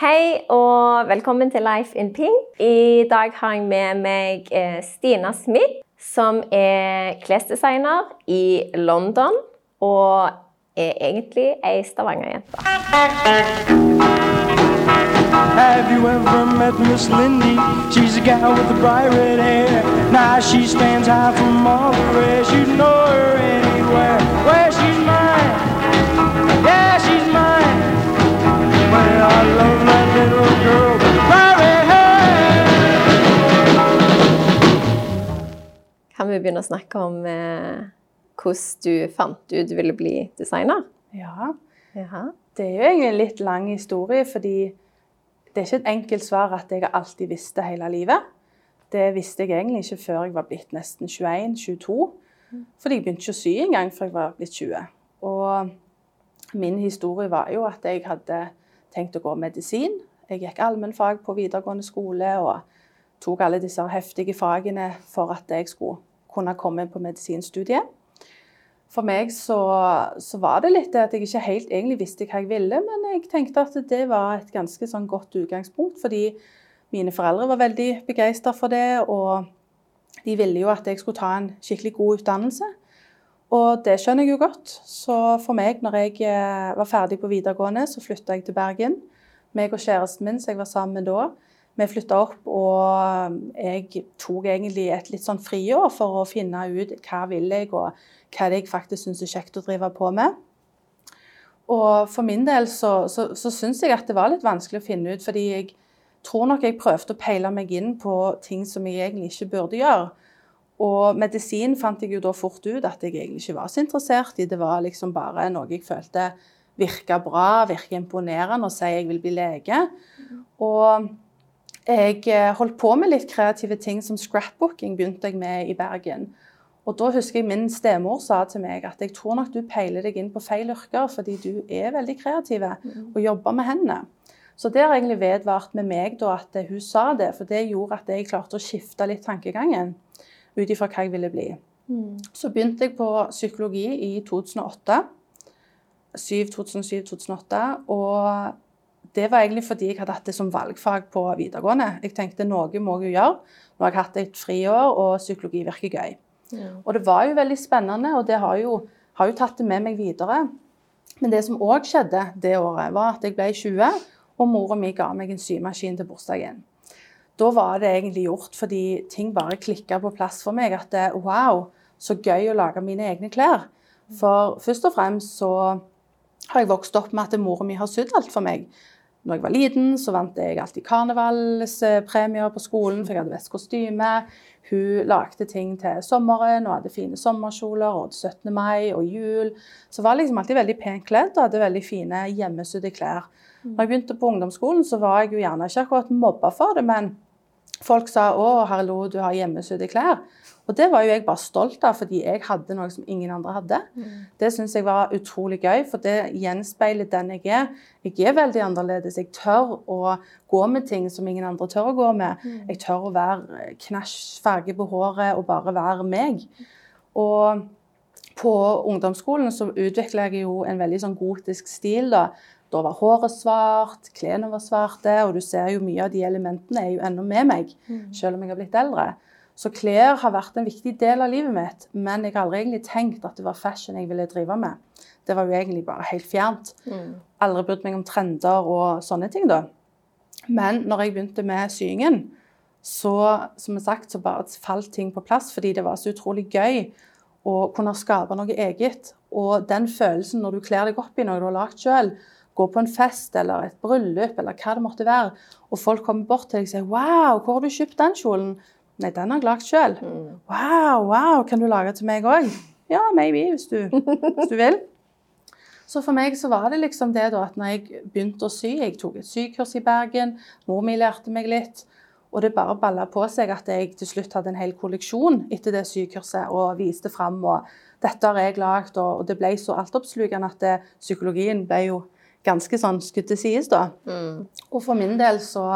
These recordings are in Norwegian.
Hei og velkommen til Life in Pink. I dag har jeg med meg eh, Stina Smith, som er klesdesigner i London. Og er egentlig ei Stavanger-jente. Have you ever met Miss Lindy? She's a gal with the bright red hair. Now she stands high from all the rest. You know Kan vi begynne å snakke om eh, hvordan du fant ut du ville bli designer? Ja, Jaha. det er jo egentlig en litt lang historie, fordi det er ikke et enkelt svar at jeg alltid visste hele livet. Det visste jeg egentlig ikke før jeg var blitt nesten 21-22. Fordi jeg begynte ikke å sy engang før jeg var blitt 20. Og min historie var jo at jeg hadde tenkt å gå medisin. Jeg gikk allmennfag på videregående skole og tok alle disse heftige fagene for at jeg skulle kunne komme på medisinstudiet. For meg så, så var det litt det at jeg ikke helt egentlig visste hva jeg ville, men jeg tenkte at det var et ganske sånn godt utgangspunkt, fordi mine foreldre var veldig begeistra for det, og de ville jo at jeg skulle ta en skikkelig god utdannelse. Og det skjønner jeg jo godt. Så for meg, når jeg eh, var ferdig på videregående, så flytta jeg til Bergen. Meg og kjæresten min som jeg var sammen med da, vi flytta opp, og jeg tok egentlig et litt sånn friår for å finne ut hva vil jeg, og hva jeg faktisk syns er kjekt å drive på med. Og for min del så, så, så syns jeg at det var litt vanskelig å finne ut, fordi jeg tror nok jeg prøvde å peile meg inn på ting som jeg egentlig ikke burde gjøre. Og medisin fant jeg jo da fort ut at jeg egentlig ikke var så interessert i. Det var liksom bare noe jeg følte virka bra, virke imponerende og si jeg vil bli lege. Og jeg eh, holdt på med litt kreative ting som scrapbooking begynte jeg med i Bergen. Og da husker jeg min stemor sa til meg at jeg tror nok du peiler deg inn på feil yrker, fordi du er veldig kreativ og jobber med hendene. Så det har egentlig vedvart med meg da at hun sa det, for det gjorde at jeg klarte å skifte litt tankegangen ut ifra hva jeg ville bli. Så begynte jeg på psykologi i 2008. 2007-2008. Og det var egentlig fordi jeg hadde hatt det som valgfag på videregående. Jeg tenkte noe må jeg gjøre. Nå har jeg hatt et friår, og psykologi virker gøy. Og det var jo veldig spennende, og det har jo, har jo tatt det med meg videre. Men det som òg skjedde det året, var at jeg ble 20, og mora mi ga meg en symaskin til bursdagen. Da var det egentlig gjort, fordi ting bare klikka på plass for meg. At det, wow, så gøy å lage mine egne klær. For først og fremst så har jeg vokst opp med at mora mi har sydd alt for meg. Når jeg var liten, så vant jeg alltid karnevalspremier på skolen, for jeg hadde best kostyme. Hun lagde ting til sommeren og hadde fine sommerkjoler og 17. mai og jul. Så var liksom alltid veldig pent kledd og hadde veldig fine hjemmesydde klær. Når jeg begynte på ungdomsskolen, så var jeg jo gjerne ikke akkurat mobba for det, men folk sa 'Å, hallo, du har hjemmesydde klær'. Og det var jo jeg bare stolt av, fordi jeg hadde noe som ingen andre hadde. Det syns jeg var utrolig gøy, for det gjenspeiler den jeg er. Jeg er veldig annerledes. Jeg tør å gå med ting som ingen andre tør å gå med. Jeg tør å være knæsj farge på håret og bare være meg. Og på ungdomsskolen så utvikla jeg jo en veldig sånn gotisk stil. Da Da var håret svart, klærne var svarte, og du ser jo mye av de elementene er jo ennå med meg, selv om jeg har blitt eldre. Så klær har vært en viktig del av livet mitt, men jeg har aldri egentlig tenkt at det var fashion jeg ville drive med. Det var jo egentlig bare helt fjernt. Aldri brydd meg om trender og sånne ting, da. Men når jeg begynte med syingen, så som sagt, så bare falt ting på plass fordi det var så utrolig gøy å kunne skape noe eget. Og den følelsen når du kler deg opp i noe du har lagd sjøl, gå på en fest eller et bryllup eller hva det måtte være, og folk kommer bort til deg og sier 'Wow, hvor har du kjøpt den kjolen?' Nei, den har jeg lagd sjøl. Wow, wow, kan du lage til meg òg? Ja, maybe, hvis du, hvis du vil. Så for meg så var det liksom det da at når jeg begynte å sy Jeg tok et sykurs i Bergen, mor mi lærte meg litt. Og det bare balla på seg at jeg til slutt hadde en hel kolleksjon etter det sykurset og viste fram. Og dette har jeg lagd, og det ble så altoppslukende at det, psykologien ble jo ganske sånn skutt til sides, da. Og for min del så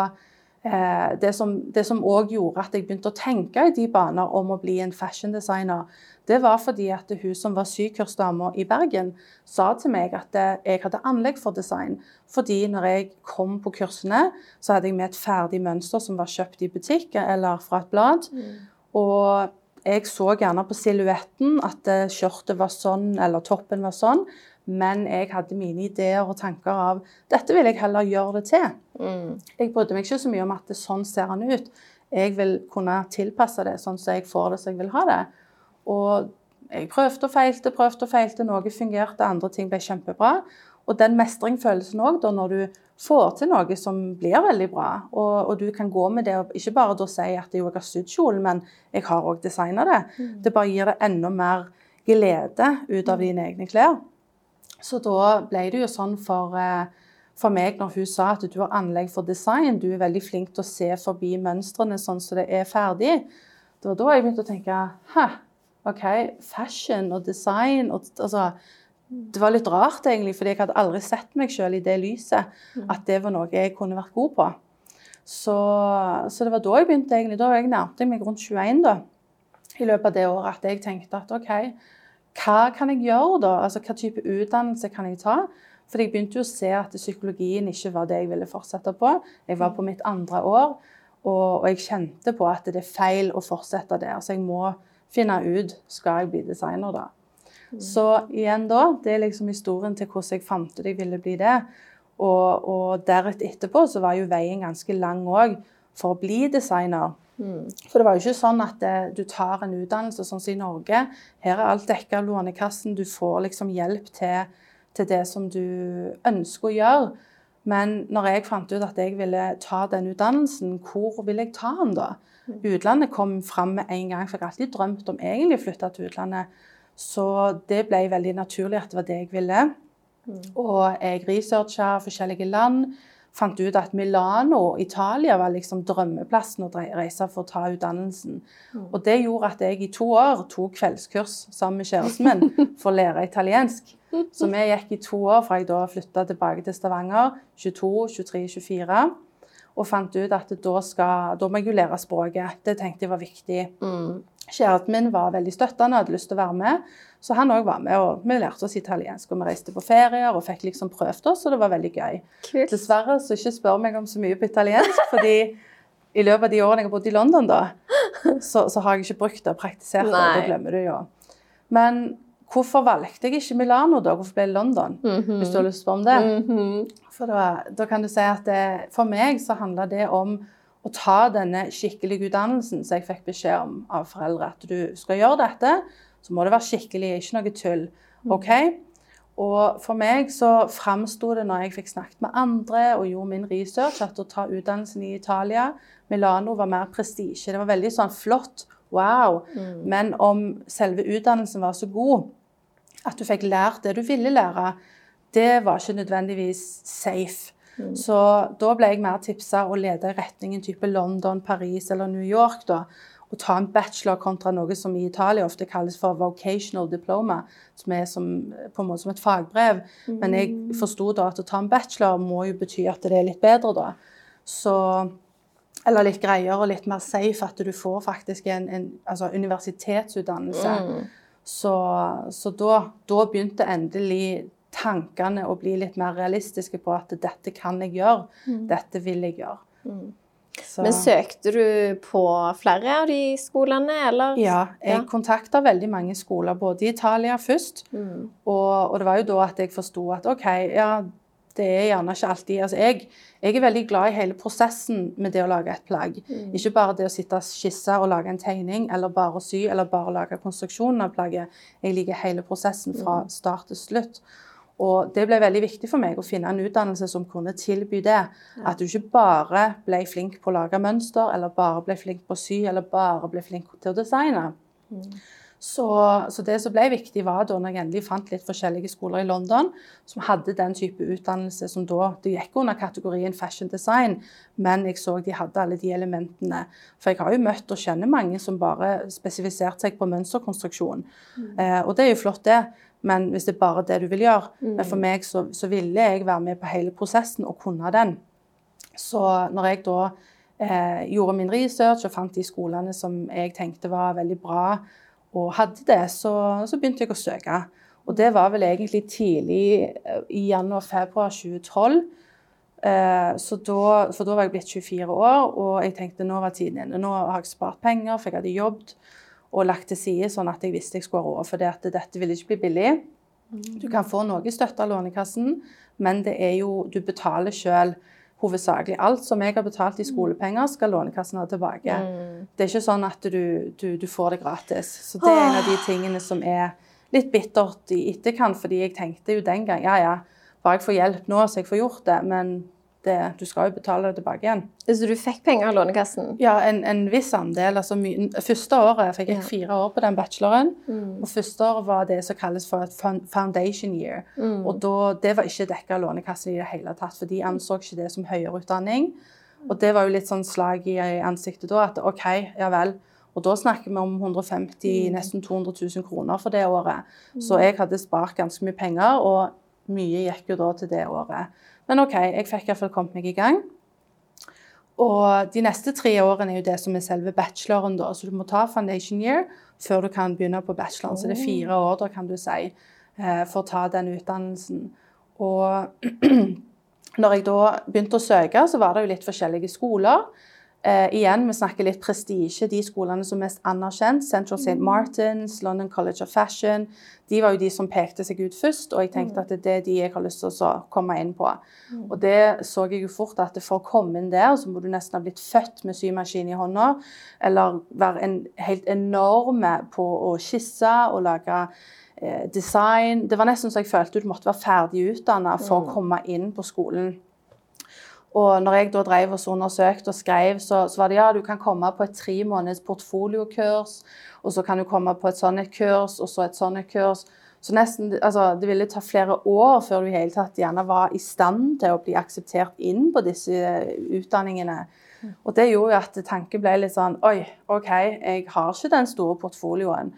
eh, det som òg gjorde at jeg begynte å tenke i de baner om å bli en fashion designer, det var fordi at hun som var sykursdame i Bergen, sa til meg at eh, jeg hadde anlegg for design. Fordi når jeg kom på kursene, så hadde jeg med et ferdig mønster som var kjøpt i butikk eller fra et blad. Og jeg så gjerne på silhuetten at eh, skjørtet var sånn, eller toppen var sånn. Men jeg hadde mine ideer og tanker av dette vil jeg heller gjøre det til. Mm. Jeg brydde meg ikke så mye om at det sånn ser han ut. Jeg vil kunne tilpasse det sånn som jeg får det som jeg vil ha det. Og jeg prøvde og feilte, prøvde og feilte. Noe fungerte, andre ting ble kjempebra. Og den mestringsfølelsen òg, når du får til noe som blir veldig bra, og, og du kan gå med det og ikke bare da si at jeg har sydd kjolen, men jeg har òg designa det. Det bare gir deg enda mer glede ut av dine egne klær. Så da ble det jo sånn for, eh, for meg når hun sa at du har anlegg for design, du er veldig flink til å se forbi mønstrene sånn som det er ferdig. Det var da jeg begynte å tenke Hæ, OK, fashion og design og, altså, Det var litt rart, egentlig, fordi jeg hadde aldri sett meg selv i det lyset. At det var noe jeg kunne vært god på. Så, så det var da jeg begynte, egentlig. Da jeg nærmte meg rundt 21 da, i løpet av det året at jeg tenkte at OK, hva kan jeg gjøre da? Altså, Hva type utdannelse kan jeg ta? For jeg begynte jo å se at psykologien ikke var det jeg ville fortsette på. Jeg var på mitt andre år, og, og jeg kjente på at det er feil å fortsette der. Så jeg må finne ut skal jeg bli designer da. Så igjen da, det er liksom historien til hvordan jeg fant ut jeg ville bli det. Og, og deretter etterpå så var jo veien ganske lang òg for å bli designer. For det var jo ikke sånn at det, du tar en utdannelse sånn som i Norge. Her er alt dekket av Lånekassen. Du får liksom hjelp til, til det som du ønsker å gjøre. Men når jeg fant ut at jeg ville ta den utdannelsen, hvor ville jeg ta den da? Utlandet kom fram med en gang, for jeg har alltid drømt om egentlig å flytte til utlandet. Så det ble veldig naturlig at det var det jeg ville. Og jeg researcha forskjellige land. Fant ut at Milano, Italia, var liksom drømmeplassen å reise for å ta utdannelsen. Og det gjorde at jeg i to år tok kveldskurs sammen med kjæresten min for å lære italiensk. Så vi gikk i to år fra jeg da flytta tilbake til Stavanger, 22, 23, 24. Og fant ut at da, skal, da må jeg jo lære språket. Det tenkte jeg var viktig. Kjæresten min var veldig støttende, hadde lyst til å være med. Så han òg var med, og vi lærte oss italiensk. Og vi reiste på ferier og fikk liksom prøvd oss, og det var veldig gøy. Kult. Dessverre så ikke spør meg om så mye på italiensk, fordi i løpet av de årene jeg har bodd i London, da, så, så har jeg ikke brukt det og praktisert det. og. Da glemmer du jo. Men hvorfor valgte jeg ikke Milano, da? Hvorfor ble det London? Hvis du har lyst til å spørre om det. Mhm. For da, da kan du si at det, for meg så handla det om å ta denne skikkelige utdannelsen som jeg fikk beskjed om av foreldre. At du skal gjøre dette, så må det være skikkelig, ikke noe tull. OK? Og for meg så framsto det når jeg fikk snakket med andre og gjorde min research, at å ta utdannelsen i Italia, Milano, var mer prestisje. Det var veldig sånn flott. Wow. Men om selve utdannelsen var så god at du fikk lært det du ville lære, det var ikke nødvendigvis safe. Så da ble jeg mer tipsa å lede i retningen type London, Paris eller New York. da, Å ta en bachelor kontra noe som i Italia ofte kalles for vocational diploma, som er som, på en måte som et fagbrev. Men jeg forsto da at å ta en bachelor må jo bety at det er litt bedre, da. Så eller litt greiere og litt mer safe, at du får faktisk en, en altså universitetsutdannelse. Så, så da, da begynte endelig tankene og bli litt mer realistiske på at dette kan jeg gjøre, dette vil jeg gjøre. Mm. Men søkte du på flere av de skolene, eller? ja, jeg Ja. kontakta veldig mange skoler, både i Italia først, Mm. og, og det var jo da at jeg forsto at OK, ja, det er gjerne ikke alltid Altså, jeg, jeg er veldig glad i hele prosessen med det å lage et plagg. Ikke bare det å sitte og skisse og lage en tegning, eller bare å sy, eller bare lage konstruksjonen av plagget. Jeg liker hele prosessen fra start til slutt. Og det ble veldig viktig for meg å finne en utdannelse som kunne tilby det. At du ikke bare ble flink på å lage mønster, eller bare ble flink på å sy, eller bare ble flink til å designe. Så, så det som ble viktig, var da når jeg endelig fant litt forskjellige skoler i London som hadde den type utdannelse som da Det gikk under kategorien fashion design, men jeg så de hadde alle de elementene. For jeg har jo møtt og kjenner mange som bare spesifiserte seg på mønsterkonstruksjon. Eh, og det er jo flott, det. Men hvis det er bare det du vil gjøre Men for meg så, så ville jeg være med på hele prosessen og kunne den. Så når jeg da eh, gjorde min research og fant de skolene som jeg tenkte var veldig bra, og hadde det, så, så begynte jeg å søke. Og det var vel egentlig tidlig eh, i januar-februar 2012. Eh, så da, for da var jeg blitt 24 år, og jeg tenkte nå var tiden inne. Nå har jeg spart penger, for jeg hadde jobbet og lagt til side, sånn at jeg visste jeg skulle ha råd. For det dette ville ikke bli billig. Du kan få noe støtte av Lånekassen, men det er jo, du betaler sjøl hovedsakelig. Alt som jeg har betalt i skolepenger, skal Lånekassen ha tilbake. Mm. Det er ikke sånn at du, du, du får det gratis. Så det er en av de tingene som er litt bittert i etterkant, fordi jeg tenkte jo den gang ja, ja, bare jeg får hjelp nå, så jeg får gjort det. Men det, du skal jo betale det tilbake igjen. Så du fikk penger av Lånekassen? Ja, en, en viss andel. altså my, Første året fikk jeg Ja. fire år på den bacheloren. Mm. Og første året var det som kalles for et foundation year. Mm. Og da, det var ikke dekka av Lånekassen i det hele tatt, for de anså ikke det som høyere utdanning. Og det var jo litt sånn slag i ansiktet da, at OK, ja vel. Og da snakker vi om 150 nesten 200 000 kroner for det året. Så jeg hadde spart ganske mye penger, og mye gikk jo da til det året. Men OK, jeg fikk iallfall kommet meg i gang. Og de neste tre årene er jo det som er selve bacheloren, da. Så du må ta foundation year før du kan begynne på bacheloren. Så det er fire år, da, kan du si, eh, for å ta den utdannelsen. Og når jeg da begynte å søke, så var det jo litt forskjellige skoler. Eh, igjen, vi snakker litt prestisje. De skolene som er mest anerkjent, Central St. Martins, London College of Fashion, de var jo de som pekte seg ut først. Og jeg tenkte at det er de jeg har lyst til å komme inn på. Og det så jeg jo fort at for å komme inn der, så må du nesten ha blitt født med symaskin i hånda. Eller være en helt enorme på å skisse og lage eh, design. Det var nesten så jeg følte du måtte være ferdig utdanna for å komme inn på skolen. Og når jeg da drev og undersøkte og skrev, så, så var det ja, du kan komme på et tre måneders portfoliokurs, og så kan du komme på et sånt et kurs, og så et sånt et kurs. Så nesten, altså, Det ville ta flere år før du i hele tatt gjerne var i stand til å bli akseptert inn på disse utdanningene. Og det gjorde jo at tanken ble litt sånn Oi, OK, jeg har ikke den store portfolioen.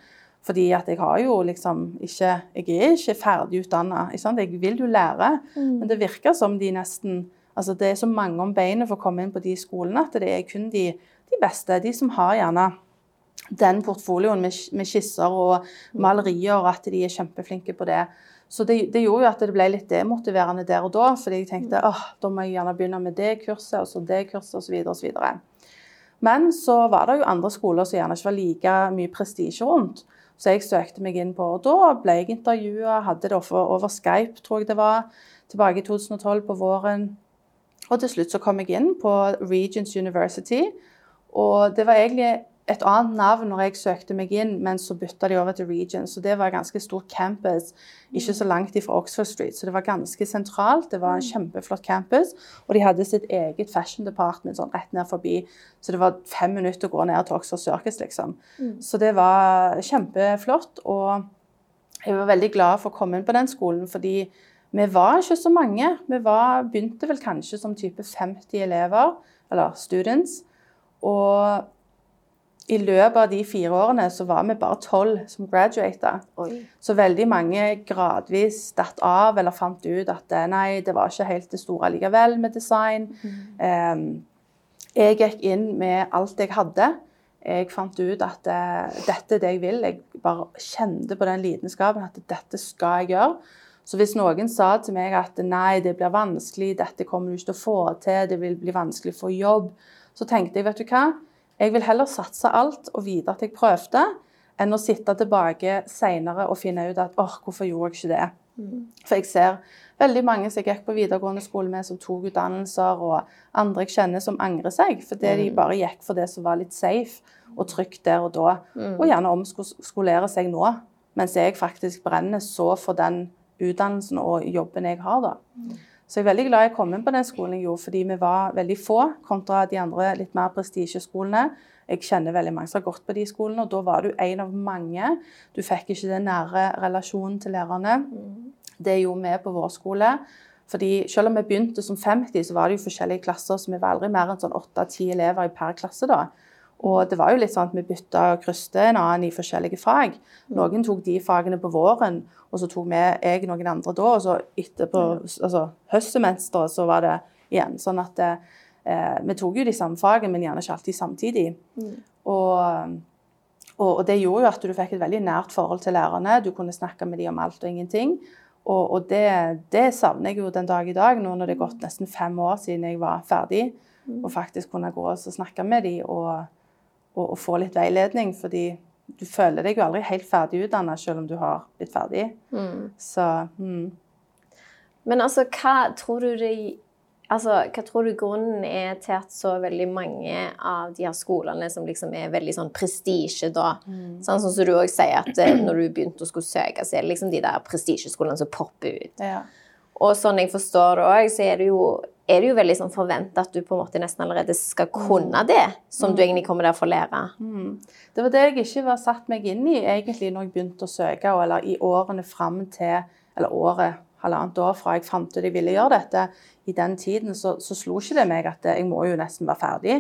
Fordi at jeg har jo liksom ikke Jeg er ikke ferdig utdanna. Jeg vil jo lære, men det virker som de nesten Altså det er så mange om beinet for å komme inn på de skolene at det er kun de, de beste. De som har gjerne den portfolioen med, med skisser og malerier, og at de er kjempeflinke på det. Så det, det gjorde jo at det ble litt demotiverende der og da, fordi jeg tenkte åh, da må jeg gjerne begynne med det kurset, og så det kurset, osv. osv. Men så var det jo andre skoler som gjerne ikke var like mye prestisje rundt. Så jeg søkte meg inn på, og da ble jeg intervjua, hadde det over, over Skype, tror jeg det var, tilbake i 2012 på våren. Og til slutt så kom jeg inn på Regents University. Og det var egentlig et annet navn når jeg søkte meg inn, men så bytta de over til Regents. Og det var et ganske stort campus, ikke så langt ifra Oxford Street. Så det var ganske sentralt. Det var en kjempeflott campus. Og de hadde sitt eget fashion department sånn rett ned forbi. Så det var fem minutter å gå ned til Oxford Circus, liksom. Så det var kjempeflott. Og jeg var veldig glad for å komme inn på den skolen, fordi vi var ikke så mange. Vi var, begynte vel kanskje som type 50 elever, eller students. Og i løpet av de fire årene så var vi bare tolv som graduata. Så veldig mange gradvis datt av eller fant ut at eh, nei, det var ikke helt det store likevel med design. Eh, jeg gikk inn med alt jeg hadde. Jeg fant ut at uh, dette er det jeg vil. Jeg bare kjente på den lidenskapen at dette skal jeg gjøre. Så hvis noen sa til meg at nei, det blir vanskelig, dette kommer du ikke til å få til, det vil bli vanskelig få jobb, så tenkte jeg, vet du hva, jeg vil heller satse alt og vite at jeg prøvde, enn å sitte tilbake senere og finne ut at åh, hvorfor gjorde jeg ikke det? For jeg ser veldig mange som jeg gikk på videregående skole med, som tok utdannelser, og andre jeg kjenner som angrer seg, fordi de bare gikk for det som var litt safe og trygt der og da, og gjerne omskolere seg nå, mens jeg faktisk brenner så for den utdannelsen og jobben jeg har da. Så jeg er veldig glad jeg kom inn på den skolen jeg gjorde, fordi vi var veldig få kontra de andre litt mer prestisjeskolene. Jeg kjenner veldig mange som har gått på de skolene, og da var du en av mange. Du fikk ikke den nære relasjonen til lærerne. Det gjorde vi på vår skole. Fordi selv om vi begynte som 50, så var det jo forskjellige klasser, så vi var aldri mer enn sånn 8-10 elever per klasse da. Og det var jo litt sånn at vi bytta og kryste en annen i forskjellige fag. Noen tok de fagene på våren, og så tok vi, jeg noen andre da. Og så etterpå, altså høstsemesteret, så var det igjen. Sånn at eh, Vi tok jo de samme fagene, men gjerne ikke alltid samtidig. Og, og, og det gjorde jo at du fikk et veldig nært forhold til lærerne. Du kunne snakke med dem om alt og ingenting. Og, og det, det savner jeg jo den dag i dag, nå når det er gått nesten fem år siden jeg var ferdig. Og faktisk kunne gå og snakke med dem og, og, og få litt veiledning. fordi du føler deg jo aldri helt ferdig utdanna selv om du har blitt ferdig. Så mm. Men altså, hva tror du det Altså, hva tror du grunnen er til at så veldig mange av de her skolene som liksom er veldig sånn prestisje, da Sånn som du òg sier, at eh, når du begynte å skulle søke, så er det liksom de der prestisjeskolene som popper ut. ja. Og sånn jeg forstår det òg, så er det jo er det jo veldig sånn forventa at du på en måte nesten allerede skal kunne det som du egentlig kommer der for å lære. Det var det jeg ikke var satt meg inn i egentlig når jeg begynte å søke, eller i årene fram til Eller året, halvannet år fra jeg fant ut jeg ville gjøre dette. I den tiden så, så slo ikke det meg at jeg må jo nesten være ferdig.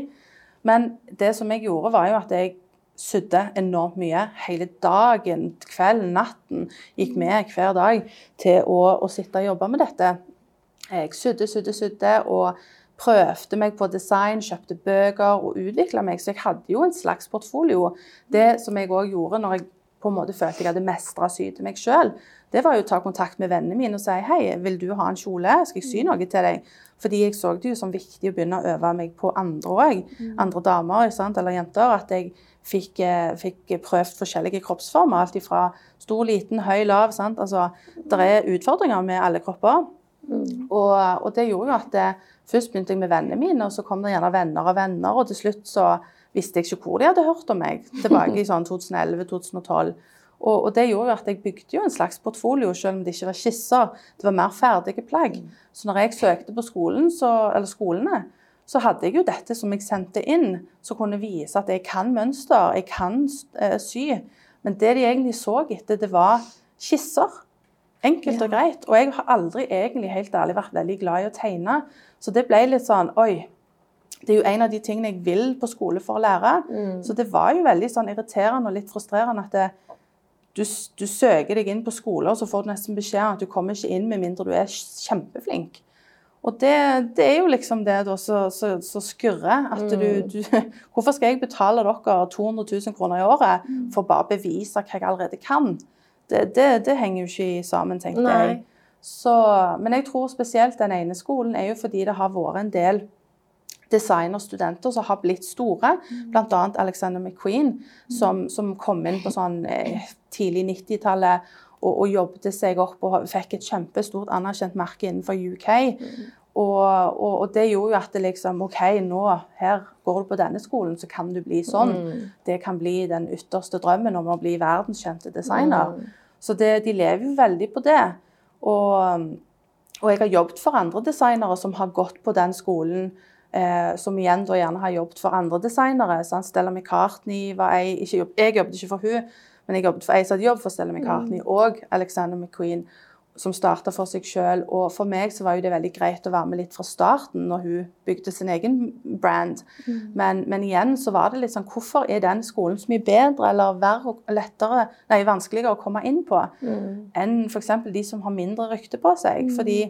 Men det som jeg gjorde, var jo at jeg sydde enormt mye. Hele dagen, kvelden, natten. Gikk med hver dag til å, å sitte og jobbe med dette. Jeg sydde, sydde, sydde og prøvde meg på design, kjøpte bøker og utvikla meg. Så jeg hadde jo en slags portfolio. Det som jeg òg gjorde når jeg på en måte følte jeg hadde mestra sy til meg sjøl, det var jo å ta kontakt med vennene mine og si hei, vil du ha en kjole, skal jeg sy noe til deg? Fordi jeg så det jo som viktig å begynne å øve meg på andre òg. Andre damer sant? eller jenter. At jeg fikk, eh, fikk prøvd forskjellige kroppsformer. Alt ifra stor, liten, høy, lav. Sant? Altså, det er utfordringer med alle kropper. Og, og det gjorde jo at det, først begynte jeg med vennene mine, og så kom det gjerne venner og venner, og til slutt så visste jeg ikke hvor de hadde hørt om meg. Tilbake i sånn 2011-2012. Og, og det gjorde jo at jeg bygde jo en slags portfolio, selv om det ikke var skisser. Det var mer ferdige plagg. Så når jeg søkte på skolen, så, eller skolene, så hadde jeg jo dette som jeg sendte inn, som kunne vise at jeg kan mønster, jeg kan eh, sy. Men det de egentlig så etter, det var skisser. Enkelt og greit. Og jeg har aldri egentlig helt ærlig vært veldig glad i å tegne. Så det ble litt sånn Oi. Det er jo en av de tingene jeg vil på skole for å lære. Så det var jo veldig sånn irriterende og litt frustrerende at det, du, du søker deg inn på skole, og så får du nesten beskjed om at du kommer ikke inn med mindre du er kjempeflink. Og det, det er jo liksom det da som skurrer. At du, du Hvorfor skal jeg betale dere 200 000 kroner i året for bare å bevise hva jeg allerede kan? Det, det, det henger jo ikke sammen, tenkte Nei. jeg. Så, men jeg tror spesielt den ene skolen er jo fordi det har vært en del designerstudenter som har blitt store, bl.a. Alexander McQueen, som, som kom inn på sånn eh, tidlig 90-tallet og, og jobbet seg opp og fikk et kjempestort anerkjent merke innenfor UK. Og, og, og det gjorde jo at det liksom OK, nå her går du på denne skolen, så kan du bli sånn. Det kan bli den ytterste drømmen om å bli verdenskjente designer. Så det, de lever jo veldig på det. Og, og jeg har jobbet for andre designere som har gått på den skolen. Eh, som igjen da gjerne har jobbet for andre designere. Sant? Stella McCartney var ei ikke jobb, Jeg jobbet ikke for hun, men jeg jobbet for ei som hadde jobb for Stella McCartney, og Alexander McQueen, som starta for seg sjøl. Og for meg så var jo det veldig greit å være med litt fra starten, når hun bygde sin egen brand. Men, men igjen så var det litt sånn Hvorfor er den skolen så mye bedre eller verre og lettere, nei, vanskeligere å komme inn på enn f.eks. de som har mindre rykte på seg? Fordi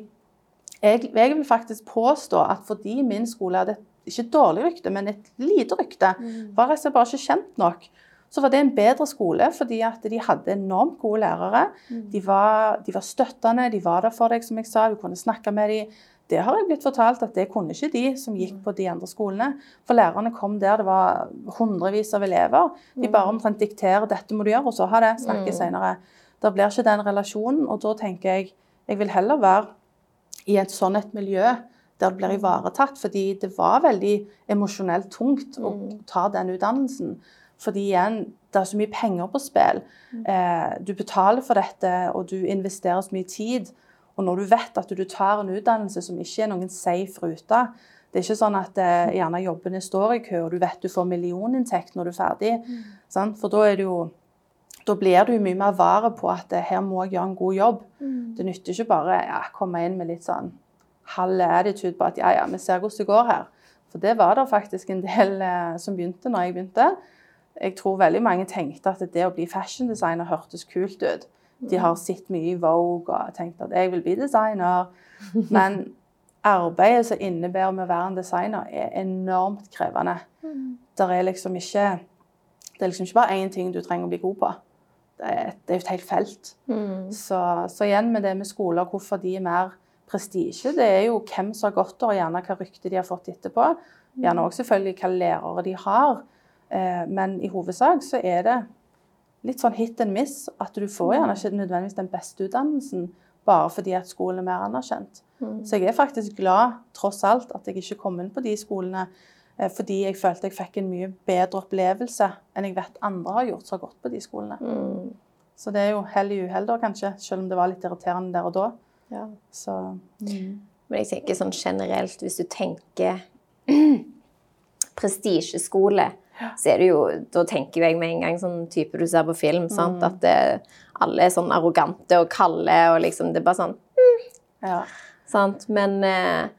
jeg, jeg vil faktisk påstå at fordi min skole hadde et ikke dårlig rykte, men et lite rykte, var rett og slett bare ikke kjent nok, så var det en bedre skole fordi at de hadde enormt gode lærere. De, var, de var støttende, de var der for deg, som jeg sa, du kunne snakke med dem. Det har jeg blitt fortalt at det kunne ikke de som gikk på de andre skolene. For lærerne kom der, det var hundrevis av elever. De bare omtrent dikterer 'dette må du gjøre', og så ha det, snakke senere. Det blir ikke den relasjonen, og da tenker jeg jeg vil heller være i et sånn et miljø der det blir ivaretatt. Fordi det var veldig emosjonelt tungt å ta den utdannelsen. Fordi igjen, det er så mye penger på spill. Eh, du betaler for dette, og du investerer så mye tid. Og når du vet at du tar en utdannelse som ikke er noen safe rute Det er ikke sånn at eh, gjerne jobbene står i kø, og du vet du får millioninntekt når du er ferdig. Sant? For da er det jo da blir du mye mer vare på at eh, her må jeg gjøre en god jobb. Det nytter ikke bare ja, komme inn med litt sånn halv attitude på at ja, ja, vi ser hvordan det går her. For det var det faktisk en del eh, som begynte når jeg begynte. Jeg tror veldig mange tenkte at det å bli fashion designer hørtes kult ut. De har sett mye i Vogue og tenkt at jeg vil bli designer. Men arbeidet som innebærer med å være en designer, er enormt krevende. Det er liksom ikke det er liksom ikke bare én ting du trenger å bli god på. Det er, et, det er et helt felt. Så, så, igjen med det med skoler, hvorfor de er mer prestisje, det er jo hvem som har gått der, og gjerne hva rykte de har fått etterpå. Gjerne òg selvfølgelig hva lærere de har. Eh, men i hovedsak så er det litt sånn hit and miss. At du får gjerne ikke nødvendigvis den beste utdannelsen bare fordi at skolen er mer anerkjent. Så jeg er faktisk glad, tross alt, at jeg ikke kom inn på de skolene Eh, fordi jeg følte jeg fikk en mye bedre opplevelse enn jeg vet andre har gjort som har gått på de skolene. Mm. Så det er jo hell i uhell, da, kanskje, selv om det var litt irriterende der og da. Ja. Så mm. Men jeg tenker sånn generelt, hvis du tenker prestisjeskole, så jo Da tenker jeg med en gang sånn type du ser på film, sant? At det, alle er sånn arrogante og kalde, og liksom Det er bare sånn ja. Sant? Men eh,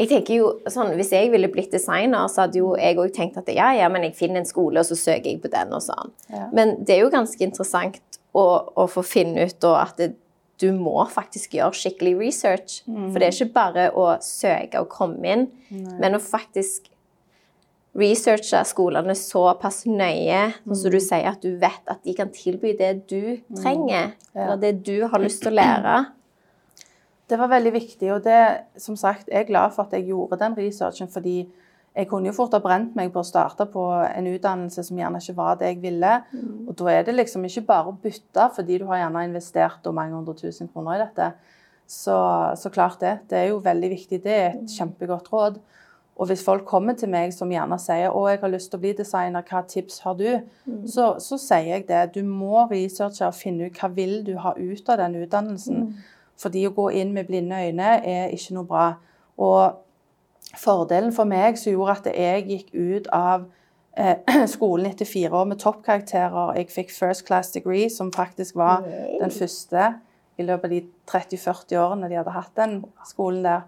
jeg tenker jo sånn, Hvis jeg ville blitt designer, så hadde jo jeg òg tenkt at ja, ja, men jeg finner en skole, og så søker jeg på den. og sånn. Ja. Men det er jo ganske interessant å, å få finne ut da, at det, du må faktisk gjøre skikkelig research. For det er ikke bare å søke og komme inn, men å faktisk researche skolene såpass nøye, sånn som du sier, at du vet at de kan tilby det du trenger, Ja. eller det du har lyst til å lære. Det var veldig viktig, og det, som sagt, jeg er glad for at jeg gjorde den researchen, fordi jeg kunne jo fort ha brent meg på å starte på en utdannelse som gjerne ikke var det jeg ville. Og da er det liksom ikke bare å bytte, fordi du har gjerne investert mange hundre tusen kroner i dette. Så, så klart det. Det er jo veldig viktig. Det er et kjempegodt råd. Og hvis folk kommer til meg som gjerne sier å, jeg har lyst til å bli designer, hva tips har du? Så, så sier jeg det. Du må researche og finne ut hva vil du ha ut av den utdannelsen. Fordi å gå inn med blinde øyne er ikke noe bra. Og fordelen for meg som gjorde at jeg gikk ut av eh, skolen etter fire år med toppkarakterer Jeg fikk first class degree, som faktisk var den første i løpet av de 30-40 årene de hadde hatt den skolen der.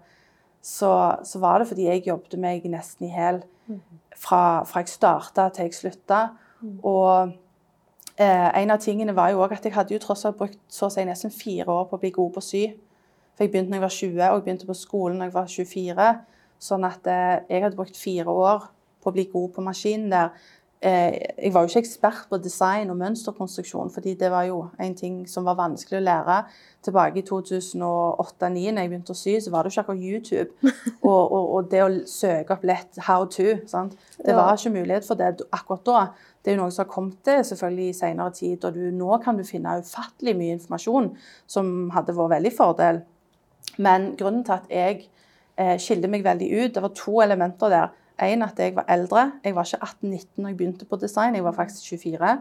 Så, så var det fordi jeg jobbet meg nesten i hæl fra, fra jeg starta til jeg slutta. Og Eh, en av tingene var jo òg at jeg hadde jo tross alt brukt så å si nesten fire år på å bli god på å sy. For jeg begynte da jeg var 20, og jeg begynte på skolen da jeg var 24. Sånn at eh, jeg hadde brukt fire år på å bli god på maskinen der. Eh, jeg var jo ikke ekspert på design og mønsterkonstruksjon, fordi det var jo en ting som var vanskelig å lære. Tilbake i 2008-2009, når jeg begynte å sy, så var det jo ikke akkurat YouTube. Og, og, og det å søke opp lett how to, sant? det var ikke mulighet for det akkurat da. Det er jo noe som har kommet til selvfølgelig i senere tid, og du, nå kan du finne ufattelig mye informasjon som hadde vært veldig fordel. Men grunnen til at jeg eh, skilte meg veldig ut, det var to elementer der. En at jeg var eldre. Jeg var ikke 18-19 når jeg begynte på design, jeg var faktisk 24.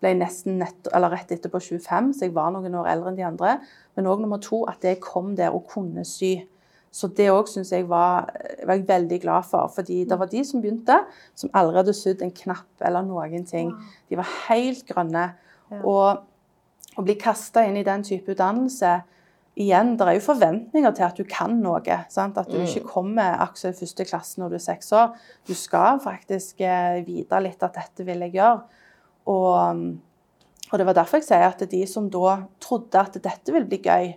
Ble nesten nett, eller rett etterpå 25, så jeg var noen år eldre enn de andre. Men òg nummer to, at jeg kom der og kunne sy. Så det òg syns jeg var, var jeg veldig glad for. Fordi det var de som begynte, som aldri hadde sydd en knapp eller noen ting. De var helt grønne. Og å bli kasta inn i den type utdannelse Igjen, det er jo forventninger til at du kan noe. Sant? At du ikke kommer akkurat i første klasse når du er seks år. Du skal faktisk eh, vite litt at dette vil jeg gjøre. Og, og det var derfor jeg sier at de som da trodde at dette ville bli gøy,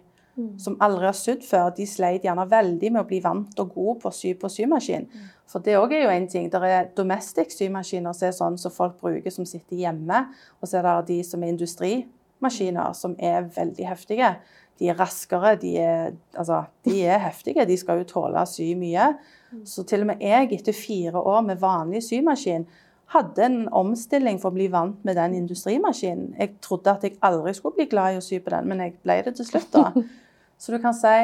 som aldri har sydd før, de sleit gjerne veldig med å bli vant og god på å sy på symaskin. For det òg er jo en ting. Det er domestic symaskiner som er sånn som folk bruker som sitter hjemme. Og så er det de som er industrimaskiner, som er veldig heftige. De er raskere, de er, altså, de er heftige. De skal jo tåle å sy mye. Så til og med jeg, etter fire år med vanlig symaskin, hadde en omstilling for å bli vant med den industrimaskinen. Jeg trodde at jeg aldri skulle bli glad i å sy på den, men jeg ble det til slutt. da. Så du kan si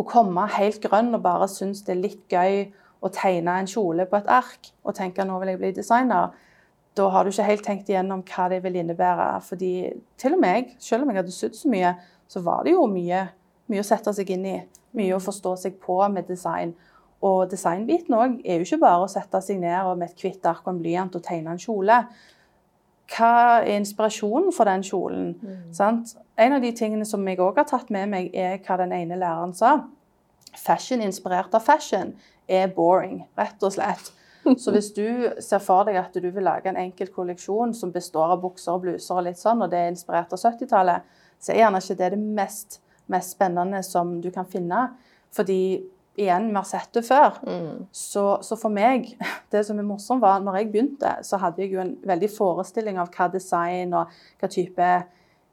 å komme helt grønn og bare synes det er litt gøy å tegne en kjole på et ark og tenke nå vil jeg bli designer, da har du ikke helt tenkt igjennom hva det vil innebære. Fordi til og med jeg, selv om jeg hadde sydd så mye, så var det jo mye, mye å sette seg inn i. Mye å forstå seg på med design. Og designbiten òg er jo ikke bare å sette seg ned og med et hvitt ark og en blyant og tegne en kjole. Hva er inspirasjonen for den kjolen? Sant? En av de tingene som jeg òg har tatt med meg, er hva den ene læreren sa. Fashion inspirert av fashion er boring, rett og slett. Så hvis du ser for deg at du vil lage en enkel kolleksjon som består av bukser og bluser, og litt sånn, og det er inspirert av 70-tallet, så er gjerne ikke det det mest, mest spennende som du kan finne. Fordi igjen, vi har sett det før. Så, så for meg, det som er morsomt, var når jeg begynte, så hadde jeg jo en veldig forestilling av hva design og hva type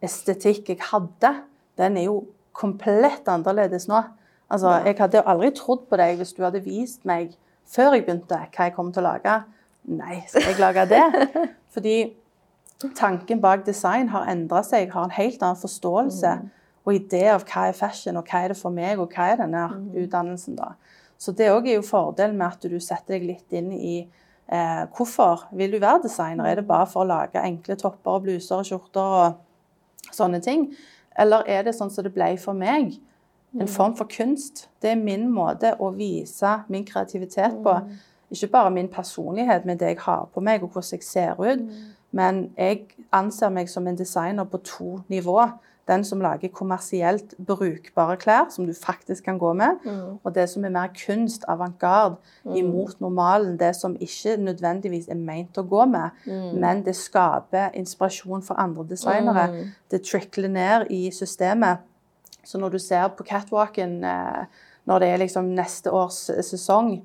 estetikk jeg hadde. Den er jo komplett annerledes nå. Altså, Jeg hadde jo aldri trodd på deg hvis du hadde vist meg før jeg begynte, hva jeg kom til å lage. Nei, skal jeg lage det? Fordi tanken bak design har endra seg, har en helt annen forståelse og idé av hva er fashion, og hva er det for meg, og hva er denne utdannelsen, da. Så det òg er jo fordelen med at du setter deg litt inn i eh, hvorfor vil du være designer. Er det bare for å lage enkle topper og bluser og skjorter og sånne ting? Eller er det sånn som det ble for meg? En form for kunst. Det er min måte å vise min kreativitet på. Ikke bare min personlighet med det jeg har på meg og hvordan jeg ser ut, men jeg anser meg som en designer på to nivåer. Den som lager kommersielt brukbare klær, som du faktisk kan gå med. Og det som er mer kunst, avantgarde, imot normalen. Det som ikke nødvendigvis er meint å gå med, men det skaper inspirasjon for andre designere. Det trickler ned i systemet. Så når du ser på catwalken eh, når det er liksom neste års sesong,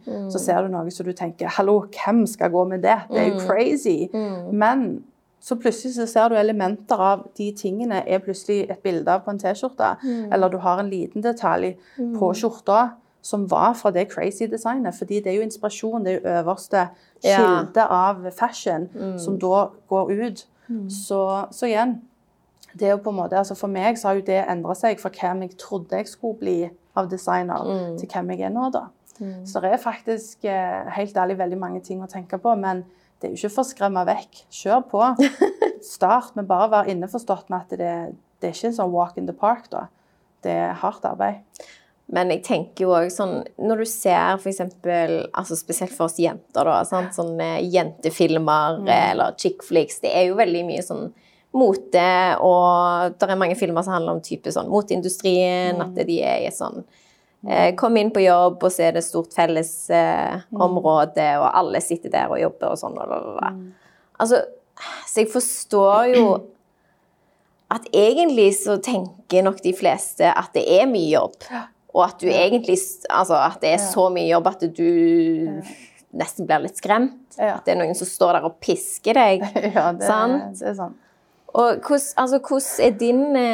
sesong, så ser du noe som du tenker Hallo, hvem skal gå med det? Det er jo crazy. Men så plutselig så ser du elementer av de tingene er plutselig et bilde av på en T-skjorte. Eller du har en liten detalj på skjorta som var fra det crazy designet. Fordi det er jo inspirasjon, det er jo øverste Ja. kilde av fashion som da går ut. Så, så igjen det jo på en måte, altså For meg så har jo det endra seg fra hvem jeg trodde jeg skulle bli av designer, til hvem jeg er nå. da. Så det er faktisk eh, helt ærlig veldig mange ting å tenke på. Men det er jo ikke for å skremme vekk. Kjør på. Start med bare å være innforstått med at det, det er ikke en sånn walk in the park. da. Det er hardt arbeid. Men jeg tenker jo også sånn Når du ser eksempel, altså spesielt for oss jenter, da, sant? sånne jentefilmer eller chick flicks, det er jo veldig mye sånn mote, og det er mange filmer som handler om type sånn moteindustrien, at de er i sånn eh, Kom inn på jobb, og så er det stort fellesområde, eh, område, og alle sitter der og jobber og sånn. Og, og, og. Altså, så jeg forstår jo at egentlig så tenker nok de fleste at det er mye jobb. Og at du egentlig Altså at det er så mye jobb at du nesten blir litt skremt. At det er noen som står der og pisker deg. Ja, det, Sant? det er sant. Og hvordan, altså, hvordan er dine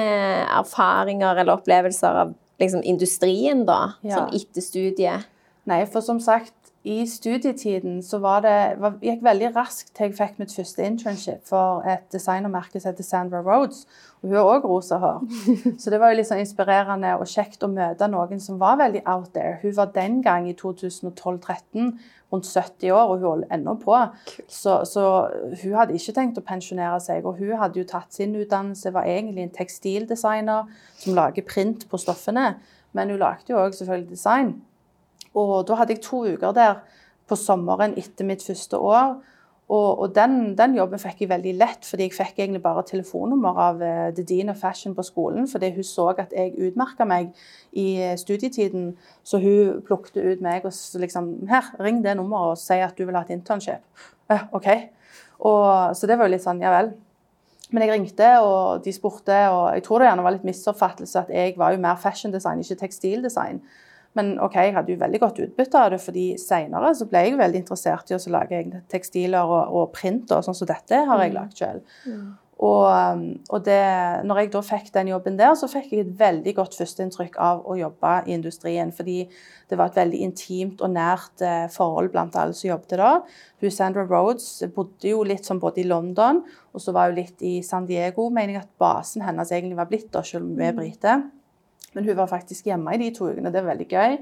erfaringer eller opplevelser av liksom, industrien, da? Ja. Sånn etter studiet? Nei, for som sagt, i studietiden så var det var, gikk veldig raskt til jeg fikk mitt første internship for et designermerke som heter Sandra Rhodes. Og hun har òg rosa hår. Så det var jo litt sånn inspirerende og kjekt å møte noen som var veldig out there. Hun var den gang i 2012-13 rundt 70 år, og hun holdt ennå på. Så, så hun hadde ikke tenkt å pensjonere seg. Og hun hadde jo tatt sin utdannelse, var egentlig en tekstildesigner som lager print på stoffene. Men hun lagde jo òg selvfølgelig design. Og da hadde jeg to uker der på sommeren etter mitt første år. Og, og den, den jobben fikk jeg veldig lett, fordi jeg fikk egentlig bare telefonnummer av uh, The Dean of Fashion på skolen, fordi hun så at jeg utmerka meg i eh, studietiden. Så hun plukket ut meg og liksom Her, ring det nummeret og si at du vil ha et internship. Uh, OK. Og, så det var jo litt sånn, ja vel. Men jeg ringte, og de spurte, og jeg tror det gjerne var litt misoppfattelse at jeg var jo mer fashion design, ikke tekstildesign. Men ok, jeg hadde jo veldig godt utbytte av det, fordi senere så ble jeg veldig interessert i å lage egne tekstiler og, og print, og sånn som dette har jeg lagd selv. Og, um, og det, når jeg da fikk den jobben der, så fikk jeg et veldig godt førsteinntrykk av å jobbe i industrien. Fordi det var et veldig intimt og nært eh, forhold blant alle som jobbet da. Hun Sandra Rhodes bodde jo litt som både i London og så var hun litt i San Diego. Mener jeg at basen hennes egentlig var blitt da, selv om hun er brite. Men hun var faktisk hjemme i de to ukene. Det er veldig gøy.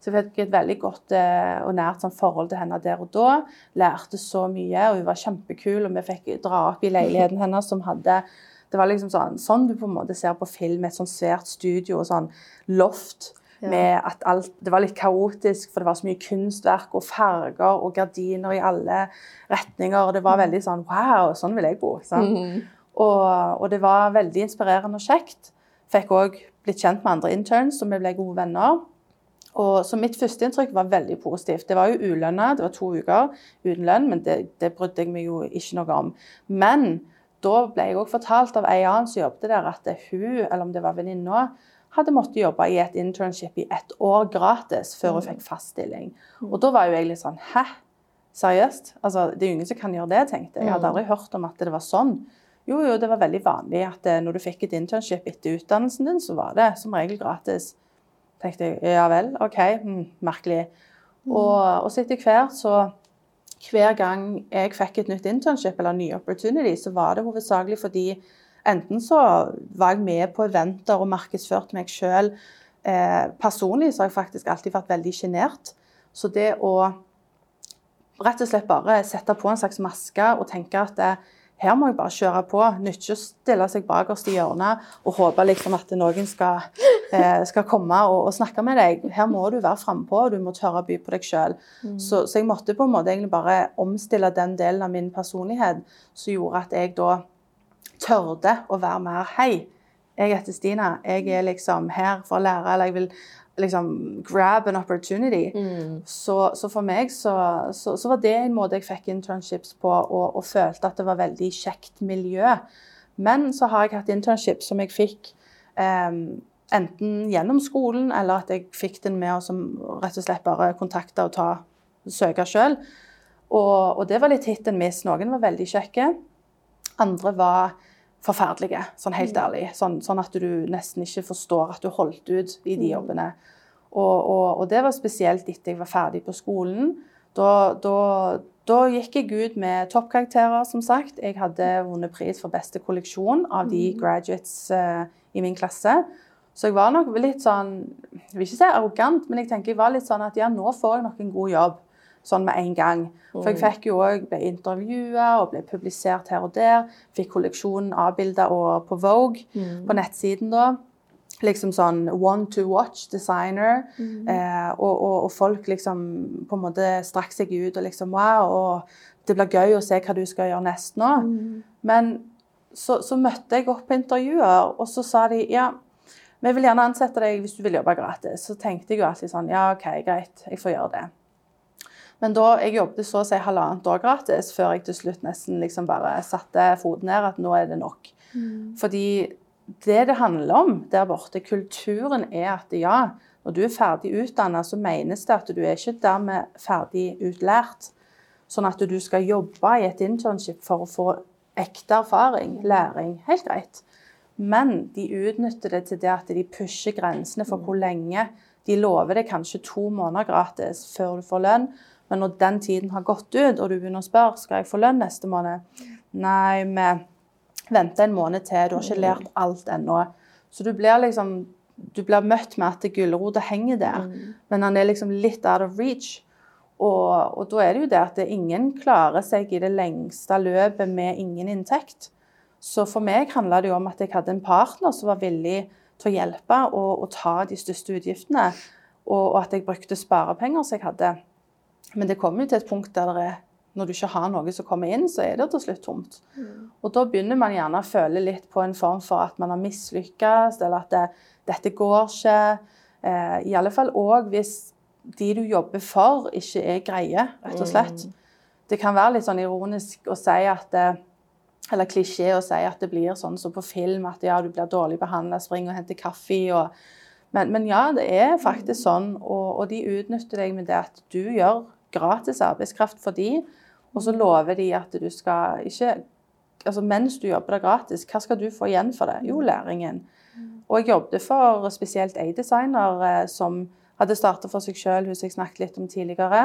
Så jeg fikk et veldig godt eh, og nært sånn, forhold til henne der og da. Lærte så mye, og hun var kjempekul. Og vi fikk dra opp i leiligheten hennes som hadde Det var liksom sånn, sånn du på en måte ser på film, et sånn svært studio og sånn loft. Med at alt, Det var litt kaotisk, for det var så mye kunstverk og farger og gardiner i alle retninger. og Det var veldig sånn Wow, sånn vil jeg bo. sant? Og, og det var veldig inspirerende og kjekt. Fikk òg blitt kjent med andre interns, og vi ble gode venner. Og så Mitt førsteinntrykk var veldig positivt. Det var jo ulønna, det var to uker uten lønn, men det, det brydde jeg meg jo ikke noe om. Men da ble jeg òg fortalt av ei annen som jobbet der, at hun, eller om det var venninna, hadde måttet jobbe i et internship i ett år gratis før hun fikk fast stilling. Og da var jo jeg litt sånn Hæ? Seriøst? Altså, det er jo ingen som kan gjøre det, tenkte jeg. Jeg hadde aldri hørt om at det var sånn. Jo, jo, det var veldig vanlig at eh, når du fikk et internship etter utdannelsen din, så var det som regel gratis. tenkte jeg, ja vel, OK, mm, merkelig. Og, og så etter hvert så hver gang jeg fikk et nytt internship eller ny opportunity, så var det hovedsakelig fordi enten så var jeg med på eventer og markedsførte meg sjøl. Eh, personlig så har jeg faktisk alltid vært veldig sjenert. Så det å rett og slett bare sette på en slags maske og tenke at eh, her må jeg bare kjøre på. Nytter ikke å stille seg bakerst i hjørnet og håpe liksom at noen skal, eh, skal komme og, og, snakke med deg. Her må du være frampå, og du må tørre å by på deg sjøl. Mm. Så, så, jeg måtte på en måte egentlig bare omstille den delen av min personlighet som gjorde at jeg da tørde å være mer Hei, jeg heter Stina. Jeg er liksom her for å lære, eller jeg vil liksom grab an opportunity. Mm. Så, så, for meg så, så, så, var det en måte jeg fikk internships på, og, og, følte at det var veldig kjekt miljø. Men så har jeg hatt internships som jeg fikk um, enten gjennom skolen, eller at jeg fikk den med å som rett og slett bare kontakte og ta, søke sjøl. Og, og, det var litt hit and miss. Noen var veldig kjekke. Andre var forferdelige, sånn helt mm. ærlig. Sånn, sånn, at du nesten ikke forstår at du holdt ut i de mm. jobbene. Og, og, og det var spesielt etter jeg var ferdig på skolen. Da, da, da gikk jeg ut med toppkarakterer, som sagt. Jeg hadde vunnet pris for beste kolleksjon av de mm. graduates uh, i min klasse. Så jeg var nok litt sånn Jeg vil ikke si arrogant, men jeg tenker jeg var litt sånn at ja, nå får jeg nok en god jobb sånn med en gang. For jeg fikk jo òg ble intervjua og ble publisert her og der. Fikk kolleksjonen avbilda på Vogue mm. på nettsiden da. Liksom sånn one to watch designer. Mm. Eh, og, og, og, folk liksom på en måte strakk seg ut og liksom Wow, og det blir gøy å se hva du skal gjøre nest nå. Mm. Men så, så, møtte jeg opp på intervjuer, og så sa de ja, vi vil gjerne ansette deg hvis du vil jobbe gratis. Så tenkte jeg jo alltid sånn Ja, OK, greit, jeg får gjøre det. Men da jeg jobbet så å si halvannet år gratis før jeg til slutt nesten liksom bare satte foten ned at nå er det nok. Mm. Fordi det det handler om der borte, kulturen er at ja, når du er ferdig utdannet, så menes det at du er ikke dermed ferdig utlært. Sånn at du skal jobbe i et internship for å få ekte erfaring, læring. Helt greit. Men de utnytter det til det at de pusher grensene for hvor lenge. De lover det kanskje to måneder gratis før du får lønn. Men når den tiden har gått ut, og du begynner å spørre skal jeg få lønn neste måned Nei, vi venter en måned til. Du har ikke lært alt ennå. Så du blir liksom du blir møtt med at gulrota henger der, mm. men han er liksom litt out of reach. Og, og, da er det jo det at ingen klarer seg i det lengste løpet med ingen inntekt. Så for meg handla det jo om at jeg hadde en partner som var villig til å hjelpe og, og ta de største utgiftene, og, og at jeg brukte sparepenger som jeg hadde. Men det kommer jo til et punkt der det er når du ikke har noe som kommer inn, så er det til slutt tomt. Mm. Og da begynner man gjerne å føle litt på en form for at man har mislykkes, eller at det, dette går ikke. Eh, I alle fall òg hvis de du jobber for, ikke er greie, rett og slett. Mm. Det kan være litt sånn ironisk å si at det, eller klisjé å si at det blir sånn som på film, at ja, du blir dårlig behandla, spring og henter kaffe. og men, men, ja, det er faktisk sånn, og, og, de utnytter deg med det at du gjør gratis arbeidskraft for de, og så lover de at du skal ikke altså Mens du jobber der gratis, hva skal du få igjen for det? Jo, læringen. Og jeg jobbet for spesielt ei designer eh, som hadde starta for seg sjøl, hun som jeg snakket litt om tidligere.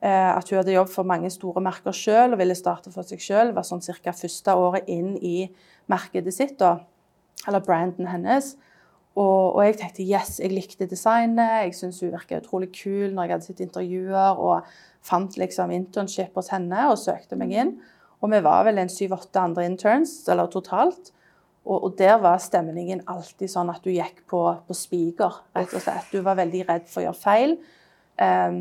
Eh, at hun hadde jobbet for mange store merker sjøl og ville starte for seg sjøl. Var sånn ca. første året inn i markedet sitt, da, eller branden hennes. Og, og, jeg tenkte yes, jeg likte designet. Jeg syntes hun virket utrolig kul når jeg hadde sett intervjuer og fant liksom internship hos henne og søkte meg inn. Og vi var vel en syv-åtte andre interns, eller totalt. Og, og, der var stemningen alltid sånn at du gikk på, på spiker, rett og slett. Du var veldig redd for å gjøre feil. Um,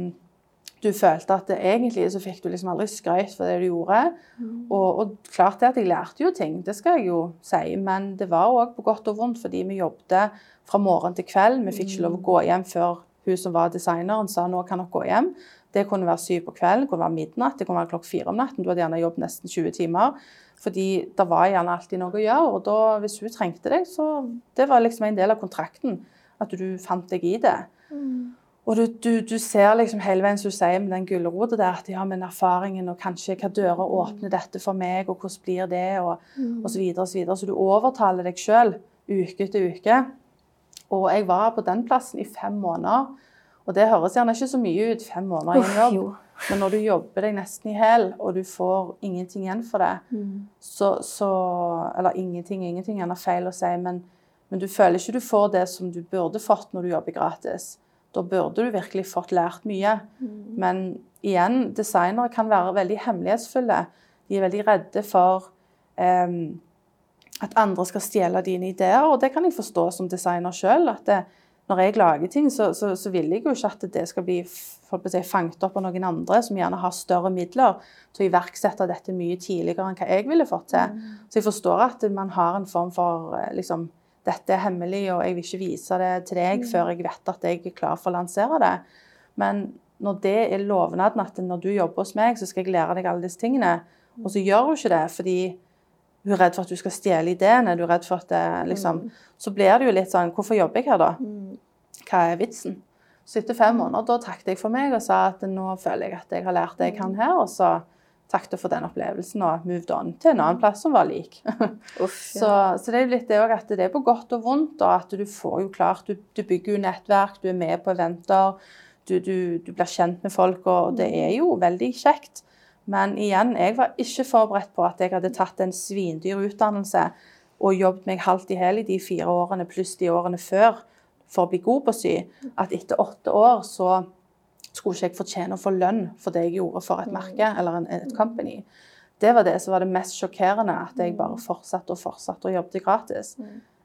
du følte at det, egentlig så fikk du liksom aldri skrøyt for det du gjorde. Mm. Og, og, klart det at jeg lærte jo ting, det skal jeg jo si, men det var òg på godt og vondt fordi vi jobbet fra morgen til kveld. Vi fikk ikke lov å gå hjem før hun som var designeren sa nå kan dere gå hjem. Det kunne være syv på kvelden, det kunne være midnatt, det kunne være klokka fire om natten. Du hadde gjerne jobbet nesten 20 timer. Fordi det var gjerne alltid noe å gjøre, og da, hvis hun trengte deg, så Det var liksom en del av kontrakten. At du fant deg i det. Og du, du, du ser liksom hele veien som du sier med den gulrota der, at ja, men erfaringen og kanskje hva dører åpner dette for meg, og hvordan blir det, og, og så videre og så videre. Så du overtaler deg sjøl uke etter uke. Og jeg var på den plassen i fem måneder. Og det høres gjerne ikke så mye ut, fem måneder i en jobb. jo. Men når du jobber deg nesten i hæl, og du får ingenting igjen for det, Mm. så, så Eller ingenting, ingenting er gjerne feil å si, men, men du føler ikke du får det som du burde fått når du jobber gratis. Da burde du virkelig fått lært mye. Men igjen, designere kan være veldig hemmelighetsfulle. De er veldig redde for em, at andre skal stjele dine ideer, og det kan jeg forstå som designer sjøl. At det, når jeg lager ting, så, så, så vil jeg jo ikke at det skal bli si, fanget opp av noen andre som gjerne har større midler til å iverksette dette mye tidligere enn hva jeg ville fått til. Så jeg forstår at man har en form for eh, liksom, dette er hemmelig, og jeg vil ikke vise det til deg før jeg vet at jeg er klar for å lansere det. Men når det er lovnaden at når du jobber hos meg, så skal jeg lære deg alle disse tingene, og så gjør hun ikke det fordi hun er redd for at du skal stjele ideene, du er redd for at det, liksom, Så blir det jo litt sånn Hvorfor jobber jeg her, da? Hva er vitsen? Så etter fem måneder da takket jeg for meg og sa at nå føler jeg at jeg har lært det jeg kan her, og så takket for den opplevelsen og moved on til en annen plass som var lik. Uff, Så, så det er litt det òg at det er på godt og vondt, og at du får jo klart Du, du bygger jo nettverk, du er med på eventer, du, du, du blir kjent med folk, og det er jo veldig kjekt. Men igjen, jeg var ikke forberedt på at jeg hadde tatt en svindyr utdannelse og jobbet meg halvt i hæl i de fire årene pluss de årene før for å bli god på å sy. At etter åtte år så skulle ikke jeg fortjene å få lønn for det jeg gjorde for et merke eller en, et company. Det var det som var det mest sjokkerende, at jeg bare fortsatte og fortsatte og jobbet gratis.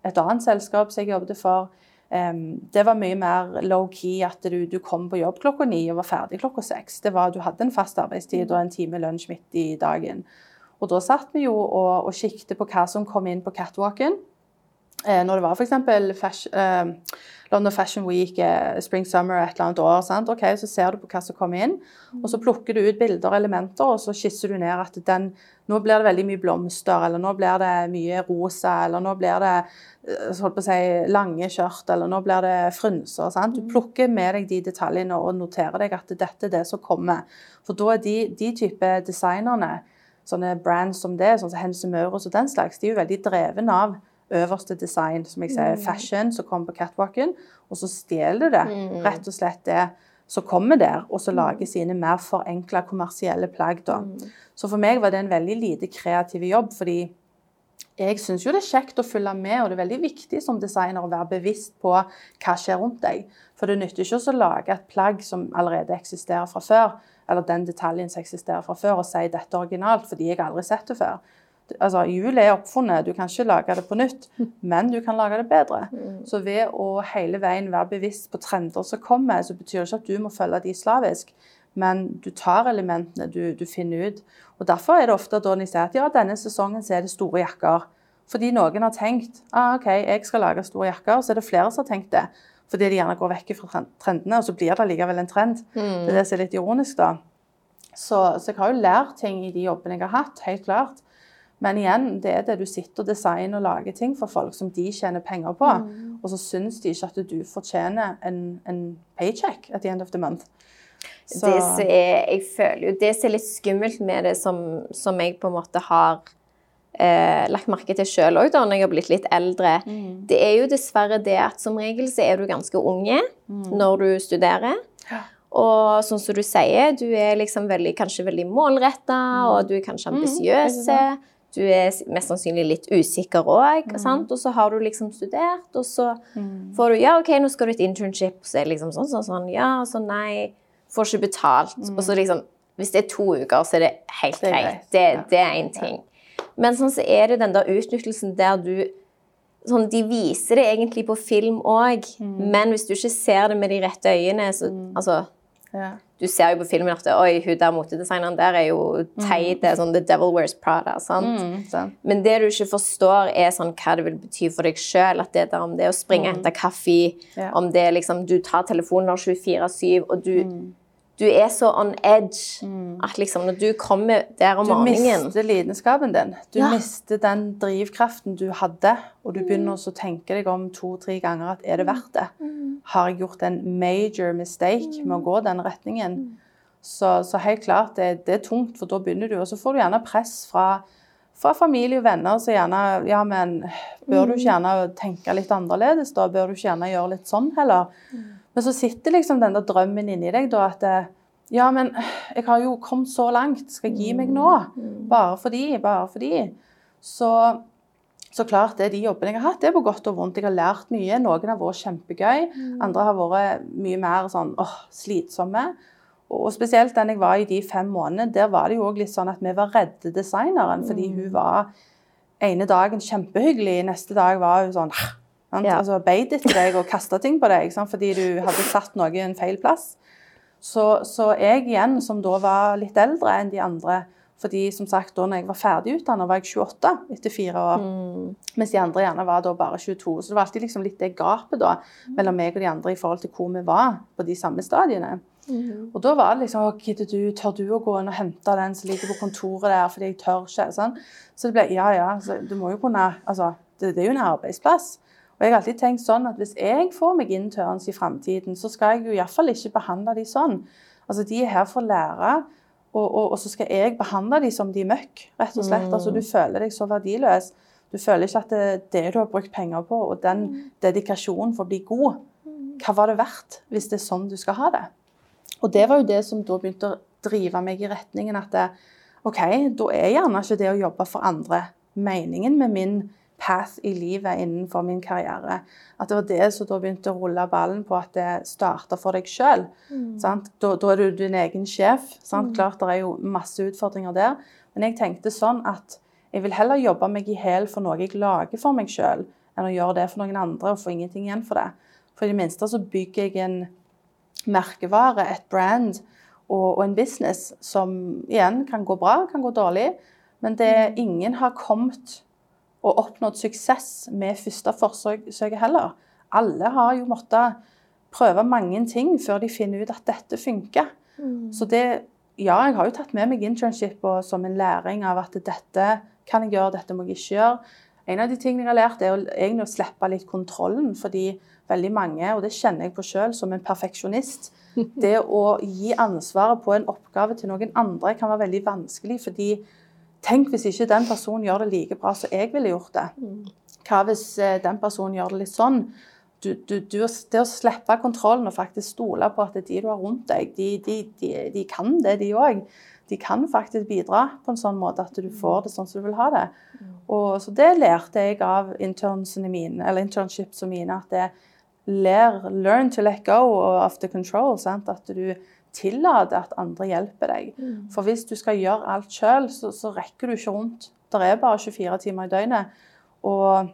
Et annet selskap som jeg jobbet for, Um, det var mye mer low-key, at du, du kom på jobb klokka ni og var ferdig klokka seks. Det var, du hadde en fast arbeidstid og en time lunsj midt i dagen. Og da satt vi jo og, og kikket på hva som kom inn på catwalken. Eh, når det var f.eks. Fashion, eh, London Fashion Week, eh, Spring Summer et eller annet år, sant? Ok, så ser du på hva som kommer inn, og så plukker du ut bilder og elementer, og så skisser du ned at den, nå blir det veldig mye blomster, eller nå blir det mye rosa, eller nå blir det eh, si, lange skjørt, eller nå blir det frynser. Sant? Du plukker med deg de detaljene og noterer deg at dette er det som kommer. For da er de, de type designerne, sånne brands som det, sånn som Hense Møres og den slags, de er jo veldig dreven av øverste design, som jeg sier, fashion, som kommer på catwalken, og så stjeler det rett og slett det som kommer der, og så lager sine mer forenkla kommersielle plagg. da. Så for meg var det en veldig lite kreativ jobb, fordi jeg syns jo det er kjekt å følge med, og det er veldig viktig som designer å være bevisst på hva skjer rundt deg. For det nytter ikke å lage et plagg som allerede eksisterer fra før, eller den detaljen som eksisterer fra før, og si dette er originalt, fordi jeg har aldri sett det før. Altså, Hjulet er oppfunnet, du kan ikke lage det på nytt, men du kan lage det bedre. Så ved å hele veien være bevisst på trender som kommer, så betyr det ikke at du må følge de slavisk, men du tar elementene du, du finner ut. Og Derfor er det ofte da de sier at ja, denne sesongen så er det store jakker. Fordi noen har tenkt ah, ok, jeg skal lage store jakker, så er det flere som har tenkt det. Fordi de gjerne går vekk fra trendene, og så blir det likevel en trend. Det er det som er litt ironisk, da. Så, så jeg har jo lært ting i de jobbene jeg har hatt, helt klart. Men igjen, det er det du sitter og designer og lager ting for folk som de tjener penger på. Og så syns de ikke at du fortjener en, en paycheck at the end of the month. Så, Det som er, jeg føler jo, det som er litt skummelt med det, som, som jeg på en måte har eh, lagt merke til sjøl òg, når jeg har blitt litt eldre, Mm. det er jo dessverre det at som regel så er du ganske unge når du studerer. Mm. Ja. Og sånn som du sier, du er liksom veldig, kanskje veldig målretta, og du er kanskje ambisiøs. Mm. Du er mest sannsynlig litt usikker òg, Mm. og så har du liksom studert, og så får du Ja, OK, nå skal du et internship, så er det liksom sånn, sånn, sånn. Ja, så nei. Får ikke betalt. Og så liksom Hvis det er to uker, så er det helt Mm. Det er greit. Det, ja. det er én ting. Men sånn så er det den der utnyttelsen der du sånn, De viser det egentlig på film òg, Mm. men hvis du ikke ser det med de rette øyene, så altså ja. du ser jo på filmen at Oi, hun der motedesigneren der er jo teit. Det er sånn The Devil Wears Prada. sant? Mm. Men det du ikke forstår, er sånn hva det vil bety for deg sjøl. At det der om det er å springe mm. etter kaffe, Ja. om det er liksom Du tar telefonen 24-7, og du, du er så on edge at liksom når du kommer der om morgenen Du mister lidenskapen din. Du Ja. mister den drivkraften du hadde, og du begynner også å tenke deg om to-tre ganger at er det verdt det? Har jeg gjort en major mistake med å gå den retningen? Så, så helt klart, det, det er tungt, for da begynner du, og så får du gjerne press fra, fra familie og venner som gjerne Ja, men bør du ikke gjerne tenke litt annerledes, da? Bør du ikke gjerne gjøre litt sånn heller? Men så sitter liksom den der drømmen inni deg, da, at eh, ja, men jeg har jo kommet så langt. Skal jeg gi meg nå? Bare fordi, bare fordi. Så, så klart, det er de jobbene jeg har hatt, det er på godt og vondt. Jeg har lært mye. Noen har vært kjempegøy. Andre har vært mye mer sånn åh, slitsomme. Og spesielt den jeg var i de fem månedene, der var det jo også litt sånn at vi var redde designeren, fordi hun var ene dagen kjempehyggelig, neste dag var hun sånn? Ja. Altså beit etter deg og kasta ting på deg sant? fordi du hadde satt noe i en feil plass. Så, så jeg igjen, som da var litt eldre enn de andre fordi som sagt, da når jeg var ferdig utdannet, var jeg 28 etter fire år. Mens de andre gjerne var da bare 22. Så det var alltid liksom litt det gapet da, mellom meg og de andre i forhold til hvor vi var på de samme stadiene. Og da var det liksom «Å, Gidder du, tør du å gå inn og hente den som ligger på kontoret der, fordi jeg tør ikke? Sånn. Så det ble ja, ja. Så du må jo kunne Altså, det, det er jo en arbeidsplass. Og jeg har alltid tenkt sånn at hvis jeg får meg interns i framtiden, så skal jeg jo iallfall ikke behandle de sånn. Altså, de er her for å lære, og, og, og så skal jeg behandle de som de er møkk, rett og slett. Altså, du føler deg så verdiløs. Du føler ikke at det, det du har brukt penger på, og den dedikasjonen for å bli god, hva var det verdt hvis det er sånn du skal ha det? Og det var jo det som da begynte å drive meg i retningen at det, OK, da er gjerne ikke det å jobbe for andre meningen med min path i livet innenfor min karriere. At det var det som da begynte å rulle ballen på at det starta for deg sjøl. Da, da er du din egen sjef. Sant? Klart det er jo masse utfordringer der. Men jeg tenkte sånn at jeg vil heller jobbe meg i hæl for noe jeg lager for meg sjøl, enn å gjøre det for noen andre og få ingenting igjen for det. For i det minste så bygger jeg en merkevare, et brand og, og en business som igjen kan gå bra, kan gå dårlig. Men det, ingen har kommet og oppnådd suksess med første forsøket heller. Alle har jo måttet prøve mange ting før de finner ut at dette funker. Så det, ja, jeg har jo tatt med meg internship og, som en læring av at dette kan jeg gjøre, dette må jeg ikke gjøre. En av de tingene jeg har lært, er å, egentlig å slippe litt kontrollen. Fordi veldig mange, og det kjenner jeg på sjøl som en perfeksjonist, det å gi ansvaret på en oppgave til noen andre kan være veldig vanskelig. fordi Tenk hvis ikke den personen gjør det like bra som jeg ville gjort det. Hva hvis eh, den personen gjør det litt sånn? Du, du, du, det å slippe kontrollen og faktisk stole på at de du har rundt deg, de, de, de, de kan det, de òg. De kan faktisk bidra på en sånn måte at du får det sånn som du vil ha det. Og, så det lærte jeg av internshipene mine, eller internshipsene mine. At det lær, learn to let go of the control. Sant? At du tillater at andre hjelper deg. For hvis du skal gjøre alt sjøl, så, så rekker du ikke rundt. Det er bare 24 timer i døgnet. Og,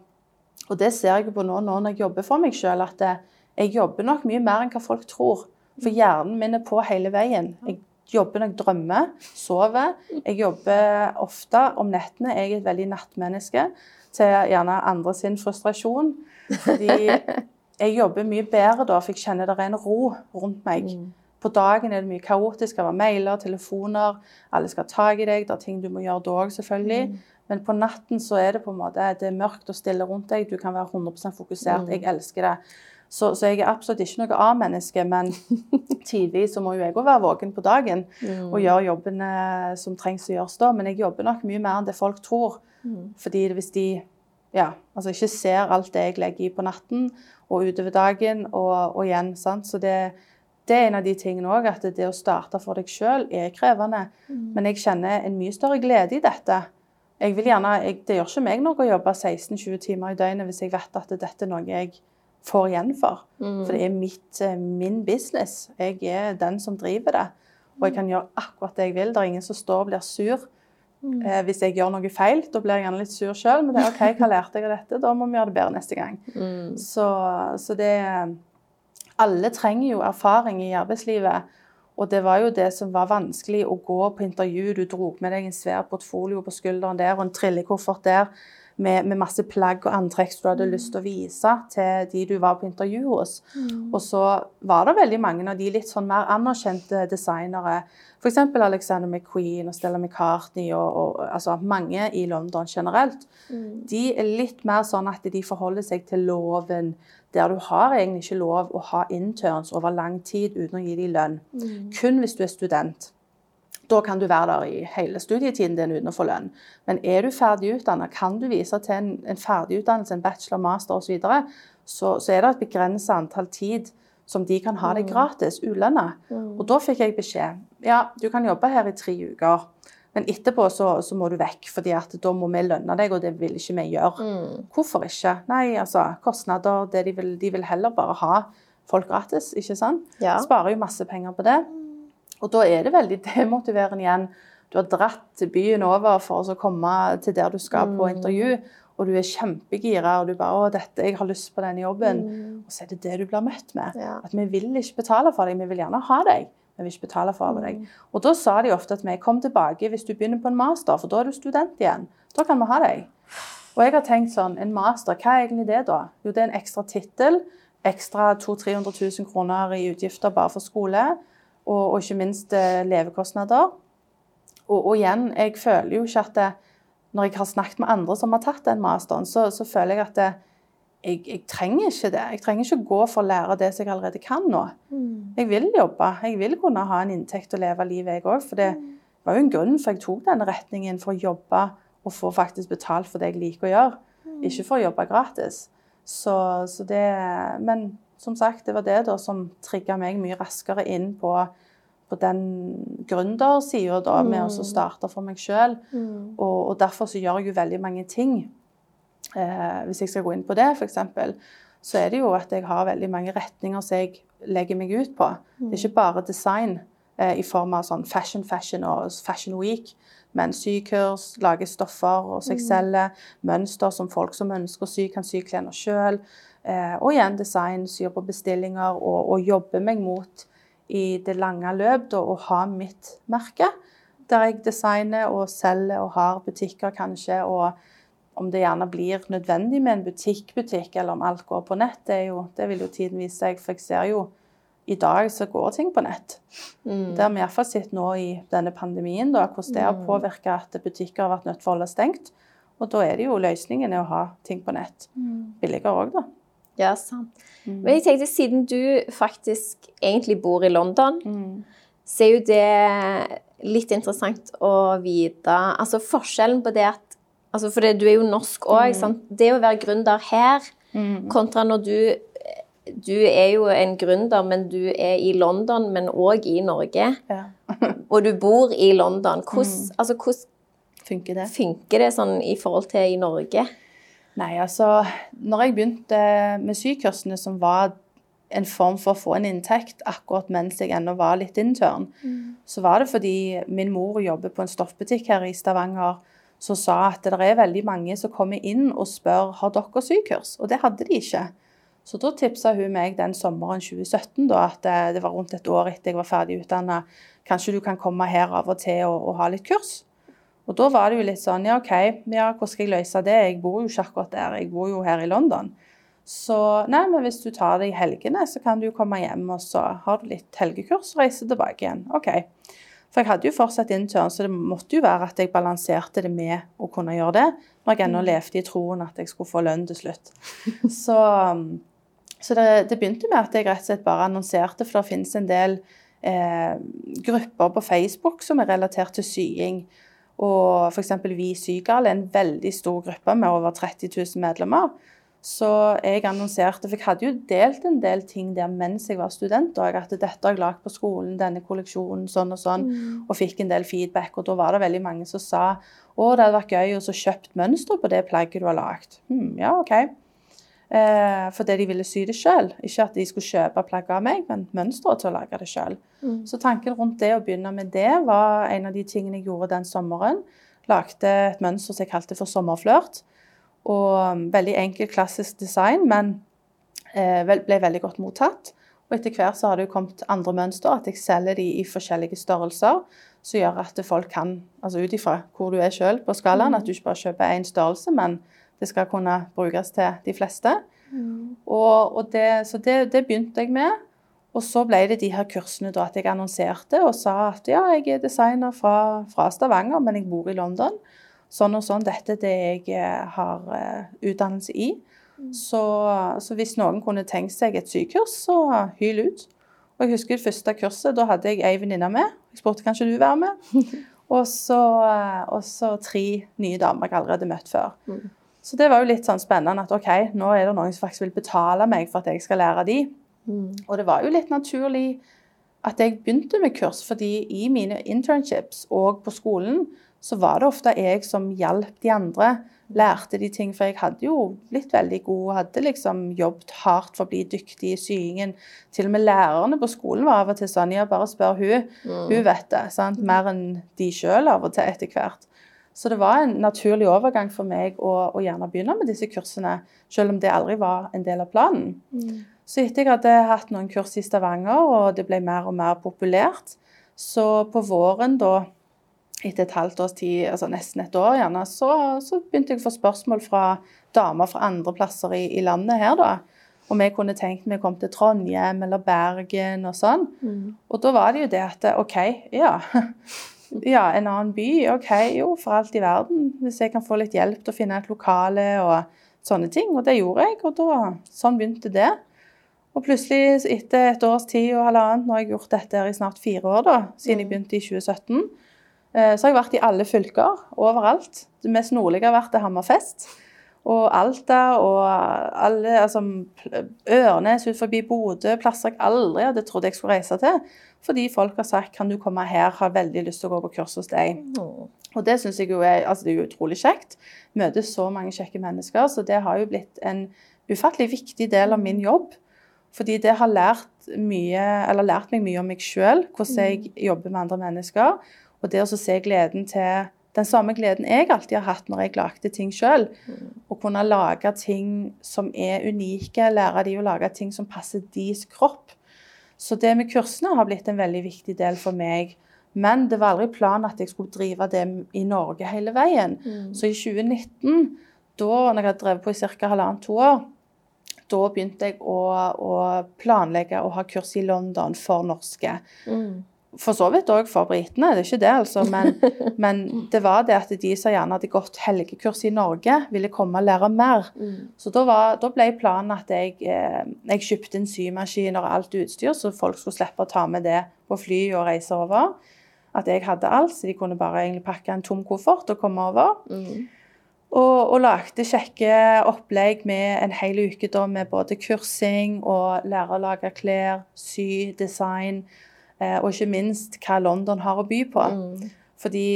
og det ser jeg på nå, nå når jeg jobber for meg sjøl, at jeg jobber nok mye mer enn hva folk tror. For hjernen min er på hele veien. Jeg jobber når jeg drømmer, sover. Jeg jobber ofte om nettene. Jeg er et veldig nattmenneske til gjerne andre sin frustrasjon. Fordi jeg jobber mye bedre da, for jeg kjenner det er en ro rundt meg. På dagen er det mye kaotisk. Det er mailer, telefoner, alle skal ha tak i deg. Det er ting du må gjøre da òg, selvfølgelig. Men på natten så er det på en måte, det er mørkt og stille rundt deg. Du kan være 100% fokusert. Jeg elsker det. Så, så jeg er absolutt ikke noe A-menneske, men tidvis så må jo jeg òg være våken på dagen og gjøre jobben eh, som trengs å gjøres da. Men jeg jobber nok mye mer enn det folk tror. Fordi hvis de ja, altså ikke ser alt det jeg legger i på natten og utover dagen, og, og igjen, sant? Så det, det er en av de tingene òg, at det å starte for deg sjøl er krevende. Men jeg kjenner en mye større glede i dette. Jeg vil gjerne, jeg, det gjør ikke meg noe å jobbe 16-20 timer i døgnet hvis jeg vet at dette er noe jeg får igjen for. For det er mitt, eh, min business. Jeg er den som driver det. Og jeg kan gjøre akkurat det jeg vil. Det er ingen som står og blir sur. Eh, hvis jeg gjør noe feil, da blir jeg gjerne litt sur sjøl. Men det er OK, hva lærte jeg av dette? Da må vi gjøre det bedre neste gang. Så, så det Alle trenger jo erfaring i arbeidslivet. Og det var jo det som var vanskelig å gå på intervju. Du dro med deg en svær portfolio på skulderen der og en trillekoffert der. Med, med masse plagg og antrekk som du hadde lyst til å vise til de du var på intervju hos. Og så var det veldig mange av de litt sånn mer anerkjente designere. F.eks. Alexander McQueen og Stella McCartney og, og altså mange i London generelt. De er litt mer sånn at de forholder seg til loven, der du har egentlig ikke lov å ha interns over lang tid uten å gi dem lønn. Kun hvis du er student. Da kan du være der i hele studietiden din uten å få lønn. Men er du ferdig utdannet, kan du vise til en, en ferdigutdannelse, en bachelor, master osv., så, videre, så så er det et begrenset antall tid som de kan ha det gratis, ulønna. Og da fikk jeg beskjed ja, du kan jobbe her i tre uker, men etterpå så, så må du vekk, fordi at da må vi lønne deg, og det vil ikke vi gjøre. Hvorfor ikke? Nei, altså, kostnader det de, vil, de vil heller bare ha folk gratis, ikke sant? Ja. Sparer jo masse penger på det. Og da er det veldig demotiverende igjen. Du har dratt byen over for å komme til der du skal på intervju, og du er kjempegira, og du bare 'Å, dette, jeg har lyst på denne jobben.' Og så er det det du blir møtt med. Ja. At vi vil ikke betale for deg, vi vil gjerne ha deg. Men Vi vil ikke betale for deg. Og da sa de ofte til meg 'Kom tilbake hvis du begynner på en master, for da er du student igjen. Da kan vi ha deg.' Og jeg har tenkt sånn, en master, hva er egentlig det da? Jo, det er en ekstra tittel, ekstra 200 000-300 000 kroner i utgifter bare for skole, og, og ikke minst eh, levekostnader. Og, og igjen, jeg føler jo ikke at det, når jeg har snakket med andre som har tatt den masteren, så, så føler jeg at det, jeg, jeg trenger ikke det. Jeg trenger ikke gå for å lære det som jeg allerede kan nå. Jeg vil jobbe. Jeg vil kunne ha en inntekt og leve livet, jeg òg. For det var jo en grunn for jeg tok denne retningen for å jobbe og få faktisk betalt for det jeg liker å gjøre. Ikke for å jobbe gratis. Så, så det Men som sagt, det var det da som trigga meg mye raskere inn på, på den gründersida da, med å starte for meg sjøl. Og, og derfor så gjør jeg jo veldig mange ting. Eh, hvis jeg skal gå inn på det, f.eks., så er det jo at jeg har veldig mange retninger som jeg legger meg ut på. Det er ikke bare design eh, i form av sånn fashion, fashion og fashion week, men sykurs, lage stoffer og seg selge, mønster som folk som ønsker å sy, kan sy klærne sjøl. Eh, og igjen design, syr på bestillinger og, og jobbe meg mot i det lange løp da, å ha mitt merke. Der jeg designer og selger og har butikker kanskje. og om det gjerne blir nødvendig med en butikkbutikk, eller om alt går på nett, det, jo, det vil jo tiden vise seg. For jeg ser jo i dag så går ting på nett. Det har vi iallfall sett nå i denne pandemien, da, hvordan det har påvirka at butikker har vært nødt til å holde stengt. Og da er det jo løsningen er å ha ting på nett. Billigere òg, da. Ja, sant. Men jeg tenkte, siden du faktisk egentlig bor i London, så er jo det litt interessant å vite Altså forskjellen på det at altså For det, du er jo norsk òg. Det å være gründer her kontra når du Du er jo en gründer, men du er i London, men òg i Norge. Ja. Og du bor i London. Hvordan, altså, hvordan Funker det? funker det sånn i forhold til i Norge? Nei, altså Når jeg begynte med sykursene, som var en form for å få en inntekt akkurat mens jeg ennå var litt intern, så var det fordi min mor jobber på en stoffbutikk her i Stavanger, som sa at det er veldig mange som kommer inn og spør har dere sykurs, og det hadde de ikke. Så da tipsa hun meg den sommeren 2017 da, at det, det var rundt et år etter jeg var ferdig utdanna. Kanskje du kan komme her av og til og, og ha litt kurs? Og da var det jo litt sånn Ja, OK, ja, hvordan skal jeg løse det? Jeg bor jo ikke akkurat der, jeg bor jo her i London. Så nei, men hvis du tar det i helgene, så kan du jo komme hjem, og så har du litt helgekurs og reise tilbake igjen. OK. For jeg hadde jo fortsatt intern, så det måtte jo være at jeg balanserte det med å kunne gjøre det, når jeg ennå levde i troen at jeg skulle få lønn til slutt. Så, så det, det begynte med at jeg rett og slett bare annonserte, for det finnes en del eh, grupper på Facebook som er relatert til sying. Og f.eks. Vi Sygal er en veldig stor gruppe med over 30 000 medlemmer. Så jeg annonserte, for jeg hadde jo delt en del ting der mens jeg var student. Og at dette har jeg lagd på skolen, denne kolleksjonen, sånn og sånn. Og fikk en del feedback. Og da var det veldig mange som sa å, det hadde vært gøy å kjøpt mønster på det plagget du har lagd. Hm, ja, OK. Eh, fordi de ville sy det sjøl. Ikke at de skulle kjøpe plagget av meg, men mønsteret til å lage det sjøl. Så tanken rundt det å begynne med det var en av de tingene jeg gjorde den sommeren. Lagde et mønster som jeg kalte for sommerflørt. Og um, veldig enkel, klassisk design, men eh, ble veldig godt mottatt. Og etter hvert så har det jo kommet andre mønster, at jeg selger de i forskjellige størrelser. Som gjør at folk kan, altså ut ifra hvor du er sjøl på skalaen, at du ikke bare kjøper én størrelse, men det skal kunne brukes til de fleste. Og, og det, så det, det begynte jeg med. Og så ble det de her kursene da at jeg annonserte og sa at ja, jeg er designer fra, fra Stavanger, men jeg bor i London. Sånn og sånn, dette er det jeg eh, har eh, utdannelse i. Så, så hvis noen kunne tenkt seg et sykurs, så hyl ut. Og jeg husker det første kurset, da hadde jeg ei venninne med. Jeg spurte kanskje du være med. Og så, eh, og så tre nye damer jeg allerede møtt før. Så det var jo litt sånn spennende at OK, nå er det noen som faktisk vil betale meg for at jeg skal lære de. Og det var jo litt naturlig at jeg begynte med kurs, fordi i mine internships og på skolen så var det ofte jeg som hjalp de andre, lærte de ting. For jeg hadde jo blitt veldig god, hadde liksom jobbet hardt for å bli dyktig i syingen. Til og med lærerne på skolen var av og til sånn Ja, bare spør hun. Hun vet det. sant? Mer enn de sjøl av og til etter hvert. Så det var en naturlig overgang for meg å, å gjerne begynne med disse kursene, selv om det aldri var en del av planen. Så etter jeg hadde hatt noen kurs i Stavanger, og det ble mer og mer populært, så på våren da, etter et halvt års tid, altså nesten et år gjerne, så, så begynte jeg å få spørsmål fra damer fra andre plasser i, i landet her, da. Om jeg kunne tenkt meg å komme til Trondheim eller Bergen og sånn. Og da var det jo det at OK, ja. Ja, en annen by. OK, jo, for alt i verden. Hvis jeg kan få litt hjelp til å finne et lokale og sånne ting. Og det gjorde jeg, og da, sånn begynte det. Og plutselig, etter et års tid og halvannet, nå har jeg gjort dette her i snart fire år, da, siden jeg begynte i 2017, eh, så har jeg vært i alle fylker, overalt. Det mest nordlige har vært til Hammerfest. Og Alta og alle, altså Ørnes ut forbi Bodø, plasser jeg aldri hadde trodd jeg skulle reise til. Fordi folk har sagt kan du komme her, har veldig lyst til å gå på kurs hos deg. Og det syns jeg jo er, altså det er utrolig kjekt. Møter så mange kjekke mennesker. Så det har jo blitt en ufattelig viktig del av min jobb. Fordi det har lært, mye, eller lært meg mye om meg sjøl, hvordan jeg jobber med andre mennesker. Og det å se gleden til den samme gleden jeg alltid har hatt når jeg lagde ting sjøl. Å kunne lage ting som er unike, lære de å lage ting som passer deres kropp. Så det med kursene har blitt en veldig viktig del for meg. Men det var aldri planen at jeg skulle drive det i Norge hele veien. Så i 2019, da når jeg hadde drevet på i ca. halvannet-to år, da begynte jeg å, å planlegge å ha kurs i London for norske. For så vidt òg for britene, det er ikke det, altså. Men, men, det var det at de som gjerne hadde gått helgekurs i Norge, ville komme og lære mer. Så da, var, da ble planen at jeg, eh, jeg kjøpte en symaskin og alt utstyr, så folk skulle slippe å ta med det på fly og reise over. At jeg hadde alt, så de kunne bare egentlig pakke en tom koffert og komme over. Og, og lagde kjekke opplegg med en hel uke da, med både kursing og lære å lage klær, sy, design. Eh, og ikke minst hva London har å by på. Fordi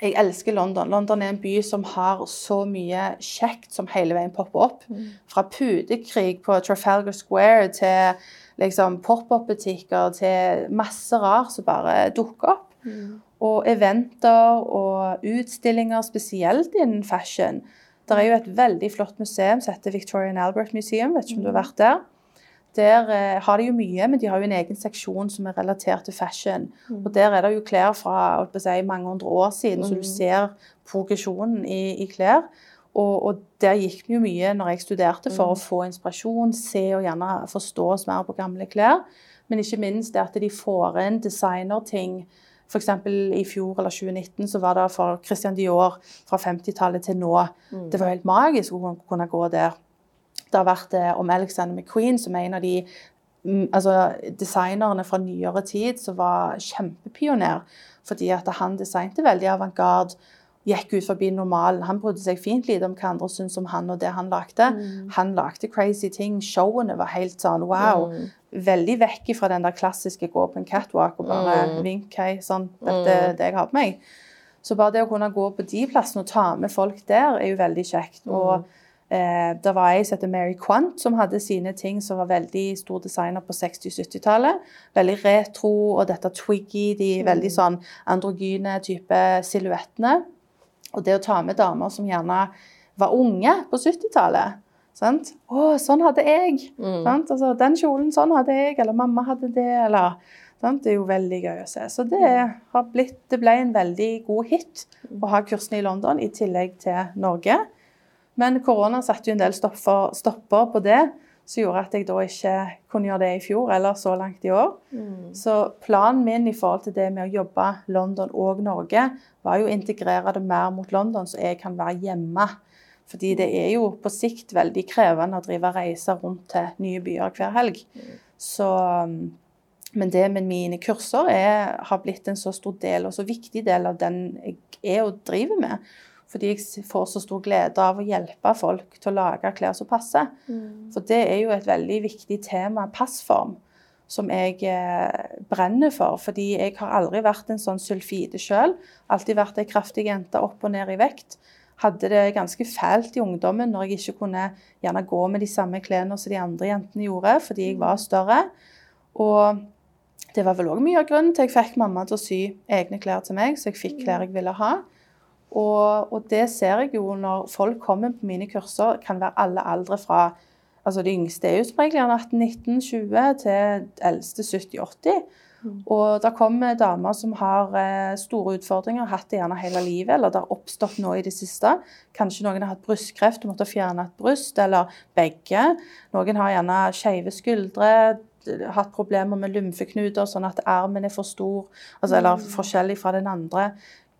jeg elsker London. London er en by som har så mye kjekt som hele veien popper opp. Fra putekrig på Trafalgar Square til liksom pop-up-butikker til masse rart som bare dukker opp. Og eventer og utstillinger, spesielt innen fashion. Det er jo et veldig flott museum som heter Victorian Albert Museum. Vet ikke om du har vært der? Der eh, har de jo mye, men de har jo en egen seksjon som er relatert til fashion. Og der er det jo klær fra si, mange hundre år siden, så du ser progresjonen i, i klær. Og, og der gikk vi jo mye når jeg studerte, for å få inspirasjon, se og gjerne forstå oss mer på gamle klær. Men ikke minst det at de får inn designerting. F.eks. i fjor eller 2019 så var det for Christian Dior fra 50-tallet til nå. Det var helt magisk å kunne gå der. Det har vært eh, om Alexander McQueen, som er en av de mm, altså, designerne fra nyere tid som var kjempepioner. Fordi at han designet veldig avantgarde. Gikk ut forbi normalen. Han brydde seg fint lite om hva andre syntes om han og det han lagde. Han lagde crazy ting. Showene var helt sånn wow. Veldig vekk fra den der klassiske gå på en catwalk og bare vink, hei, sånn. Dette er det jeg har på meg. Så bare det å kunne gå på de plassene og ta med folk der, er jo veldig kjekt. Og eh, det var ei som heter Mary Quant, som hadde sine ting som var veldig stor designer på 60-70-tallet. Veldig retro, og dette twiggy, de veldig sånn androgyne type silhuettene. Og det å ta med damer som gjerne var unge på 70-tallet. Sant? 'Å, sånn hadde jeg.' Sant? Altså, 'Den kjolen, sånn hadde jeg.' Eller 'mamma hadde det.' Eller, sant? Det er jo veldig gøy å se. Så det, har blitt, det ble en veldig god hit å ha kursene i London i tillegg til Norge. Men korona satte jo en del stopper, stopper på det, som gjorde at jeg da ikke kunne gjøre det i fjor eller så langt i år. Så planen min i forhold til det med å jobbe London og Norge, var jo å integrere det mer mot London, så jeg kan være hjemme. Fordi det er jo på sikt veldig krevende å drive reiser rundt til nye byer hver helg. Så, um, men det med mine kurser er, har blitt en så stor del og så viktig del av den jeg er og driver med. Fordi jeg får så stor glede av å hjelpe folk til å lage klær som passer. For det er jo et veldig viktig tema, passform, som jeg eh, brenner for. Fordi jeg har aldri vært en sånn sulfide sjøl. Alltid vært ei kraftig jente opp og ned i vekt. Hadde det ganske fælt i ungdommen når jeg ikke kunne gjerne gå med de samme klærne som de andre jentene gjorde, fordi jeg var større. Og det var vel òg mye av grunnen til jeg fikk mamma til å sy egne klær til meg, så jeg fikk klær jeg ville ha. Og, og det ser jeg jo når folk kommer på mine kurser, kan være alle aldre fra Altså de yngste er jo som regel gjerne 18-19-20 til eldste 70-80. Og det kommer damer som har eh, store utfordringer, hatt det gjerne hele livet, eller det har oppstått nå i det siste. Kanskje noen har hatt brystkreft og måtte fjerne et bryst, eller begge. Noen har gjerne skeive skuldre, hatt problemer med lymfeknuter, sånn at armen er for stor, altså, eller forskjellig fra den andre.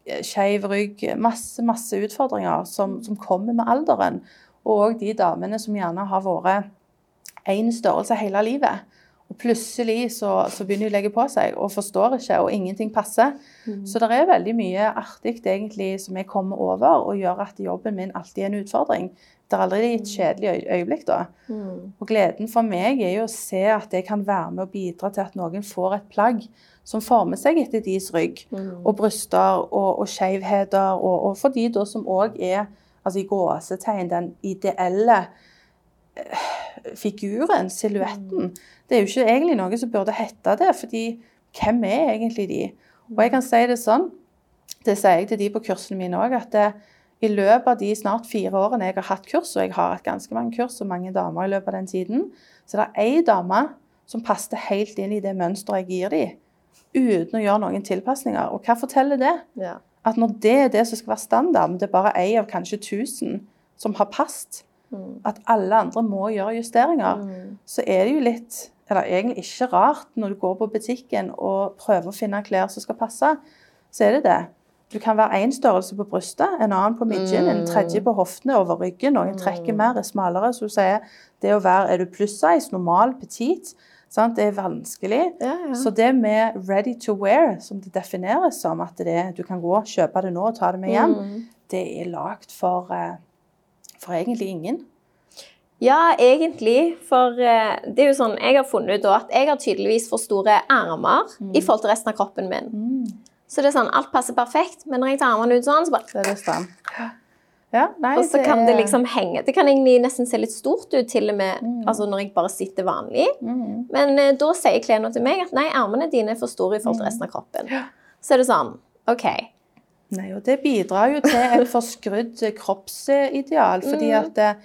Skeiv rygg. Masse, masse utfordringer som, som kommer med alderen. Og òg de damene som gjerne har vært én størrelse hele livet. Og plutselig så, så begynner de å legge på seg og forstår ikke, og ingenting passer. Så det er veldig mye artig egentlig som jeg kommer over, og gjør at jobben min alltid er en utfordring. Det er aldri et kjedelig øyeblikk da. Og gleden for meg er jo å se at jeg kan være med og bidra til at noen får et plagg som former seg etter deres rygg, og bryster og, og skjevheter, og, og for de da som òg er altså i gåsetegn den ideelle eh, figuren, silhuetten. Det er jo ikke egentlig noe som burde hete det, fordi hvem er egentlig de? Og jeg kan si det sånn, det sier jeg til de på kursene mine òg, at det, i løpet av de snart fire årene jeg har hatt kurs, og jeg har hatt ganske mange kurs og mange damer i løpet av den tiden, så det er ei dame som passer helt inn i det mønsteret jeg gir dem, uten å gjøre noen tilpasninger. Og hva forteller det? Ja. At når det er det som skal være standard, men det er bare ei av kanskje 1000 som har passet, at alle andre må gjøre justeringer, så er det jo litt Eller egentlig ikke rart når du går på butikken og prøver å finne klær som skal passe, så er det det. Du kan være én størrelse på brystet, en annen på midjen, en tredje på hoftene, over ryggen. Noen trekker mer, er smalere. Så du sier det å være Er du pluss size, normal, petit? Sant? Det er vanskelig. Ja, ja. Så det med ready to wear, som det defineres som, at det du kan gå og kjøpe det nå og ta det med hjem, det er lagd for, eh, for egentlig ingen. Ja, egentlig. For eh, det er jo sånn, jeg har funnet ut at jeg har tydeligvis for store armer i forhold til resten av kroppen min. Så det er sånn, alt passer perfekt, men når jeg tar armene ut sånn, så bare Det er det. Ja, nei, Og så kan det er- liksom henge. Det kan egentlig nesten se litt stort ut til og med altså når jeg bare sitter vanlig. Men eh, da sier klærne til meg at nei, armene dine er for store i forhold til resten av kroppen. Så er det sånn, OK. Nei, og det bidrar jo til et forskrudd kroppsideal. fordi at det,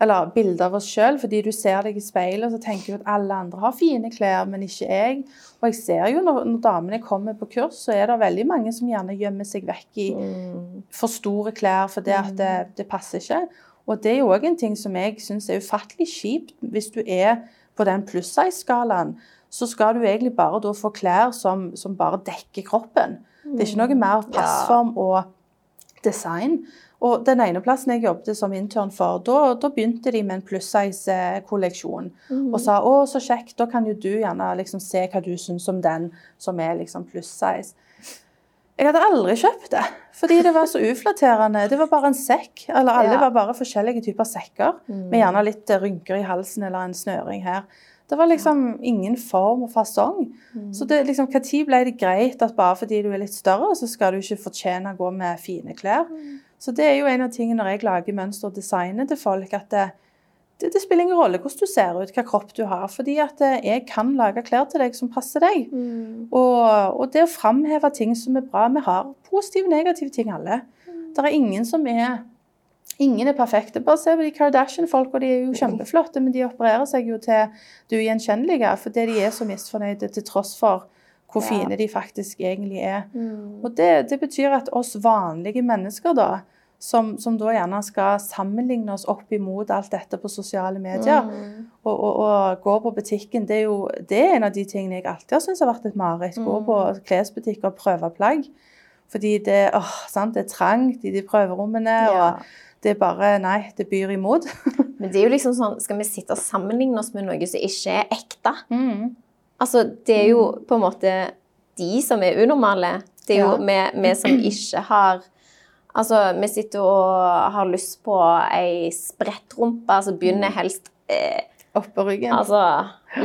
Eller bilde av oss sjøl, fordi du ser deg i speilet og så tenker du at alle andre har fine klær, men ikke jeg. Og jeg ser jo når, når damene kommer på kurs, så er det veldig mange som gjerne gjemmer seg vekk i for store klær fordi at det, det passer ikke. Og det er jo òg en ting som jeg syns er ufattelig kjipt hvis du er på den pluss size-skalaen. Så skal du egentlig bare da få klær som, som bare dekker kroppen. Det er ikke noe mer passform og design. Og den ene plassen jeg jobbet som intern for, da, da begynte de med en plussize-kolleksjon. Mm. Og sa å, så kjekt, da kan jo du gjerne liksom se hva du syns om den som er liksom plussize. Jeg hadde aldri kjøpt det, fordi det var så uflatterende. Det var bare en sekk. Eller alle Ja. var bare forskjellige typer sekker, med gjerne litt eh, rynker i halsen eller en snøring her. Det var liksom ingen form og fasong. Så det, liksom, tid ble det greit at bare fordi du er litt større, så skal du ikke fortjene å gå med fine klær? Så det er jo en av tingene når jeg lager mønster og designer til folk, at det, det, det spiller ingen rolle hvordan du ser ut, hva kropp du har. Fordi at eh, jeg kan lage klær til deg som passer deg. Og, og det å framheve ting som er bra Vi har positive og negative ting alle. Det er ingen som er Ingen er perfekte. Bare se på de Kardashian-folka. De er jo kjempeflotte, men de opererer seg jo til det ugjenkjennelige fordi de er så misfornøyde til tross for hvor fine de faktisk egentlig er. Og det, det betyr at oss vanlige mennesker, da, som, som da gjerne skal sammenligne oss opp imot alt dette på sosiale medier. Mm. Og, og, og gå på butikken, det er jo det er en av de tingene jeg alltid har syntes har vært et mareritt. Gå på klesbutikker og prøve plagg. Fordi det, åh, sant, det er trangt i de prøverommene, Ja. og det er bare Nei, det byr imot. Men det er jo liksom sånn, skal vi sitte og sammenligne oss med noe som ikke er ekte? Mm. Altså, det er jo på en måte de som er unormale. Det er jo Ja. vi, vi som ikke har Altså, vi sitter og har lyst på ei sprettrumpe Mm. begynner helst eh, Oppå ryggen. Altså,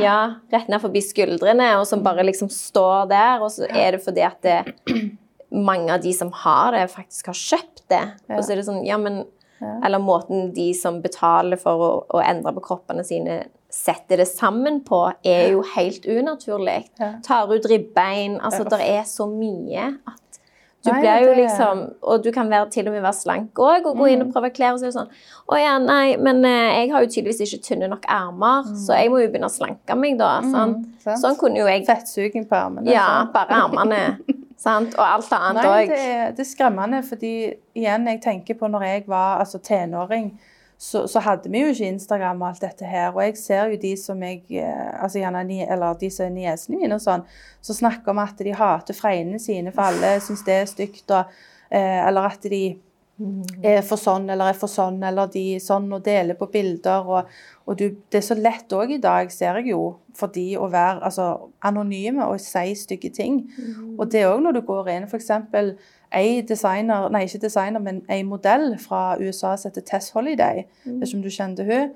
ja, rett ned forbi skuldrene, og som bare liksom står der. Og så er det fordi at det, mange av de som har det, faktisk har kjøpt det. Ja. Og så er det sånn, ja, men. Eller måten de som betaler for å, å endre på kroppene sine, setter det sammen på, er jo helt unaturlig. Tar ut ribbein Altså, det er så mye at du blir jo liksom Og du kan være, til og med være slank òg og gå inn og Mm. prøve klær, og så er det sånn Å ja, nei, men eh, jeg har jo tydeligvis ikke tynne nok ermer, så jeg må jo begynne å slanke meg, da. Sant? Mm. Sånn kunne jo jeg Fettsuging på armene. Ja, sant? bare armene. sant? Og alt annet òg. det det er skremmende, fordi igjen, jeg tenker på når jeg var altså, tenåring, så, så hadde vi jo ikke Instagram og alt dette her. Og jeg ser jo de som jeg eh, altså gjerne, eller de som er niesene mine og sånn, som snakker om at de hater fregnene sine, for alle syns det er stygt, og, eh, eller at de er for sånn eller er for sånn, eller de sånn og deler på bilder. Og, og du, det er så lett òg i dag, ser jeg jo, for de å være altså, anonyme og si stygge ting. Og det er òg når du går inn, f.eks. ei designer, nei ikke designer, men ei modell fra USA som heter Tess Holiday. Vet ikke om du kjente hun.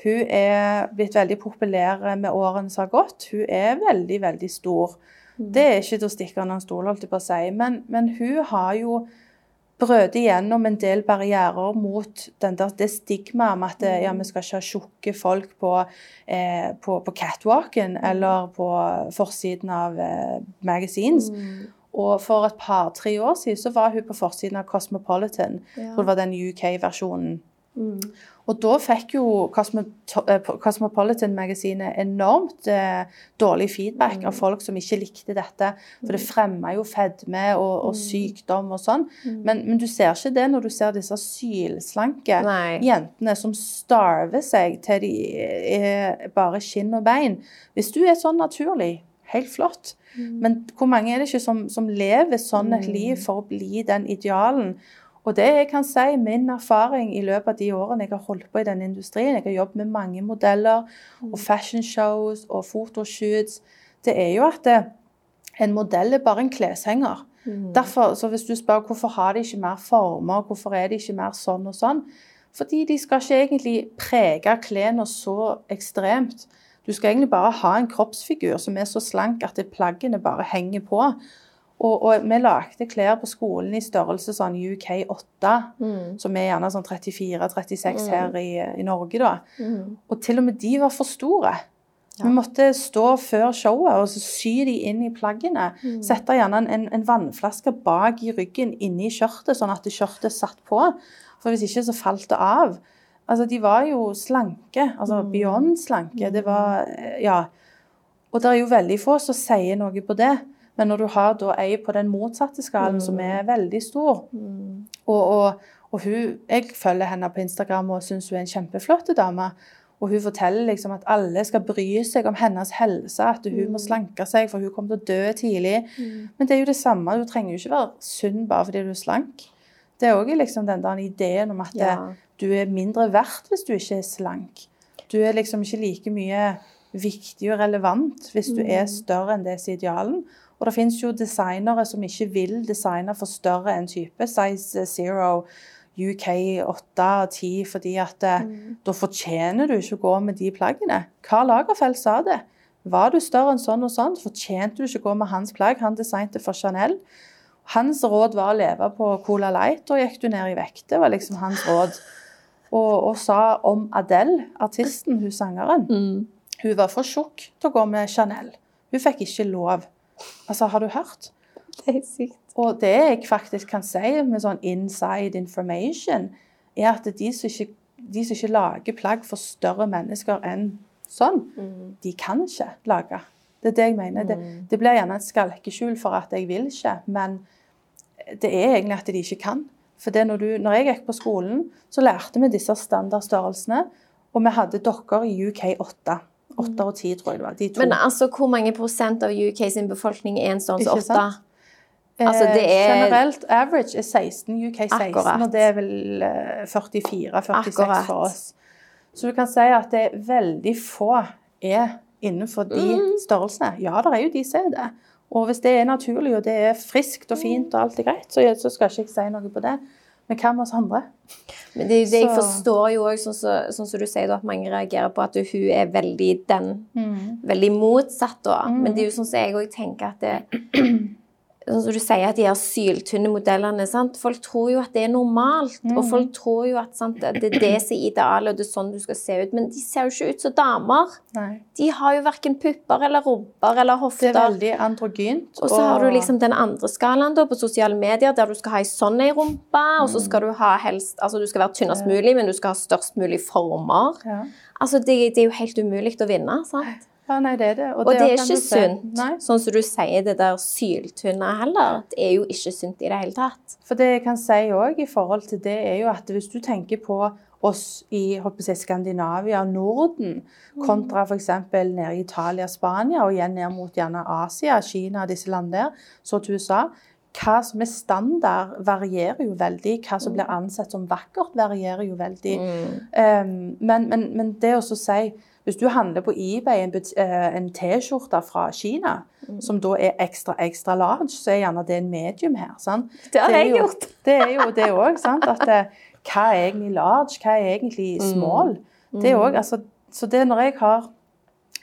Hun er blitt veldig populær med årene som har gått. Hun er veldig, veldig stor. Det er ikke til å stikke under en stol, holdt jeg på å si. Men, men hun har jo brøt igjennom en del barrierer mot den der, det stigmaet om at eh, ja, vi skal ikke ha tjukke folk på, eh, på, på catwalken eller på forsiden av eh, magazines. Og for et par-tre år siden så var hun på forsiden av Cosmopolitan. Ja. hvor Det var den UK-versjonen. Mm. Og da fikk jo eh, Cosmopolitan-magasinet enormt eh, dårlig feedback av folk som ikke likte dette. For det fremma jo fedme og, og sykdom og sånn. Men, men du ser ikke det når du ser disse sylslanke Nei. jentene som starver seg til de er bare skinn og bein. Hvis du er sånn naturlig, helt flott. Men hvor mange er det ikke som, som lever sånn et liv for å bli den idealen? Og det jeg kan si, min erfaring i løpet av de årene jeg har holdt på i denne industrien, jeg har jobbet med mange modeller og fashion shows og fotoshoots, det er jo at det, en modell er bare en kleshenger. Derfor, så hvis du spør hvorfor har de ikke mer former, hvorfor er de ikke mer sånn og sånn, fordi de skal ikke egentlig prege klærne så ekstremt. Du skal egentlig bare ha en kroppsfigur som er så slank at plaggene bare henger på. Og, og vi lagde klær på skolen i størrelse sånn UK8, Mm. som er gjerne sånn 34-36 her i, i Norge, da. Mm. Og til og med de var for store. Ja. Vi måtte stå før showet og så sy de inn i plaggene. Mm. Sette gjerne en, en vannflaske bak i ryggen inni skjørtet, sånn at skjørtet satt på. For hvis ikke så falt det av. Altså, de var jo slanke. Altså Mm. beyond slanke. Det var eh, Ja. Og det er jo veldig få som sier noe på det. Men når du har da ei på den motsatte skalaen som er veldig stor, Mm. og, og, og hun, jeg følger henne på Instagram og syns hun er en kjempeflott dame. Og hun forteller liksom at alle skal bry seg om hennes helse, at hun må slanke seg, for hun kommer til å dø tidlig. Men det er jo det samme. Du trenger jo ikke være sunn bare fordi du er slank. Det er òg liksom den der ideen om at Ja. Du er mindre verdt hvis du ikke er slank. Du er liksom ikke like mye viktig og relevant hvis du er større enn det som er idealen. Og det finnes jo designere som ikke vil designe for større enn type size zero, UK 8 og 10, fordi at mm. da fortjener du ikke å gå med de plaggene. Karl Lagerfeld sa det. Var du større enn sånn og sånn, fortjente du ikke å gå med hans plagg. Han designet for Chanel. Hans råd var å leve på Cola Light, og gikk du ned i vekt. Det var liksom hans råd. Og, og sa om Adele, artisten, hun sangeren, Mm. hun var for tjukk til å gå med Chanel. Hun fikk ikke lov. Altså, har du hørt? Det er sykt. Og det jeg faktisk kan si med sånn inside information, er at de som ikke, de som ikke lager plagg for større mennesker enn sånn, de kan ikke lage. Det er det jeg mener. Det, det blir gjerne et skalkeskjul for at jeg vil ikke, men det er egentlig at de ikke kan. For det når, du, når jeg gikk på skolen, så lærte vi disse standardstørrelsene. Og vi hadde dokker i UK 8. 8 og 10, tror jeg det var. De. Men altså, hvor mange prosent av UK sin befolkning er en størrelse Ikke 8? sant? altså, det Eh, er- Generelt average er 16, UK 16, Akkurat. og det er vel eh, 44-46 for oss. Så du kan si at det er veldig få er innenfor de Mm. størrelsene. Ja, det er jo de som er det. Og hvis det er naturlig, og det er friskt og fint og alt er greit, så, så skal ikke jeg si noe på det. Men hva med oss andre? Men det, det jeg forstår jo òg, sånn som sånn som du sier, at mange reagerer på at hun er veldig den Veldig motsatt, da. Men det er jo sånn som jeg òg tenker at det Sånn som du sier, at de her syltynne modellene sant? Folk tror jo at det er normalt. Og folk tror jo at sant, at det er det som er idealet, og det er sånn du skal se ut. Men de ser jo ikke ut som damer. Nei. De har jo verken pupper eller rumper eller hofter. Det er veldig androgynt. Og så har du liksom den andre skalaen da, på sosiale medier, der du skal ha ei sånn ei rumpe, og så skal du ha helst Altså du skal være tynnest mulig, men du skal ha størst mulig former. ja. Altså det, det er jo helt umulig å vinne, sant? Ja, nei, det er det. Og det er ikke sunt. Sånn som du sier, det der syltynne heller. Det er jo ikke sunt i det hele tatt. For det jeg kan si òg i forhold til det, er jo at hvis du tenker på oss i si, Skandinavia og Norden, kontra f.eks. nede i Italia og Spania, og igjen ned mot gjerne Asia, Kina og disse landene der, så til USA hva som er standard, varierer jo veldig. Hva som blir ansett som vakkert, varierer jo veldig. Um, men, men, men det å så si Hvis du handler på eBay en, eh, en T-skjorte fra Kina, som da er ekstra ekstra large, så er gjerne det en medium her. sant? Det har jeg jo, gjort. Det er jo det òg, sant. At eh, hva er egentlig large, hva er egentlig small? Det er også, altså, så det når jeg har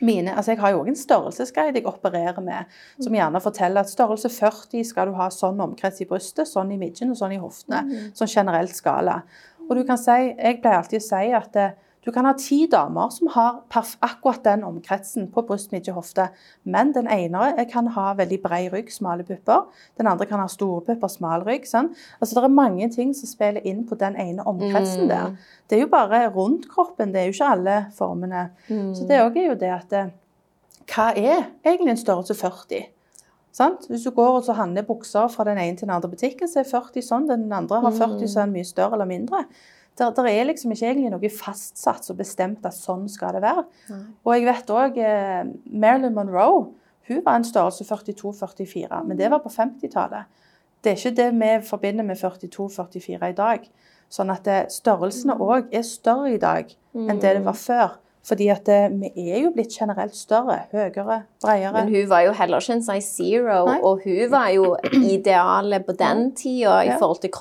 mine, altså Jeg har jo en størrelsesguide jeg opererer med, som gjerne forteller at størrelse 40 skal du ha sånn omkrets i brystet, sånn i midjen og sånn i hoftene. Sånn generelt skala. Og du kan si, Jeg pleier alltid å si at eh, du kan ha ti damer som har akkurat den omkretsen på bryst, midje, hofte. Men den ene kan ha veldig bred rygg, smale pupper. Den andre kan ha store pupper, smal rygg. Sånn. Altså, Det er mange ting som spiller inn på den ene omkretsen der. Det er jo bare rundt kroppen, det er jo ikke alle formene. Så det òg er jo det at eh, Hva er egentlig en størrelse 40? Sant? Hvis du går og så handler bukser fra den ene til den andre butikken, så er 40 sånn. Den andre har 40 så er den mye større eller mindre. Der, der er liksom ikke egentlig noe fastsatt og bestemt at sånn skal det være. Og jeg vet òg eh, Marilyn Monroe hun var en størrelse 42-44, men det var på 50-tallet. Det er ikke det vi forbinder med 42-44 i dag. Sånn at det, størrelsene òg er større i dag enn det det var før. Fordi at det, vi er jo blitt generelt større, høyere, bredere. Men hun var jo heller ikke en size zero, Nei. og hun var jo idealet på den tida i Ja. forhold til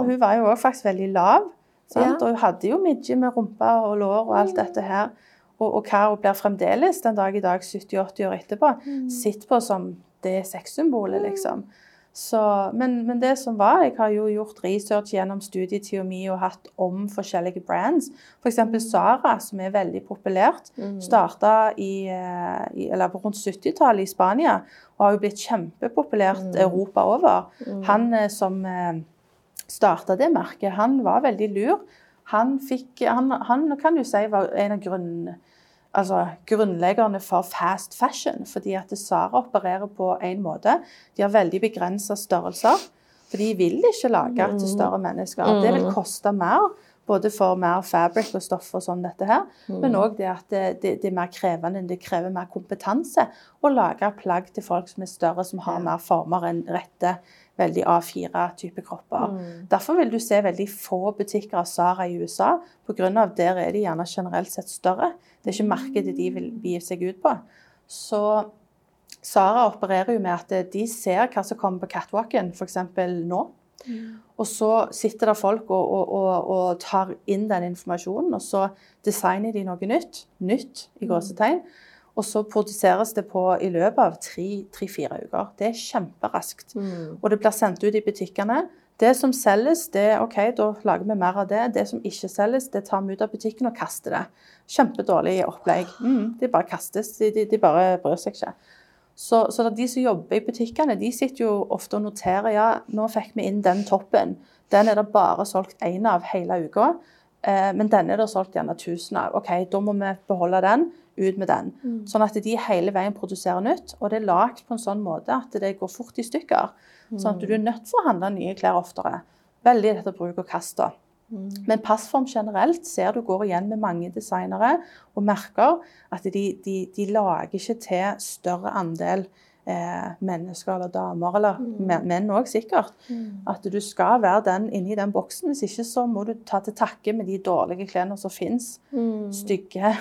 Og hun var jo òg faktisk veldig lav. Sant? Ja. Og hun hadde jo midje med rumpe og lår og alt dette her. Og, og hva hun blir fremdeles den dag i dag, 70-80 år etterpå, sett på som det sexsymbolet, liksom. Så, men, men det som var Jeg har jo gjort research gjennom studietida mi og hatt om forskjellige brands. F.eks. Sara, som er veldig populært. Starta i, eh, i, eller på rundt 70-tallet i Spania og har jo blitt kjempepopulært Europa over. Han eh, som eh, starta det merket, han var veldig lur. Han, fikk, han, han kan du si var en av grunn, altså, grunnleggerne for fast fashion. Fordi at Sara opererer på en måte. De har veldig begrensa størrelser. For de vil ikke lage til større mennesker. Det vil koste mer. Både for mer fabric og stoff og sånn dette her, men òg det at det, det, det er mer krevende. Det krever mer kompetanse å lage plagg til folk som er større, som har mer former enn rette veldig A4-type kropper. Derfor vil du se veldig få butikker av Sara i USA, pga. der er de gjerne generelt sett større. Det er ikke markedet de vil begi seg ut på. Så Sara opererer jo med at de ser hva som kommer på catwalken, f.eks. nå. Og så sitter det folk og, og, og, og tar inn den informasjonen, og så designer de noe nytt. Nytt, i gåsetegn. Og så produseres det på i løpet av tre-fire uker. Det er kjemperaskt. Og det blir sendt ut i butikkene. Det som selges, det OK, da lager vi mer av det. Det som ikke selges, det tar vi ut av butikken og kaster det. Kjempedårlig opplegg. Mm, de bare kastes. De, de, de bare bryr seg ikke. Så, så de som jobber i butikkene, de sitter jo ofte og noterer ja, nå fikk vi inn den toppen. Den er det bare solgt én av hele uka. Eh, men denne er det solgt gjerne 1000 av. OK, da må vi beholde den. Ut med den. Sånn at de hele veien produserer nytt. Og det er lagd på en sånn måte at det går fort i stykker. Sånn at du er nødt for å handle nye klær oftere. veldig dette bruk og kast. da. Men passform generelt ser du går igjen med mange designere og merker at de, de, de lager ikke til større andel eh, mennesker eller damer, eller mm. menn òg sikkert. At du skal være den inni den boksen. Hvis ikke så må du ta til takke med de dårlige klærne som fins. Stygge,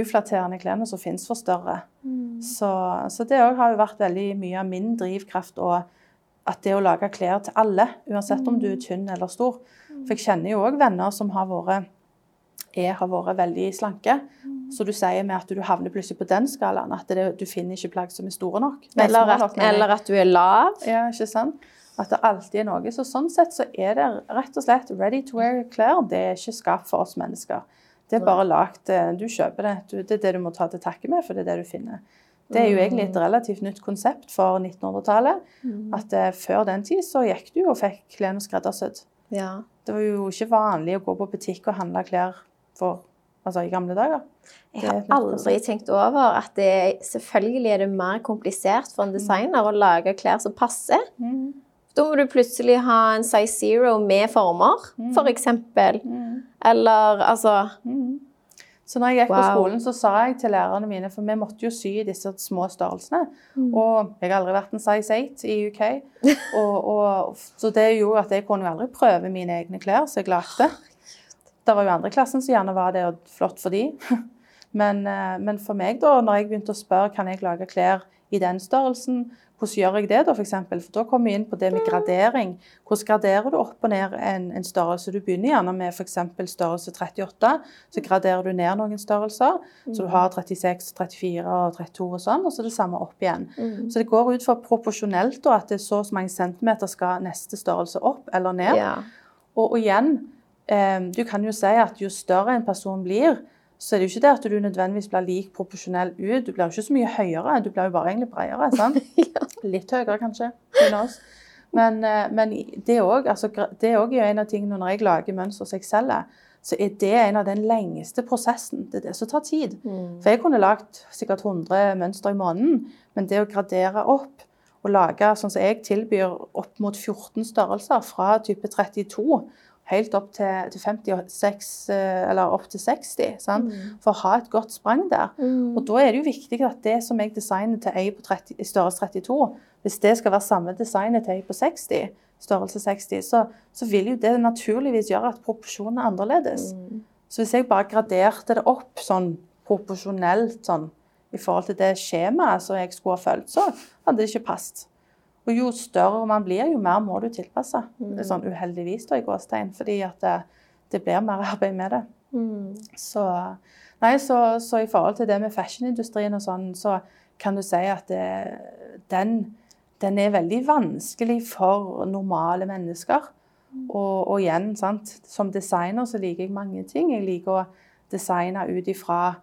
uflatterende klærne som fins for større. Så, så det òg har jo vært veldig mye av min drivkraft. og at det å lage klær til alle, uansett om du er tynn eller stor. For jeg kjenner jo òg venner som har vært, er, har vært veldig slanke. Så du sier med at du havner plutselig på den skalaen. At det, du finner ikke plagg som er store nok. Eller at, nok, eller at du er lav. Ja, ikke sant? At det alltid er noe. Så sånn sett så er det rett og slett ready to wear klær. Det er ikke skapt for oss mennesker. Det er bare lagt eh, Du kjøper det. Det er det du må ta til takke med, for det er det du finner. Det er jo egentlig et relativt nytt konsept for 1900-tallet. At eh, før den tid så gikk du og fikk klærne skreddersydd. Ja. Det var jo ikke vanlig å gå på butikk og handle klær for, altså i gamle dager. Jeg har aldri tenkt over at det, selvfølgelig er det mer komplisert for en designer å lage klær som passer. Mm. Da må du plutselig ha en size zero med former, for eksempel. Eller altså Så når jeg gikk på skolen, så sa jeg til lærerne mine, for vi måtte jo sy i disse små størrelsene. Og jeg har aldri vært en size 8 i UK. Og, og, så det gjorde at jeg kunne jo aldri prøve mine egne klær som jeg lagde. Det var jo andre klassen som gjerne var det, og flott for de. Men, eh, men for meg, da, når jeg begynte å spørre kan jeg lage klær i den størrelsen, hvordan gjør jeg det, da, for eksempel? For da kommer vi inn på det med gradering. Hvordan graderer du opp og ned en, en størrelse? Du begynner gjerne med f.eks. størrelse 38, så graderer du ned noen størrelser. Så du har 36, 34 og 32 og sånn, og så det samme opp igjen. Så det går ut for proporsjonelt da, at det er så og så mange centimeter skal neste størrelse opp eller ned. Ja. Og, og igjen, eh, du kan jo si at jo større en person blir, så er det jo ikke det at du nødvendigvis blir lik proporsjonell ut. Du blir jo ikke så mye høyere, du blir jo bare egentlig bredere. sant? Litt høyere, kanskje. Men, eh, men det òg altså, er jo en av tingene når jeg lager mønster som jeg selger, så er det en av den lengste prosessen. Det er det som tar tid. For jeg kunne lagd sikkert 100 mønster i måneden, men det å gradere opp og lage sånn som jeg tilbyr opp mot 14 størrelser, fra type 32 helt opp til, til 56, eh, eller opp til 60, sant? for å ha et godt sprang der. Og da er det jo viktig at det som jeg designer til ei på 30, i størrelse 32, hvis det skal være samme designet til ei på 60, størrelse 60, så, så vil jo det naturligvis gjøre at proporsjonene er annerledes. Så hvis jeg bare graderte det opp sånn proporsjonelt sånn, i forhold til det skjemaet som jeg skulle ha fulgt, så hadde det ikke passet. Og jo større man blir, jo mer må du tilpasse. Det er sånn uheldigvis da i gåstegn, fordi at det, det blir mer arbeid med det. Så, nei, så, så i forhold til det med fashionindustrien og sånn, så kan du si at det, den, den er veldig vanskelig for normale mennesker. Og, og igjen, sant? som designer så liker jeg mange ting. Jeg liker å designe ut ifra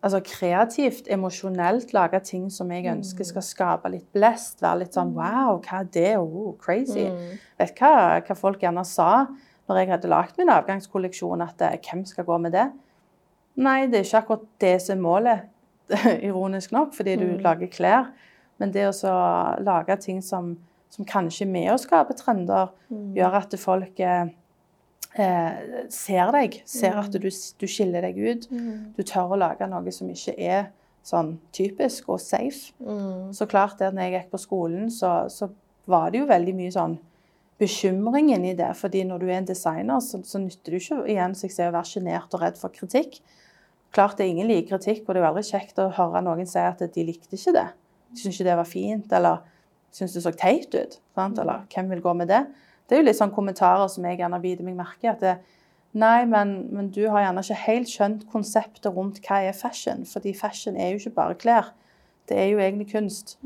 altså kreativt, emosjonelt lage ting som jeg ønsker skal skape litt blest. Være litt sånn Wow, hva er det? Oh, crazy. Vet du hva, hva folk gjerne sa når jeg hadde lagd min avgangskolleksjon, at eh, hvem skal gå med det? Nei, det er ikke akkurat det som er målet, ironisk nok, fordi du lager klær. Men det å lage ting som, som kanskje er med å skape trender, gjør at folk eh, eh, ser deg, ser at du, du skiller deg ut. Du tør å lage noe som ikke er sånn typisk og safe. Så klart det, når jeg gikk på skolen, så, så var det jo veldig mye sånn bekymringen i det. fordi når du er en designer, så, så nytter du ikke igjen så jeg ser, å være sjenert og redd for kritikk. Klart det er ingen liker kritikk, og det er jo aldri kjekt å høre noen si at de likte ikke det. De syntes ikke det var fint, eller syntes det så teit ut. Sant? Eller hvem vil gå med det? Det er jo litt sånn kommentarer som jeg gjerne biter meg merke i. at det, Nei, men, men du har gjerne ikke helt skjønt konseptet rundt hva er fashion. Fordi fashion er jo ikke bare klær. Det er jo egentlig kunst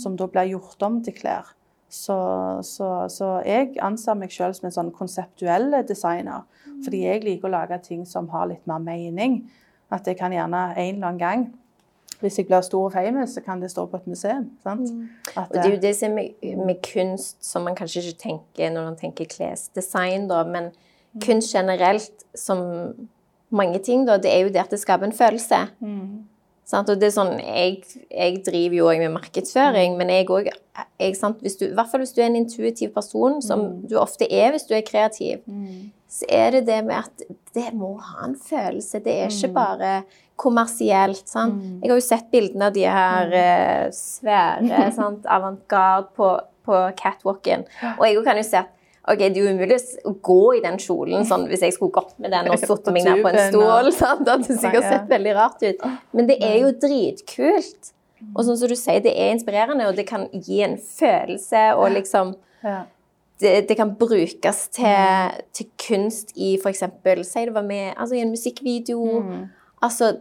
som da blir gjort om til klær. Så, så, så jeg anser meg selv som en sånn konseptuell designer. Fordi jeg liker å lage ting som har litt mer mening. At jeg kan gjerne en eller annen gang Hvis jeg blir stor og famous, så kan det stå på et museum. Sant? At, Og det er jo det som er med, kunst som man kanskje ikke tenker når man tenker klesdesign, da, men kunst generelt som mange ting, da, det er jo det at det skaper en følelse. Sant? Og det er sånn, jeg, jeg driver jo også med markedsføring, men jeg òg I hvert fall hvis du er en intuitiv person, som du ofte er hvis du er kreativ, så er det det med at det må ha en følelse. Det er ikke bare kommersielt. Sant? Jeg har jo sett bildene av de her eh, svære avantgarde på, på catwalken, og jeg kan jo se at Ok, Det er jo umulig å gå i den kjolen sånn, hvis jeg skulle gått med den og satt meg ned på en stol. Sant? Det hadde sikkert sett veldig rart ut. Men det er jo dritkult. Og sånn som du sier, det er inspirerende, og det kan gi en følelse og liksom Ja. Det, det kan brukes til, til kunst i f.eks. Si det var med altså i en musikkvideo. Altså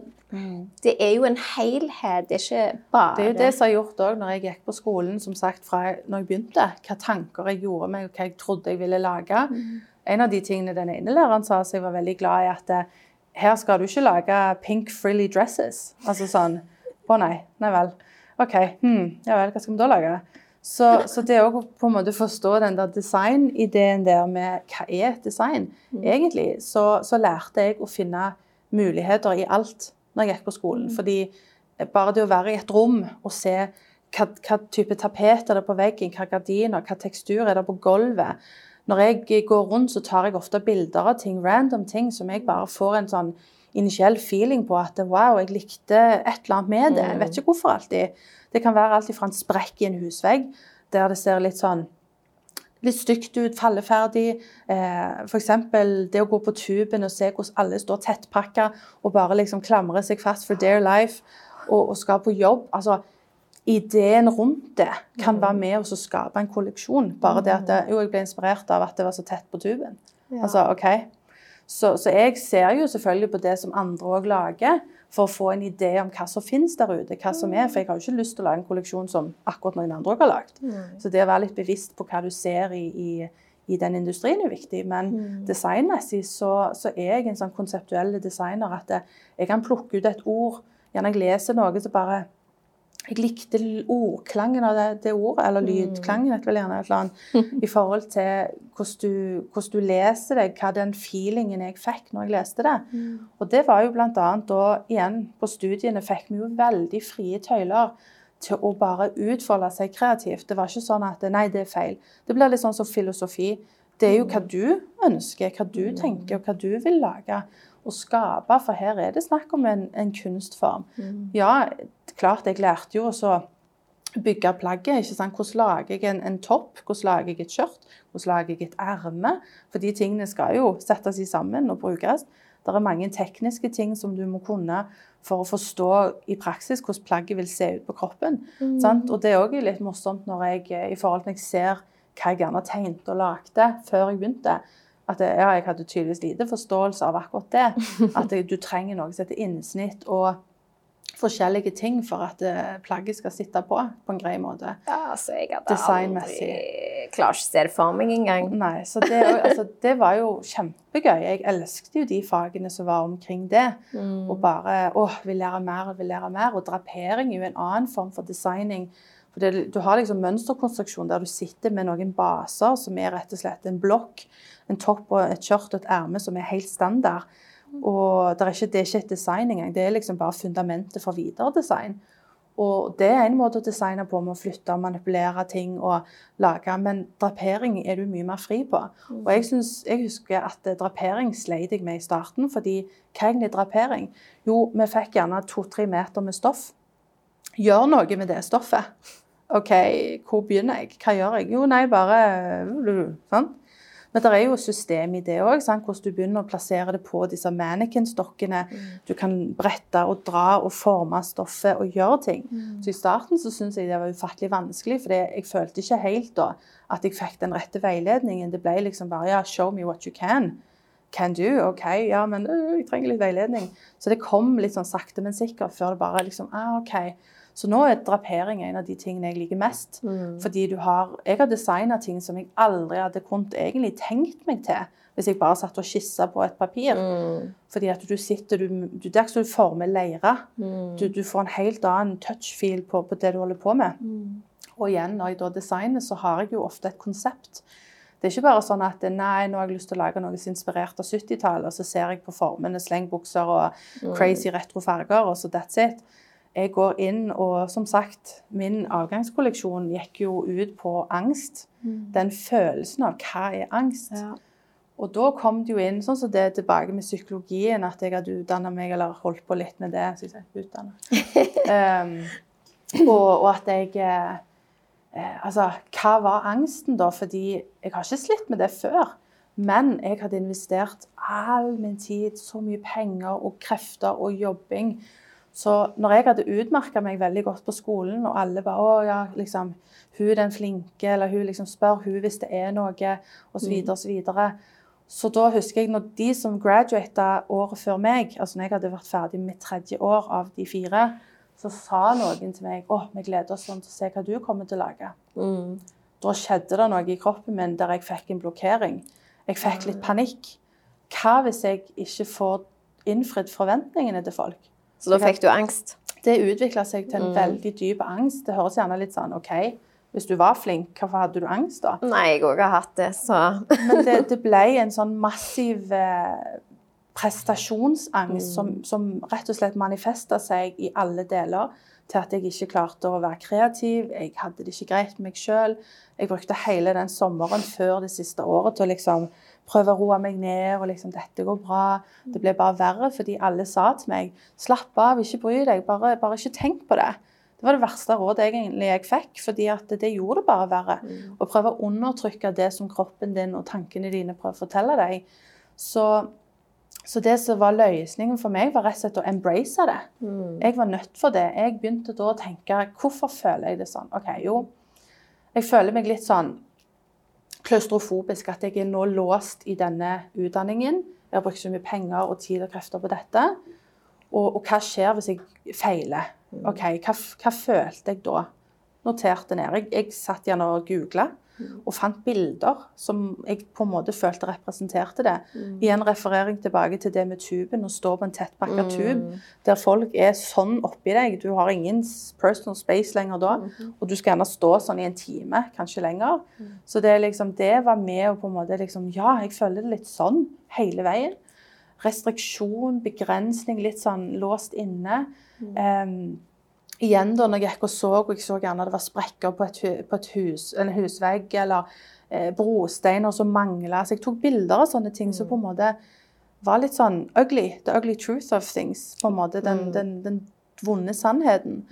Det er jo en helhet. Det er ikke bare Det er jo det som har gjort òg når jeg gikk på skolen, som sagt, fra når jeg begynte. Hva tanker jeg gjorde meg, og hva jeg trodde jeg ville lage. En av de tingene den ene læreren sa som jeg var veldig glad i, at eh, her skal du ikke lage pink frilly dresses. Altså sånn Å nei. Nei vel. OK. Hmm, ja vel, hva skal vi da lage? Så, så det å på en måte forstå den der designideen der med hva er et design, egentlig, så, så lærte jeg å finne muligheter i alt når jeg gikk på skolen. Fordi bare det å være i et rom og se hva, hva type tapet er det på veggen, hva gardiner, hva tekstur er det på gulvet. Når jeg går rundt, så tar jeg ofte bilder av ting, random ting, som jeg bare får en sånn initiell feeling på at wow, jeg likte et eller annet med det. Jeg vet ikke hvorfor alltid. Det kan være alt fra en sprekk i en husvegg, der det ser litt sånn litt stygt ut, falleferdig. Eh, F.eks. det å gå på tuben og se hvordan alle står tettpakka og bare liksom klamrer seg fast for their life og, og skal på jobb. Altså, ideen rundt det kan være med å skape en kolleksjon. Bare det at det, jo, jeg ble inspirert av at det var så tett på tuben. Altså, ok. Så, så jeg ser jo selvfølgelig på det som andre òg lager, for å få en idé om hva som finnes der ute. hva som er, For jeg har jo ikke lyst til å lage en kolleksjon som akkurat noen andre også har lagd. Så det å være litt bevisst på hva du ser i, i, i den industrien er viktig. Men designmessig så, så er jeg en sånn konseptuell designer at jeg kan plukke ut et ord. Gjerne jeg leser noe, så bare jeg likte ordklangen av det, det ordet, eller lydklangen, vet vel gjerne et eller annet, i forhold til hvordan du, hvordan du leser det, hva den feelingen jeg fikk når jeg leste det. Og det var jo annet da, igjen, på studiene fikk vi jo veldig frie tøyler til å bare utfolde seg kreativt. Det var ikke sånn at nei, det er feil. Det blir litt sånn som filosofi. Det er jo hva du ønsker, hva du tenker, og hva du vil lage og skape, for her er det snakk om en, en kunstform. Ja, klart jeg lærte jo å bygge plagget. ikke sant? Hvordan lager jeg en, en topp? Hvordan lager jeg et skjørt? Hvordan lager jeg et erme? For de tingene skal jo settes i sammen og brukes. Det er mange tekniske ting som du må kunne for å forstå i praksis hvordan plagget vil se ut på kroppen. Sant? Og det er også litt morsomt når jeg, i forhold til når jeg ser hva jeg gjerne tegnet og lagde før jeg begynte. At det, ja, jeg hadde tydeligvis lite forståelse av akkurat det. At det, du trenger noe som heter innsnitt og forskjellige ting for at eh, plagget skal sitte på på en grei måte. Ja, altså, jeg hadde Designmessig. aldri Klarer ikke å se det for meg engang. Nei, så det, altså, det var jo kjempegøy. Jeg elsket jo de fagene som var omkring det. Og bare åh, vil lære mer og vil lære mer. Og drapering er jo en annen form for designing. For det, du har liksom mønsterkonstruksjon der du sitter med noen baser som er rett og slett en blokk, en topp og et skjørt og et erme som er helt standard. Og det er, ikke, det er ikke et design engang. Det er liksom bare fundamentet for videre design. Og det er en måte å designe på med å flytte og manipulere ting og lage, men drapering er du mye mer fri på. Og jeg, synes, jeg husker at eh, drapering sleit jeg med i starten, fordi hva er egentlig drapering? Jo, vi fikk gjerne to-tre meter med stoff. Gjør noe med det stoffet. OK, hvor begynner jeg? Hva gjør jeg? Jo, nei, bare sånn. Men det er jo system i det òg, hvordan du begynner å plassere det på disse mannequin-stokkene. Du kan brette og dra og forme stoffet og gjøre ting. Så I starten så syntes jeg det var ufattelig vanskelig, for jeg følte ikke helt da at jeg fikk den rette veiledningen. Det ble liksom bare ja, show me what you can. Can do, OK, ja, men øh, jeg trenger litt veiledning. Så det kom litt sånn sakte, men sikkert før det bare liksom ah, OK. Så nå er drapering en av de tingene jeg liker mest. Fordi du har Jeg har designa ting som jeg aldri hadde kunnet egentlig tenkt meg til hvis jeg bare satt og skissa på et papir. Fordi at du sitter du, du, Det er ikke som du former leire. Du, du får en helt annen touch-feel på, på det du holder på med. Og igjen, når jeg da designer, så har jeg jo ofte et konsept. Det er ikke bare sånn at nei, nå har jeg lyst til å lage noe som er inspirert av 70-tallet, og så ser jeg på formene slengbukser og crazy retrofarger, og så that's it. Jeg går inn og som sagt, min avgangskolleksjon gikk jo ut på angst. Den følelsen av hva er angst. Ja. Og da kom det jo inn sånn som det er tilbake med psykologien, at jeg hadde utdanna meg eller holdt på litt med det. Så jeg sier utdannet. um, og, og at jeg eh, eh, Altså, hva var angsten da? Fordi jeg har ikke slitt med det før. Men jeg hadde investert all min tid, så mye penger og krefter og jobbing. Så når jeg hadde utmerka meg veldig godt på skolen, og alle bare 'Å ja, liksom, hun er den flinke', eller hun liksom spør hun hvis det er noe, osv., osv. Så, videre. så da husker jeg når de som graduata året før meg, altså når jeg hadde vært ferdig med tredje år av de fire, så sa noen til meg 'Å, vi gleder oss sånn til å se hva du kommer til å lage'. Mm. Da skjedde det noe i kroppen min der jeg fikk en blokkering. Jeg fikk litt panikk. Hva hvis jeg ikke får innfridd forventningene til folk? Så da fikk du angst? Det utvikla seg til en veldig dyp angst. Det høres gjerne litt sånn OK, hvis du var flink, hvorfor hadde du angst da? Nei, jeg òg har hatt det, så Men det, det ble en sånn massiv eh, prestasjonsangst som, som rett og slett manifesta seg i alle deler. Til at jeg ikke klarte å være kreativ, jeg hadde det ikke greit med meg sjøl. Jeg brukte hele den sommeren før det siste året til å liksom prøve å roe meg ned. og liksom, 'Dette går bra.' Det ble bare verre fordi alle sa til meg 'Slapp av, ikke bry deg. Bare, bare ikke tenk på det.' Det var det verste rådet egentlig jeg fikk, fordi det gjorde det bare verre. Å prøve å undertrykke det som kroppen din og tankene dine prøver å fortelle deg. Så, så det som var løsningen for meg, var rett og slett å embrace det. Jeg var nødt for det. Jeg begynte da å tenke hvorfor føler jeg det sånn? Ok, jo, jeg føler meg litt sånn klaustrofobisk, at jeg er nå låst i denne utdanningen. Jeg har brukt så mye penger og tid og krefter på dette. Og, og hva skjer hvis jeg feiler? Ok, Hva, hva følte jeg da? Noterte ned. Jeg, jeg satt igjen og googla og fant bilder som jeg på en måte følte representerte det. Igjen referering tilbake til det med tuben, å stå på en tettpakka tube der folk er sånn oppi deg. Du har ingen personal space lenger da, og du skal gjerne stå sånn i en time, kanskje lenger. Så det, liksom, det var med å på en måte liksom Ja, jeg føler det litt sånn hele veien. Restriksjon, begrensning, litt sånn låst inne. Em, igjen da, når jeg gikk og så, og jeg så gjerne det var sprekker på et, på et hus, en husvegg, eller eh, brosteiner som mangla. Så jeg tok bilder av sånne ting som på en måte var litt sånn ugly. The ugly truth of things. på en måte, Den, den, den vonde sannheten.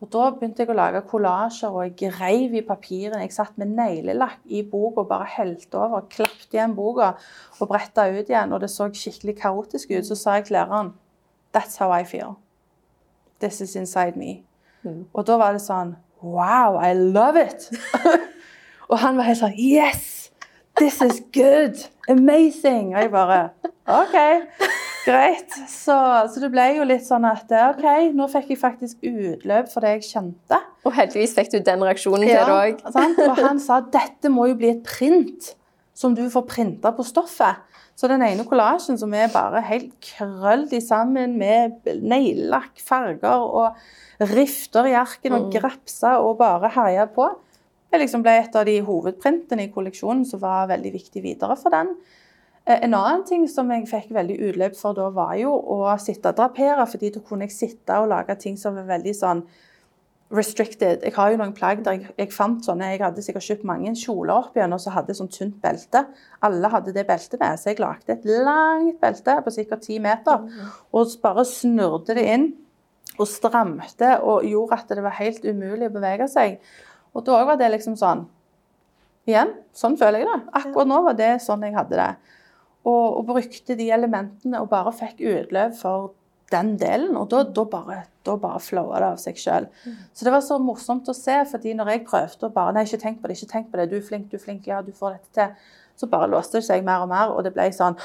Og da begynte jeg å lage kollasjer, og jeg reiv i papirene. Jeg satt med neglelakk i boka og bare helte over, klappet igjen boka og bretta ut igjen. Og det så skikkelig kaotisk ut. Så sa jeg til læreren That's how I feel. This is inside me. Og da var det sånn Wow, I love it! og han var helt sånn Yes! This is good! Amazing! Og jeg bare OK, greit. Så, så det ble jo litt sånn at OK, nå fikk jeg faktisk utløp for det jeg kjente. Og heldigvis fikk du den reaksjonen til det òg. Og han sa dette må jo bli et print som du får printa på stoffet. Så den ene kollasjen som er bare helt krølled sammen med neglelakk, farger og rifter i arken og grepser og bare herja på, det liksom ble et av de hovedprintene i kolleksjonen som var veldig viktig videre for den. Eh, En annen ting som jeg fikk veldig utløp for da, var jo å sitte og drapere, fordi da kunne jeg sitte og lage ting som var veldig sånn restricted. Jeg har jo noen plagg der jeg, jeg fant sånne Jeg hadde sikkert kjøpt mange kjoler opp igjen og så hadde sånn tynt belte. Alle hadde det beltet med, så jeg lagde et langt belte på sikkert ti meter. Og bare snurrte det inn og stramte og gjorde at det var helt umulig å bevege seg. Og da var det liksom sånn Igjen, sånn føler jeg det. Akkurat nå var det sånn jeg hadde det. Og, og brukte de elementene og bare fikk utløp for den delen. Og da, da bare, da bare flowa det av seg sjøl. Så det var så morsomt å se, fordi når jeg prøvde å bare Nei, ikke tenk på det, ikke tenk på det. Du er flink, du er flink, ja, du får dette til. Så bare låste det seg mer og mer, og det ble sånn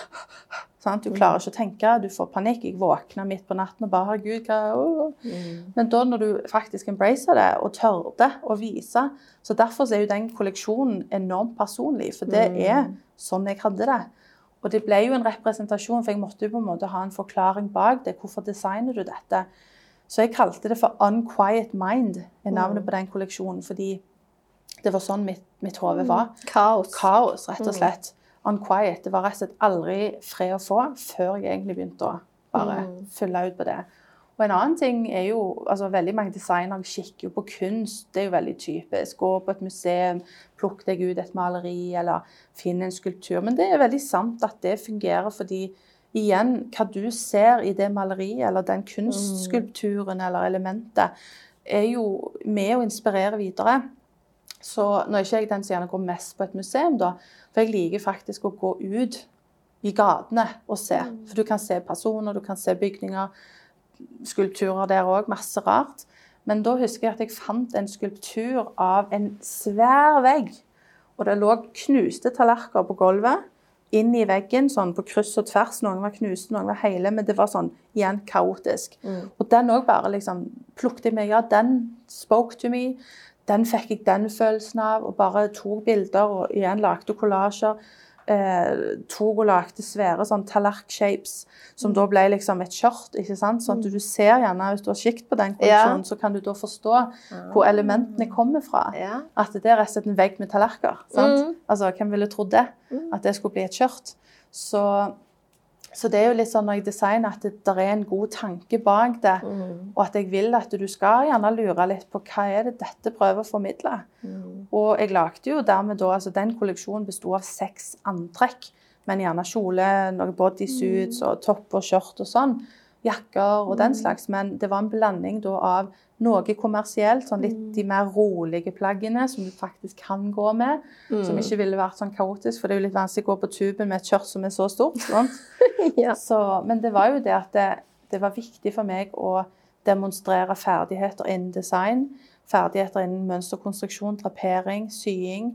sant? Du klarer ikke å tenke, du får panikk. Jeg våkna midt på natten og bare Herregud, hva åh. Men da når du faktisk embracer det og tørde å vise Så derfor er jo den kolleksjonen enormt personlig, for det er sånn jeg hadde det. Og det ble jo en representasjon, for jeg måtte jo på en måte ha en forklaring bak det. Hvorfor designer du dette? Så jeg kalte det for Unquiet Mind, er navnet på den kolleksjonen. Fordi det var sånn mitt, mitt hode var. Kaos. Kaos, rett og slett. Unquiet. Det var rett og slett aldri fred å få før jeg egentlig begynte å bare fylle ut på det. Og en annen ting er jo altså Veldig mange designere kikker jo på kunst. Det er jo veldig typisk. Gå på et museum, plukk deg ut et maleri eller finn en skulptur. Men det er veldig sant at det fungerer fordi igjen, hva du ser i det maleriet eller den kunstskulpturen eller elementet, er jo med å inspirere videre. Så nå er ikke jeg den som gjerne går mest på et museum, da, for jeg liker faktisk å gå ut i gatene og se. For du kan se personer, du kan se bygninger, skulpturer der òg, masse rart. Men da husker jeg at jeg fant en skulptur av en svær vegg. Og det lå knuste tallerkener på gulvet, inn i veggen, sånn på kryss og tvers. Noen var knuste, noen var hele, men det var sånn igjen kaotisk. Og den òg bare liksom plukket jeg meg Ja, den spoke to me. Den fikk jeg den følelsen av, og bare tok bilder og igjen lagde kollasjer. Eh, tok og lagde svære sånn tallerk-shapes, som da ble liksom et skjørt. ikke sant? Sånn at du ser gjerne, Hvis du har sikt på den kolleksjonen, så kan du da forstå hvor elementene kommer fra. Ja. At det er rett og slett en vegg med tallerkener. sant? Mm. Altså, Hvem ville trodd det? At det skulle bli et skjørt. Så, så det er jo litt sånn når jeg designer, at det der er en god tanke bak det. Mm. Og at jeg vil at du skal gjerne lure litt på hva er det dette prøver å formidle. Mm. Og jeg lagde jo dermed da, altså Den kolleksjonen besto av seks antrekk. Men gjerne kjole, noen bodysuits og topp og skjørt og sånn. Jakker og den slags. Men det var en blanding da av noe kommersielt, sånn litt de mer rolige plaggene som du faktisk kan gå med. Som ikke ville vært sånn kaotisk, for det er jo litt vanskelig å gå på tuben med et skjørt som er så stort. Ja. Så, men det var jo det at det, det var viktig for meg å demonstrere ferdigheter innen design. Ferdigheter innen mønsterkonstruksjon, drapering, sying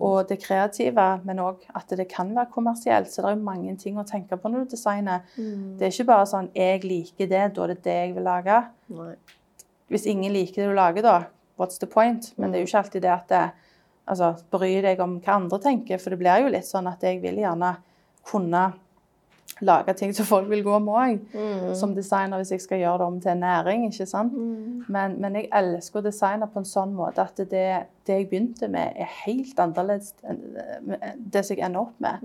og det kreative. Men òg at det kan være kommersielt. Så det er jo mange ting å tenke på når du designer. Det er ikke bare sånn 'jeg liker det, da er det det jeg vil lage'. Nei. Hvis ingen liker det du lager, da, what's the point? Men det er jo ikke alltid det at det, altså, bry deg om hva andre tenker. For det blir jo litt sånn at jeg vil gjerne kunne lage ting som folk vil gå med òg. Som designer, hvis jeg skal gjøre det om til en næring. ikke sant? Men, men jeg elsker å designe på en sånn måte at det, det jeg begynte med, er helt annerledes enn det som jeg ender opp med.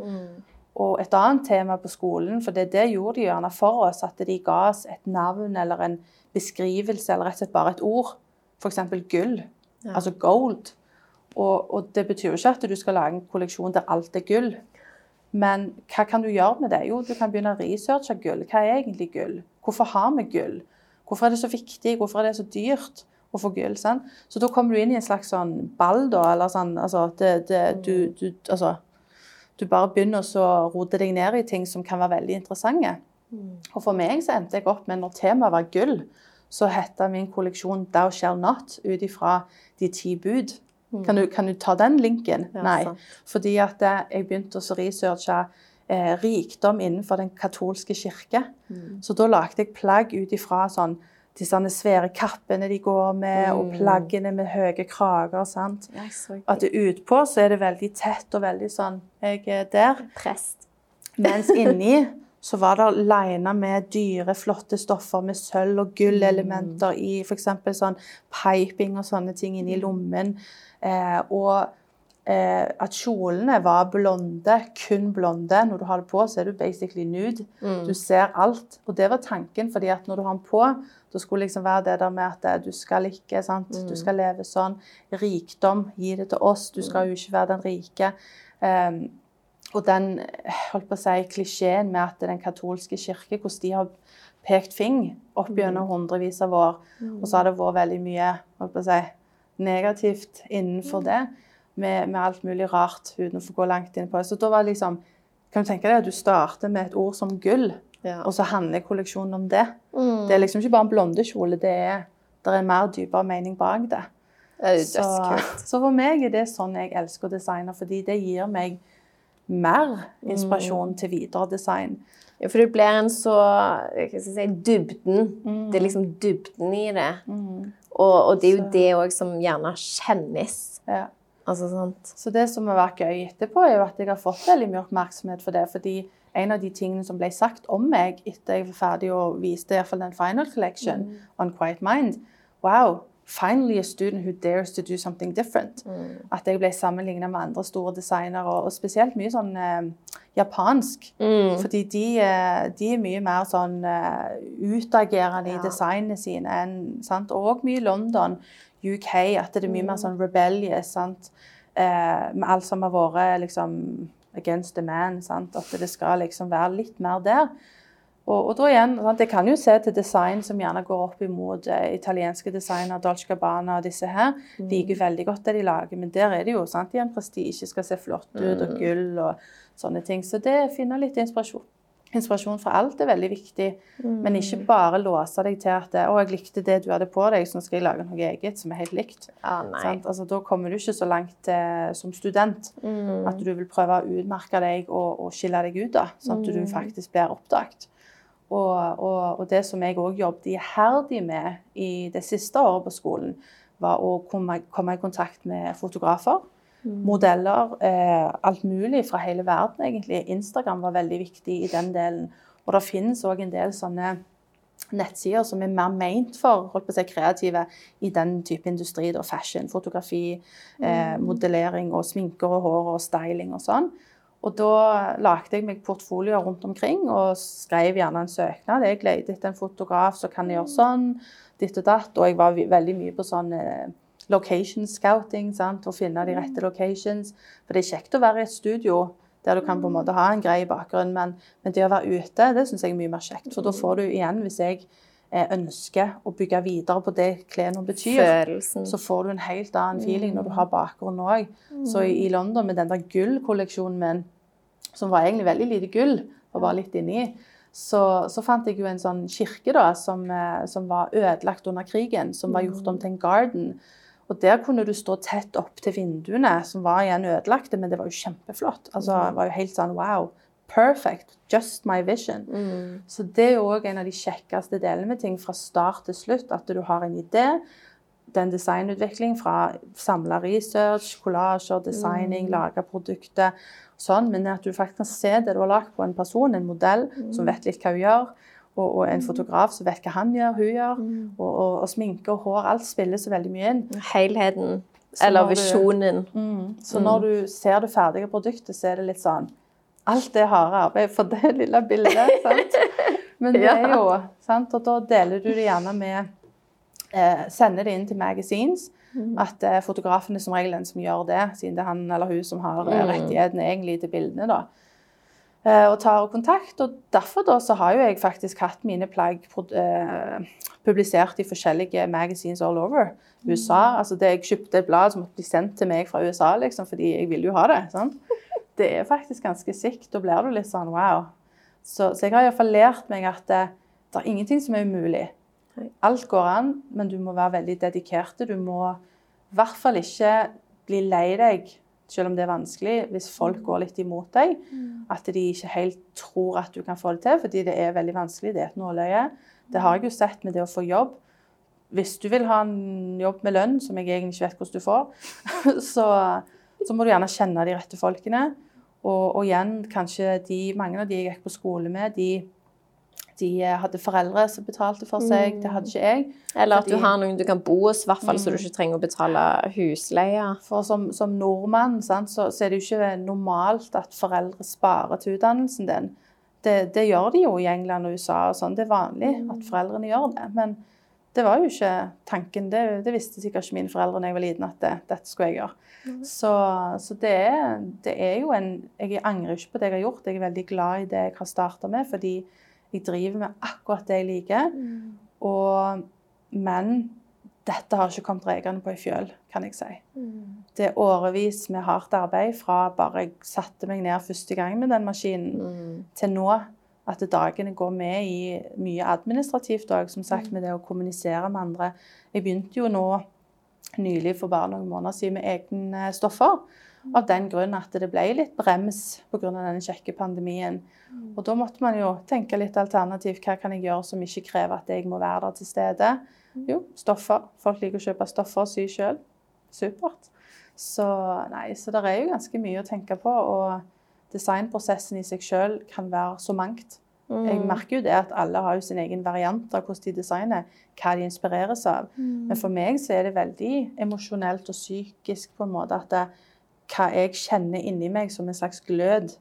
Og et annet tema på skolen, for det, det gjorde de gjerne for oss, at de ga oss et navn eller en beskrivelse, eller rett og slett bare et ord. F.eks. gull. Altså gold. Og, og det betyr jo ikke at du skal lage en kolleksjon der alt er gull. Men hva kan du gjøre med det? Jo, du kan begynne å researche gull. Hva er egentlig gull? Hvorfor har vi gull? Hvorfor er det så viktig? Hvorfor er det så dyrt å få gull? Sant? Så da kommer du inn i en slags sånn ball, da. Eller sånn altså, det, det, du, du, altså, du bare begynner å rote deg ned i ting som kan være veldig interessante. Og for meg så endte jeg opp med, når temaet var gull, så hette min kolleksjon 'Thou shall not' ut ifra de ti bud. Kan, du, kan du ta den linken? Ja, Nei. sant. Fordi at eh, jeg begynte å researche eh, rikdom innenfor den katolske kirke. Så da lagde jeg plagg ut ifra sånn disse svære kappene de går med, og plaggene med høye krager. sant? At det utpå så er det veldig tett og veldig sånn Jeg er der. prest. Mens inni så var det lina med dyre, flotte stoffer med sølv- og gullelementer i f.eks. sånn piping og sånne ting inni lommen. Eh, og eh, at kjolene var blonde, kun blonde. Når du har det på, så er du basically nude. Du ser alt. Og det var tanken, fordi at når du har den på, da skulle liksom være det der med at eh, du skal ikke, sant? Du skal leve sånn. Rikdom, gi det til oss. Du skal jo ikke være den rike. Um, og den holdt på å si, klisjeen med at den katolske kirke, hvordan de har pekt fing opp gjennom hundrevis av år, og så har det vært veldig mye holdt på å si, negativt innenfor det, med, med alt mulig rart, uten å få gå langt inn på det. Så da var det liksom Kan du tenke deg at du starter med et ord som gull, Ja. og så handler kolleksjonen om det? Det er liksom ikke bare en blondekjole, det er, det er mer dypere mening bak det. Det Så, så for meg er det sånn jeg elsker å designe, fordi det gir meg mer inspirasjon til videre design. Ja, for det blir en så hva skal jeg si, dybden. Det er liksom dybden i det. Og, og det er jo det òg som gjerne kjennes. Ja. Altså, sant? Så det som har vært gøy etterpå, er jo at jeg har fått veldig mye oppmerksomhet for det. fordi en av de tingene som ble sagt om meg etter jeg var ferdig og viste fall den final collection on Quiet Mind Wow, Finally a student who dares to do something different. At jeg ble sammenligna med andre store designere, og, spesielt mye sånn eh, japansk. Mm. Fordi de, eh, de er mye mer sånn uh, utagerende Ja. i designene sine enn sant? Og mye London, UK, at det er mye mer Mm. sånn rebellious. Sant? Eh, med alt som har vært liksom against the man. Sant? At det skal liksom være litt mer der. Og, og da igjen, sant? Jeg kan jo se til design som gjerne går opp imot eh, italienske designer, Dolce Gabbana og disse her. Mm. Liker veldig godt det de lager, men der er det jo sant, igjen prestisje, skal se flott ut, og gull og sånne ting. Så det å finne litt inspirasjon. Inspirasjon fra alt er veldig viktig, men ikke bare låse deg til at 'Å, jeg likte det du hadde på deg, så nå skal jeg lage noe eget som er helt likt'. Ah. Altså, da kommer du ikke så langt eh, som student Mm. at du vil prøve å utmerke deg og, og skille deg ut, da, sånn at du faktisk blir oppdaget. Og, og, og det som jeg òg jobbet iherdig med i det siste året på skolen, var å komme, komme i kontakt med fotografer, modeller, eh, alt mulig fra hele verden, egentlig. Instagram var veldig viktig i den delen. Og det finnes òg en del sånne nettsider som er mer ment for holdt på å si, kreative i den type industri. Da, fashion, fotografi, eh, modellering og sminker og hår og styling og sånn. Og da lagde jeg meg portfolioer rundt omkring og skrev gjerne en søknad. Jeg leide etter en fotograf som kan gjøre sånn, ditt og datt. Og jeg var veldig mye på sånn eh, location scouting, sant? å finne de rette locations. For det er kjekt å være i et studio der du kan på en måte ha en grei bakgrunn, men, men det å være ute, det syns jeg er mye mer kjekt. For da får du igjen, hvis jeg eh, ønsker å bygge videre på det klærne betyr, Følelsen. så får du en helt annen feeling når du har bakgrunn òg. Så i, i London med den der gullkolleksjonen min, som var egentlig veldig lite gull, og var litt inni, så, så fant jeg jo en sånn kirke da, som, eh, som var ødelagt under krigen, som var gjort om til en garden. Og der kunne du stå tett opp til vinduene, som var igjen ødelagte, men det var jo kjempeflott. Altså, det var jo helt sånn wow. Perfect. Just my vision. Mm. Så det er òg en av de kjekkeste delene med ting fra start til slutt. At du har en idé, den designutvikling fra samla research, kollasjer, designing, lage produkter, sånn, men at du faktisk kan se det du har lagd på en person, en modell som vet litt hva hun gjør, og, og en fotograf som vet hva han gjør, hun gjør, og, og, og sminke og hår, alt spiller så veldig mye inn. Helheten. Så Eller visjonen. Mm. Så når du ser det ferdige produktet, så er det litt sånn Alt det harde arbeid for det lille bildet. sant? Men det er jo sant? Og da deler du det gjerne med eh, Sender det inn til magazines. At eh, fotografen er som regel den som gjør det, siden det er han eller hun som har eh, Mm. rettighetene egentlig til bildene. da. Eh, og tar kontakt. Og derfor da så har jeg faktisk hatt mine plagg eh, publisert i forskjellige magazines all over USA. Altså det Jeg kjøpte et blad som ble sendt til meg fra USA, liksom, fordi jeg ville jo ha det. sant? Det er faktisk ganske sikt. Da blir du litt sånn wow. Så, så jeg har iallfall lært meg at det, det er ingenting som er umulig. Alt går an, men du må være veldig dedikert. Du må i hvert fall ikke bli lei deg, selv om det er vanskelig, hvis folk går litt imot deg. At de ikke helt tror at du kan få det til, fordi det er veldig vanskelig. Det er et nåløye. Det har jeg jo sett med det å få jobb. Hvis du vil ha en jobb med lønn, som jeg egentlig ikke vet hvordan du får, så, så må du gjerne kjenne de rette folkene. Og, og igjen, kanskje de, mange av de jeg gikk på skole med, de, de hadde foreldre som betalte for seg. Det hadde ikke jeg. Eller at du har noen du kan bo hos, hvert fall, så du ikke trenger å betale husleie. For som, som nordmann sant, så, så er det jo ikke normalt at foreldre sparer til utdannelsen din. Det, det gjør de jo i England og USA. og sånn. Det er vanlig at foreldrene gjør det. Men det var jo ikke tanken. Det, det visste sikkert ikke mine foreldre da jeg var liten at det, dette skulle jeg gjøre. Så, så det, er, det er jo en Jeg angrer ikke på det jeg har gjort. Jeg er veldig glad i det jeg har starta med, fordi jeg driver med akkurat det jeg liker. Og, men dette har ikke kommet rekende på ei fjøl, kan jeg si. Det er årevis med hardt arbeid fra bare jeg satte meg ned første gang med den maskinen, til nå. At dagene går med i mye administrativt òg, som sagt med det å kommunisere med andre. Jeg begynte jo nå nylig for bare noen måneder siden med egne stoffer. Av den grunn at det ble litt brems pga. denne kjekke pandemien. Og da måtte man jo tenke litt alternativt. Hva kan jeg gjøre som ikke krever at jeg må være der til stede? Jo, stoffer. Folk liker å kjøpe stoffer og sy sjøl. Supert. Så nei, så det er jo ganske mye å tenke på. Og designprosessen i seg sjøl kan være så mangt. Jeg merker jo det at alle har jo sin egen variant av hvordan de designer, hva de inspireres av. Men for meg så er det veldig emosjonelt og psykisk på en måte at hva jeg kjenner inni meg som en slags glød.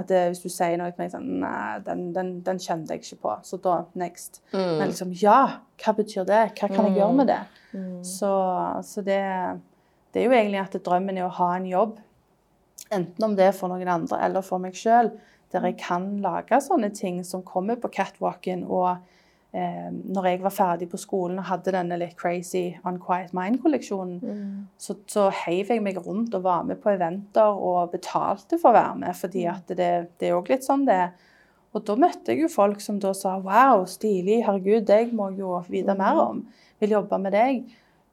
At det, hvis du sier noe til meg sånn Nei, den, den, den kjente jeg ikke på. Så da next. Men liksom ja, hva betyr det? Hva kan jeg gjøre med det? Så, så det, det er jo egentlig at drømmen er å ha en jobb, enten om det er for noen andre eller for meg sjøl, der jeg kan lage sånne ting som kommer på catwalken. Og eh, når jeg var ferdig på skolen og hadde denne litt crazy Unquiet Mind-kolleksjonen, så, så heiv jeg meg rundt og var med på eventer og betalte for å være med, fordi at det, det er òg litt sånn det er. Og da møtte jeg jo folk som da sa wow, stilig, herregud, deg må jeg jo vite mer om. Vil jobbe med deg.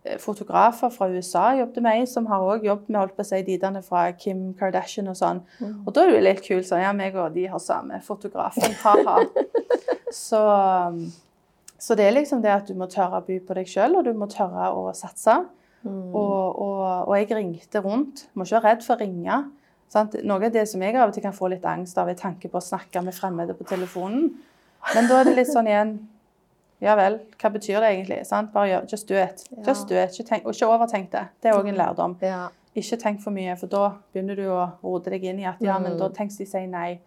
Eh, Fotografer fra USA jobbet med ei som har også jobbet med holdt på å si, didene fra Kim Kardashian og sånn. Og da er det jo litt kult sånn, ja, meg og de har samme fotografen, ha-ha. så, så det er liksom det at du må tørre å by på deg sjøl, og du må tørre å satse. Og, og, og jeg ringte rundt. Må ikke være redd for å ringe. Sant? Noe av det som jeg av og til kan få litt angst av, er tanke på å snakke med fremmede på telefonen. Men da er det litt sånn igjen Ja vel, hva betyr det egentlig? Sant? Bare gjør Just do it. Just do it. Ikke, tenk, og ikke overtenk det. Det er òg en lærdom. Ja. Ikke tenk for mye, for da begynner du å rote deg inn i at ja, men da tenk hvis de sier nei.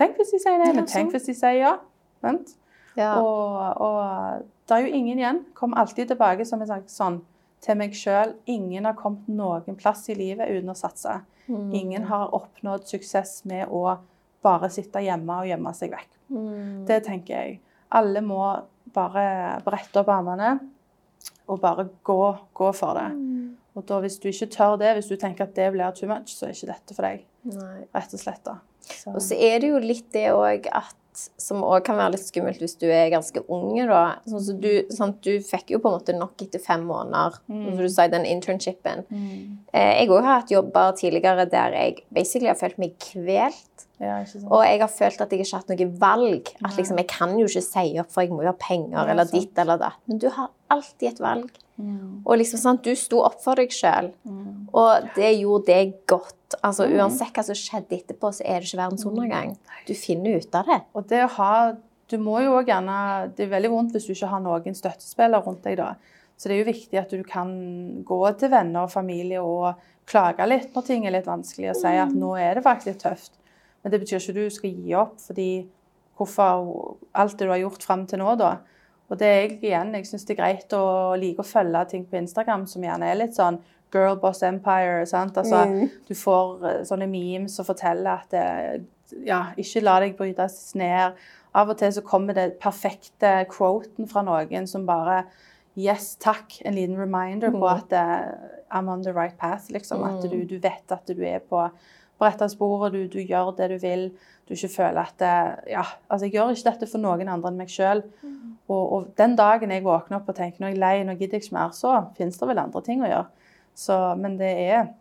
Tenk hvis de sier nei, men tenk hvis de sier ja. Sant? Ja. Og, og det er jo ingen igjen. Kom alltid tilbake som en sånn til meg sjøl. Ingen har kommet noen plass i livet uten å satse. Mm. Ingen har oppnådd suksess med å bare sitte hjemme og gjemme seg vekk. Mm. Det tenker jeg. Alle må bare brette opp armene og bare gå, gå for det. Mm. Og da hvis du ikke tør det, hvis du tenker at det blir too much, så er ikke dette for deg. Nei. Rett og slett. da. Så, Og så er det jo litt det òg at Som òg kan være litt skummelt hvis du er ganske unge, da. Sånn så du, sånn, du fikk jo på en måte nok etter fem måneder, som du sa, den internshipen. mm, Eh, jeg òg har hatt jobber tidligere der jeg basically har følt meg kvelt. ja. Og jeg har følt at jeg ikke har hatt noe valg. At liksom, jeg kan jo ikke si opp, for jeg må jo ha penger, eller ditt eller datt. Men du har alltid et valg. Mm, Og liksom, sant, du sto opp for deg sjøl, mm. og det gjorde deg godt. Altså, Uansett hva som skjedde etterpå, så er det ikke verdens undergang. Du finner ut av det. Og det å ha Du må jo også gjerne Det er veldig vondt hvis du ikke har noen støttespiller rundt deg, da. Så det er jo viktig at du kan gå til venner og familie og klage litt når ting er litt vanskelig, og si at nå er det faktisk tøft. Men det betyr ikke at du skal gi opp, fordi hvorfor alt det du har gjort fram til nå, da. Og det er jeg igjen, jeg syns det er greit å like å følge ting på Instagram som gjerne er litt sånn girl boss empire. sant? Altså, Mm. Du får eh, sånne memes som forteller at det, ja, ikke la deg brytes ned. Av og til så kommer det perfekte quoten fra noen som bare Yes, takk. En liten reminder på at eh, I'm on the right path. liksom. At du, du vet at du er på, på rette spor, og du, du gjør det du vil. Du ikke føler at det, Ja, altså jeg gjør ikke dette for noen andre enn meg sjøl. Og, og den dagen jeg våkner opp og tenker nå er jeg lei, nå gidder jeg ikke mer, så finnes det vel andre ting å gjøre. Så, men det er,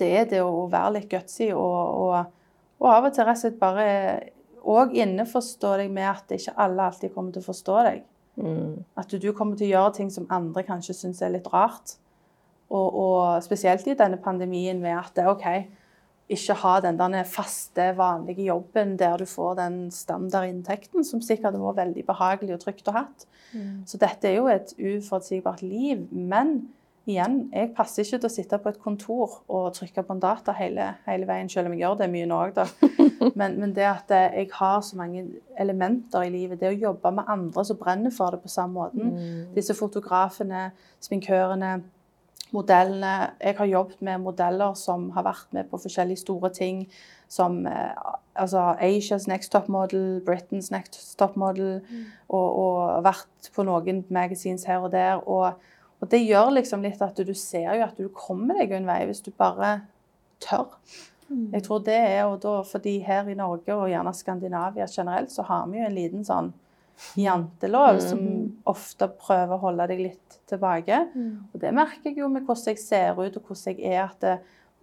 det er det å være litt gutsy og, og, og av og til rett og slett bare òg inneforstå deg med at ikke alle alltid kommer til å forstå deg. Mm. At du kommer til å gjøre ting som andre kanskje syns er litt rart. Og, og spesielt i denne pandemien med at det OK, ikke ha den der faste, vanlige jobben der du får den standardinntekten, som sikkert hadde vært veldig behagelig og trygt å ha Mm. Så dette er jo et uforutsigbart liv. Men igjen, jeg passer ikke til å sitte på et kontor og trykke på en data hele, hele veien, selv om jeg gjør det mye nå òg, da. Men, men det at eh, jeg har så mange elementer i livet, det å jobbe med andre som brenner for det på samme måten. Disse fotografene, sminkørene, modellene. Jeg har jobbet med modeller som har vært med på forskjellige store ting. Som eh, altså Asias Next Top Model, Britain's Next Top Model. Og, og vært på noen magazines her og der. Og, og det gjør liksom litt at du ser jo at du kommer deg en vei hvis du bare tør. Jeg tror det er og da, fordi her i Norge og gjerne Skandinavia generelt, så har vi jo en liten sånn jantelov som ofte prøver å holde deg litt tilbake. Og det merker jeg jo med hvordan jeg ser ut og hvordan jeg er, at det,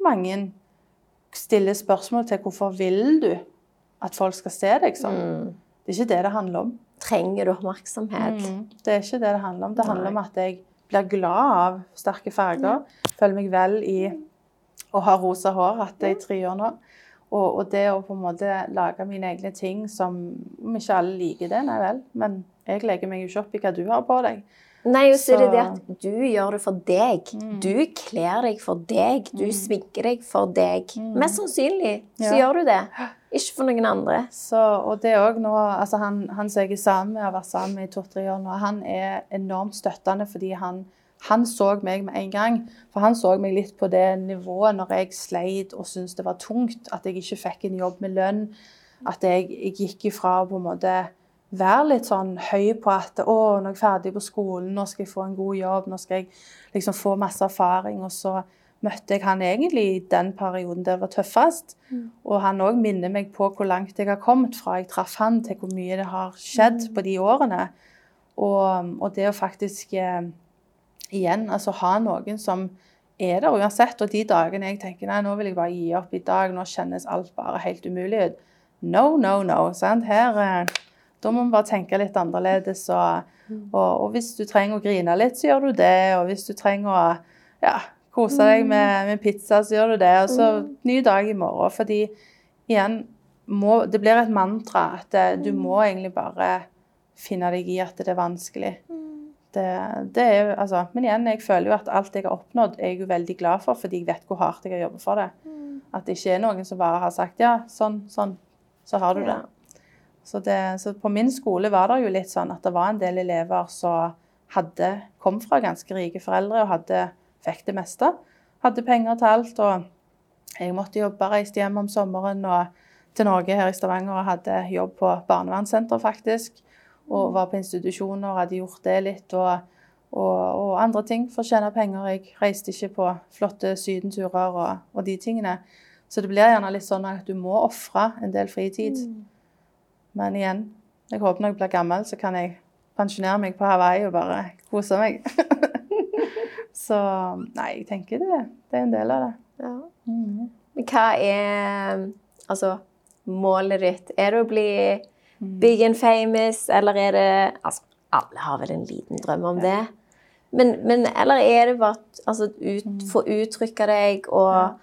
mange stiller spørsmål til hvorfor vil du at folk skal se deg sånn. Det er ikke det det handler om. Trenger du oppmerksomhet? Mm. Det er ikke det det handler om. Det handler om at jeg blir glad av sterke farger. Føler meg vel i å ha rosa hår, hatt det i tre år nå. Og, og det å på en måte lage mine egne ting som Om ikke alle liker det, nei vel, men jeg legger meg jo ikke opp i hva du har på deg. Nei, og så er det det at du gjør det for deg. Mm. Du kler deg for deg. Du sminker deg for deg. Mest sannsynlig så Mm. Ja. gjør du det. Ikke for noen andre. Så, og det òg nå altså han, han som jeg er sammen med, har vært sammen med i to-tre år nå, han er enormt støttende fordi han, han så meg med en gang. For han så meg litt på det nivået når jeg sleit og syntes det var tungt. At jeg ikke fikk en jobb med lønn. At jeg, jeg gikk ifra å på en måte være litt sånn høy på at å, er jeg ferdig på skolen, nå skal jeg få en god jobb, nå skal jeg liksom få masse erfaring. Og så møtte jeg han egentlig i den perioden det var tøffest. Og han òg minner meg på hvor langt jeg har kommet fra jeg traff han, til hvor mye det har skjedd på de årene. Og, og det å faktisk eh, igjen altså ha noen som er der uansett. Og de dagene jeg tenker nei, nå vil jeg bare gi opp i dag, nå kjennes alt bare helt umulig ut. No, no, no. Sant? Her, eh, da må vi bare tenke litt annerledes. Og, og, og hvis du trenger å grine litt, så gjør du det. Og hvis du trenger å ja, kose deg med, med pizza, så gjør du det. Og så ny dag i morgen. Fordi igjen, må, det blir et mantra at eh, du må egentlig bare finne deg i at det er vanskelig. Det, det er altså, men igjen, jeg føler jo at alt jeg har oppnådd, er jeg jo veldig glad for, fordi jeg vet hvor hardt jeg har jobbet for det. At det ikke er noen som bare har sagt ja, sånn, sånn, så har du det. Så, det. så på min skole var det jo litt sånn at det var en del elever som hadde, kom fra ganske rike foreldre og hadde, fikk det meste. Hadde penger til alt. Og jeg måtte jobbe, reiste hjem om sommeren og til Norge her i Stavanger og hadde jobb på barnevernssenter, faktisk. Og var på institusjoner hadde gjort det litt. Og, og, og andre ting for å tjene penger. Jeg reiste ikke på flotte sydenturer og, og de tingene. Så det blir gjerne litt sånn at du må ofre en del fritid. Men igjen, jeg håper når jeg blir gammel, så kan jeg pensjonere meg på Hawaii og bare kose meg. så nei, jeg tenker det, det er en del av det. Ja. Mm. Men hva er altså, målet ditt? Er det å bli big and famous, eller er det altså, Alle har vel en liten drøm om det. Men, men eller er det bare altså, ut, få uttrykke deg og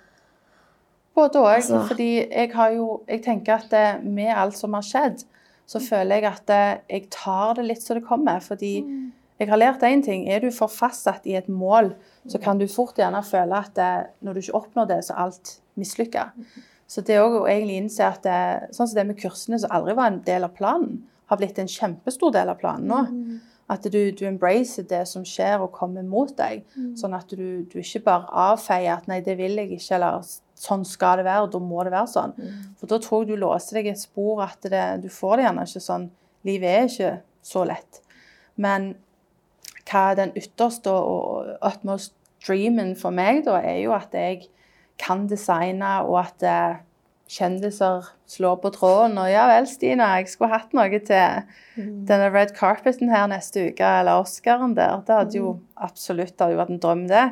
Både òg. Altså- Fordi jeg har jo Jeg tenker at det, med alt som har skjedd, så føler jeg at det, jeg tar det litt så det kommer. Fordi jeg har lært én ting. Er du for fastsatt i et mål, så kan du fort gjerne føle at det, når du ikke oppnår det, så er alt mislykka. Så det å egentlig innse at det, sånn som det med kursene, som aldri var en del av planen, har blitt en kjempestor del av planen nå. At du, du embracer det som skjer og kommer mot deg. Sånn at du, du ikke bare avfeier at 'nei, det vil jeg ikke', eller 'sånn skal det være', og da må det være sånn. For da tror jeg du låser deg i et spor at det, du får det gjerne ikke sånn. Livet er ikke så lett. Men hva er den ytterste og utmost dreamen for meg, da, er jo at jeg kan designe, og at eh, kjendiser slår på tråden. Og ja vel, Stina, jeg skulle hatt noe til denne red carpeten her neste uke, eller Oscaren der. Det hadde jo absolutt hadde jo vært en drøm, det.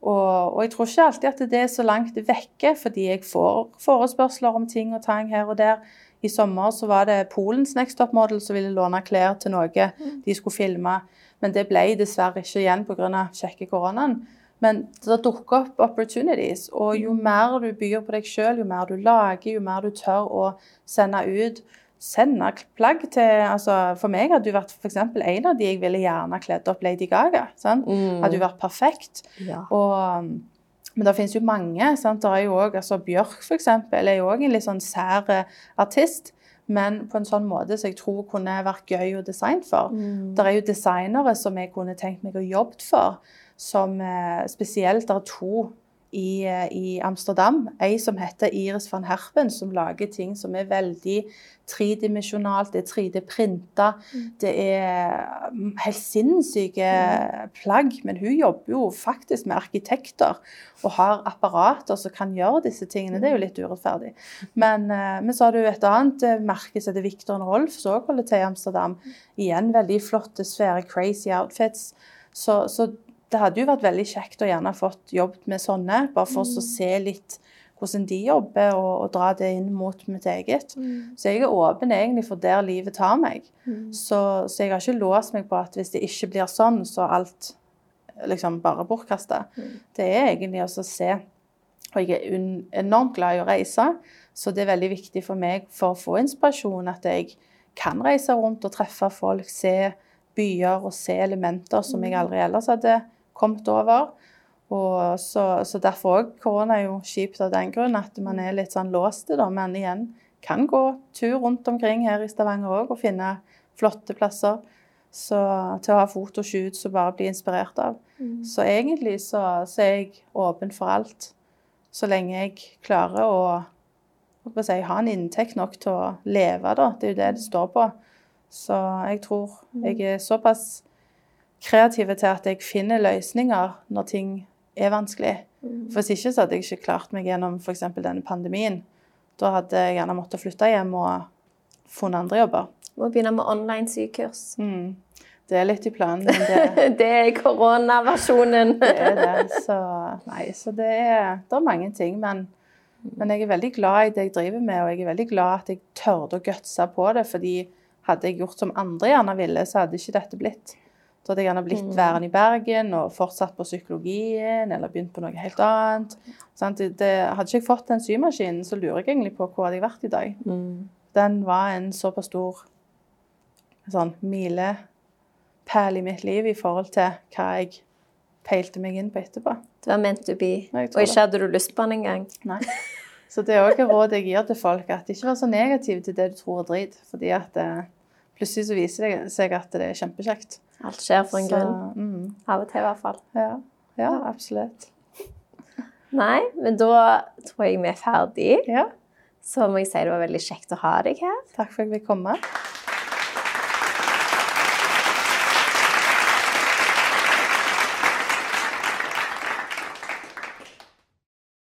Og, og jeg tror ikke alltid at det er så langt vekke, fordi jeg får forespørsler om ting og tang her og der. I sommer så var det Polens Next Top Model som ville låne klær til noe de skulle filme. Men det ble dessverre ikke igjen pga. kjekke koronaen. Men det dukker opp opportunities. Og jo mer du byr på deg sjøl, jo mer du lager, jo mer du tør å sende ut Sende plagg til altså For meg hadde du vært for eksempel en av de jeg ville gjerne kledd opp Lady Gaga. Sant? Hadde du vært perfekt. Ja. Og, men det finnes jo mange. Sant? Er jo også, altså Bjørk for eksempel, er jo òg en litt sånn sær eh, artist. Men på en sånn måte som jeg tror kunne vært gøy å designe for. Det er jo designere som jeg kunne tenkt meg å jobbe for. Som eh, spesielt det er to i, eh, i Amsterdam. Ei som heter Iris van Herpen, som lager ting som er veldig tredimensjonalt. Det er 3D-printa. Det er mm, helt sinnssyke plagg. Men hun jobber jo faktisk med arkitekter og har apparater som kan gjøre disse tingene. Det er jo litt urettferdig. Men, eh, men så har du et annet merke som heter Victor Rolf, som også holder til i Amsterdam. Igjen veldig flotte, svære, crazy outfits. Så, så det hadde jo vært veldig kjekt å gjerne fått jobbet med sånne, bare for å se litt hvordan de jobber, og, og dra det inn mot mitt eget. Så jeg er åpen egentlig for der livet tar meg. Så, så jeg har ikke låst meg på at hvis det ikke blir sånn, så er alt liksom bare bortkasta. Det er egentlig også å se Og jeg er enormt glad i å reise. Så det er veldig viktig for meg for å få inspirasjon at jeg kan reise rundt og treffe folk, se byer og se elementer som jeg aldri ellers hadde kommet over. Og så, så derfor òg korona er jo kjipt av den grunn, at man er litt sånn låst, da. Men igjen, kan gå tur rundt omkring her i Stavanger òg og finne flotte plasser. Så til å ha fotoshoots og bare bli inspirert av. Mm. Så egentlig så, så er jeg åpen for alt. Så lenge jeg klarer å, jeg si, ha en inntekt nok til å leve, da. Det er jo det det står på. Så jeg tror jeg er såpass kreativ til at jeg finner løsninger når ting er vanskelig. For Hvis ikke så hadde jeg ikke klart meg gjennom f.eks. denne pandemien. Da hadde jeg gjerne måttet flytte hjem og funnet andre jobber. Må begynne med online-sykurs. Mm. Det er litt i planen, men det, Det er koronaversjonen. det er det. Så, nei, så det, er, det er mange ting. Men, men jeg er veldig glad i det jeg driver med, og jeg er veldig glad at jeg tørde å gutse på det. fordi hadde jeg gjort som andre gjerne ville, så hadde ikke dette blitt. Da hadde jeg gjerne blitt værende i Bergen og fortsatt på psykologien eller begynt på noe helt annet. Sånn, Det, det, hadde ikke jeg fått den symaskinen, så lurer jeg egentlig på hvor hadde jeg vært i dag. Mm. Den var en såpass stor sånn milepæl i mitt liv i forhold til hva jeg peilte meg inn på etterpå. Det var meant to be. Og ikke hadde du lyst på den engang. Nei. Så det er òg et råd jeg gir til folk, at ikke vær så negativ til det du tror er drit. Fordi at eh, plutselig så viser det seg at det er kjempekjekt. Alt skjer for en Så, grunn. Mm, Av og til, i hvert fall. ja. ja, absolutt. Nei, men da tror jeg vi er ferdig. Ja. Så må jeg si det var veldig kjekt å ha deg her. Takk for at jeg fikk komme.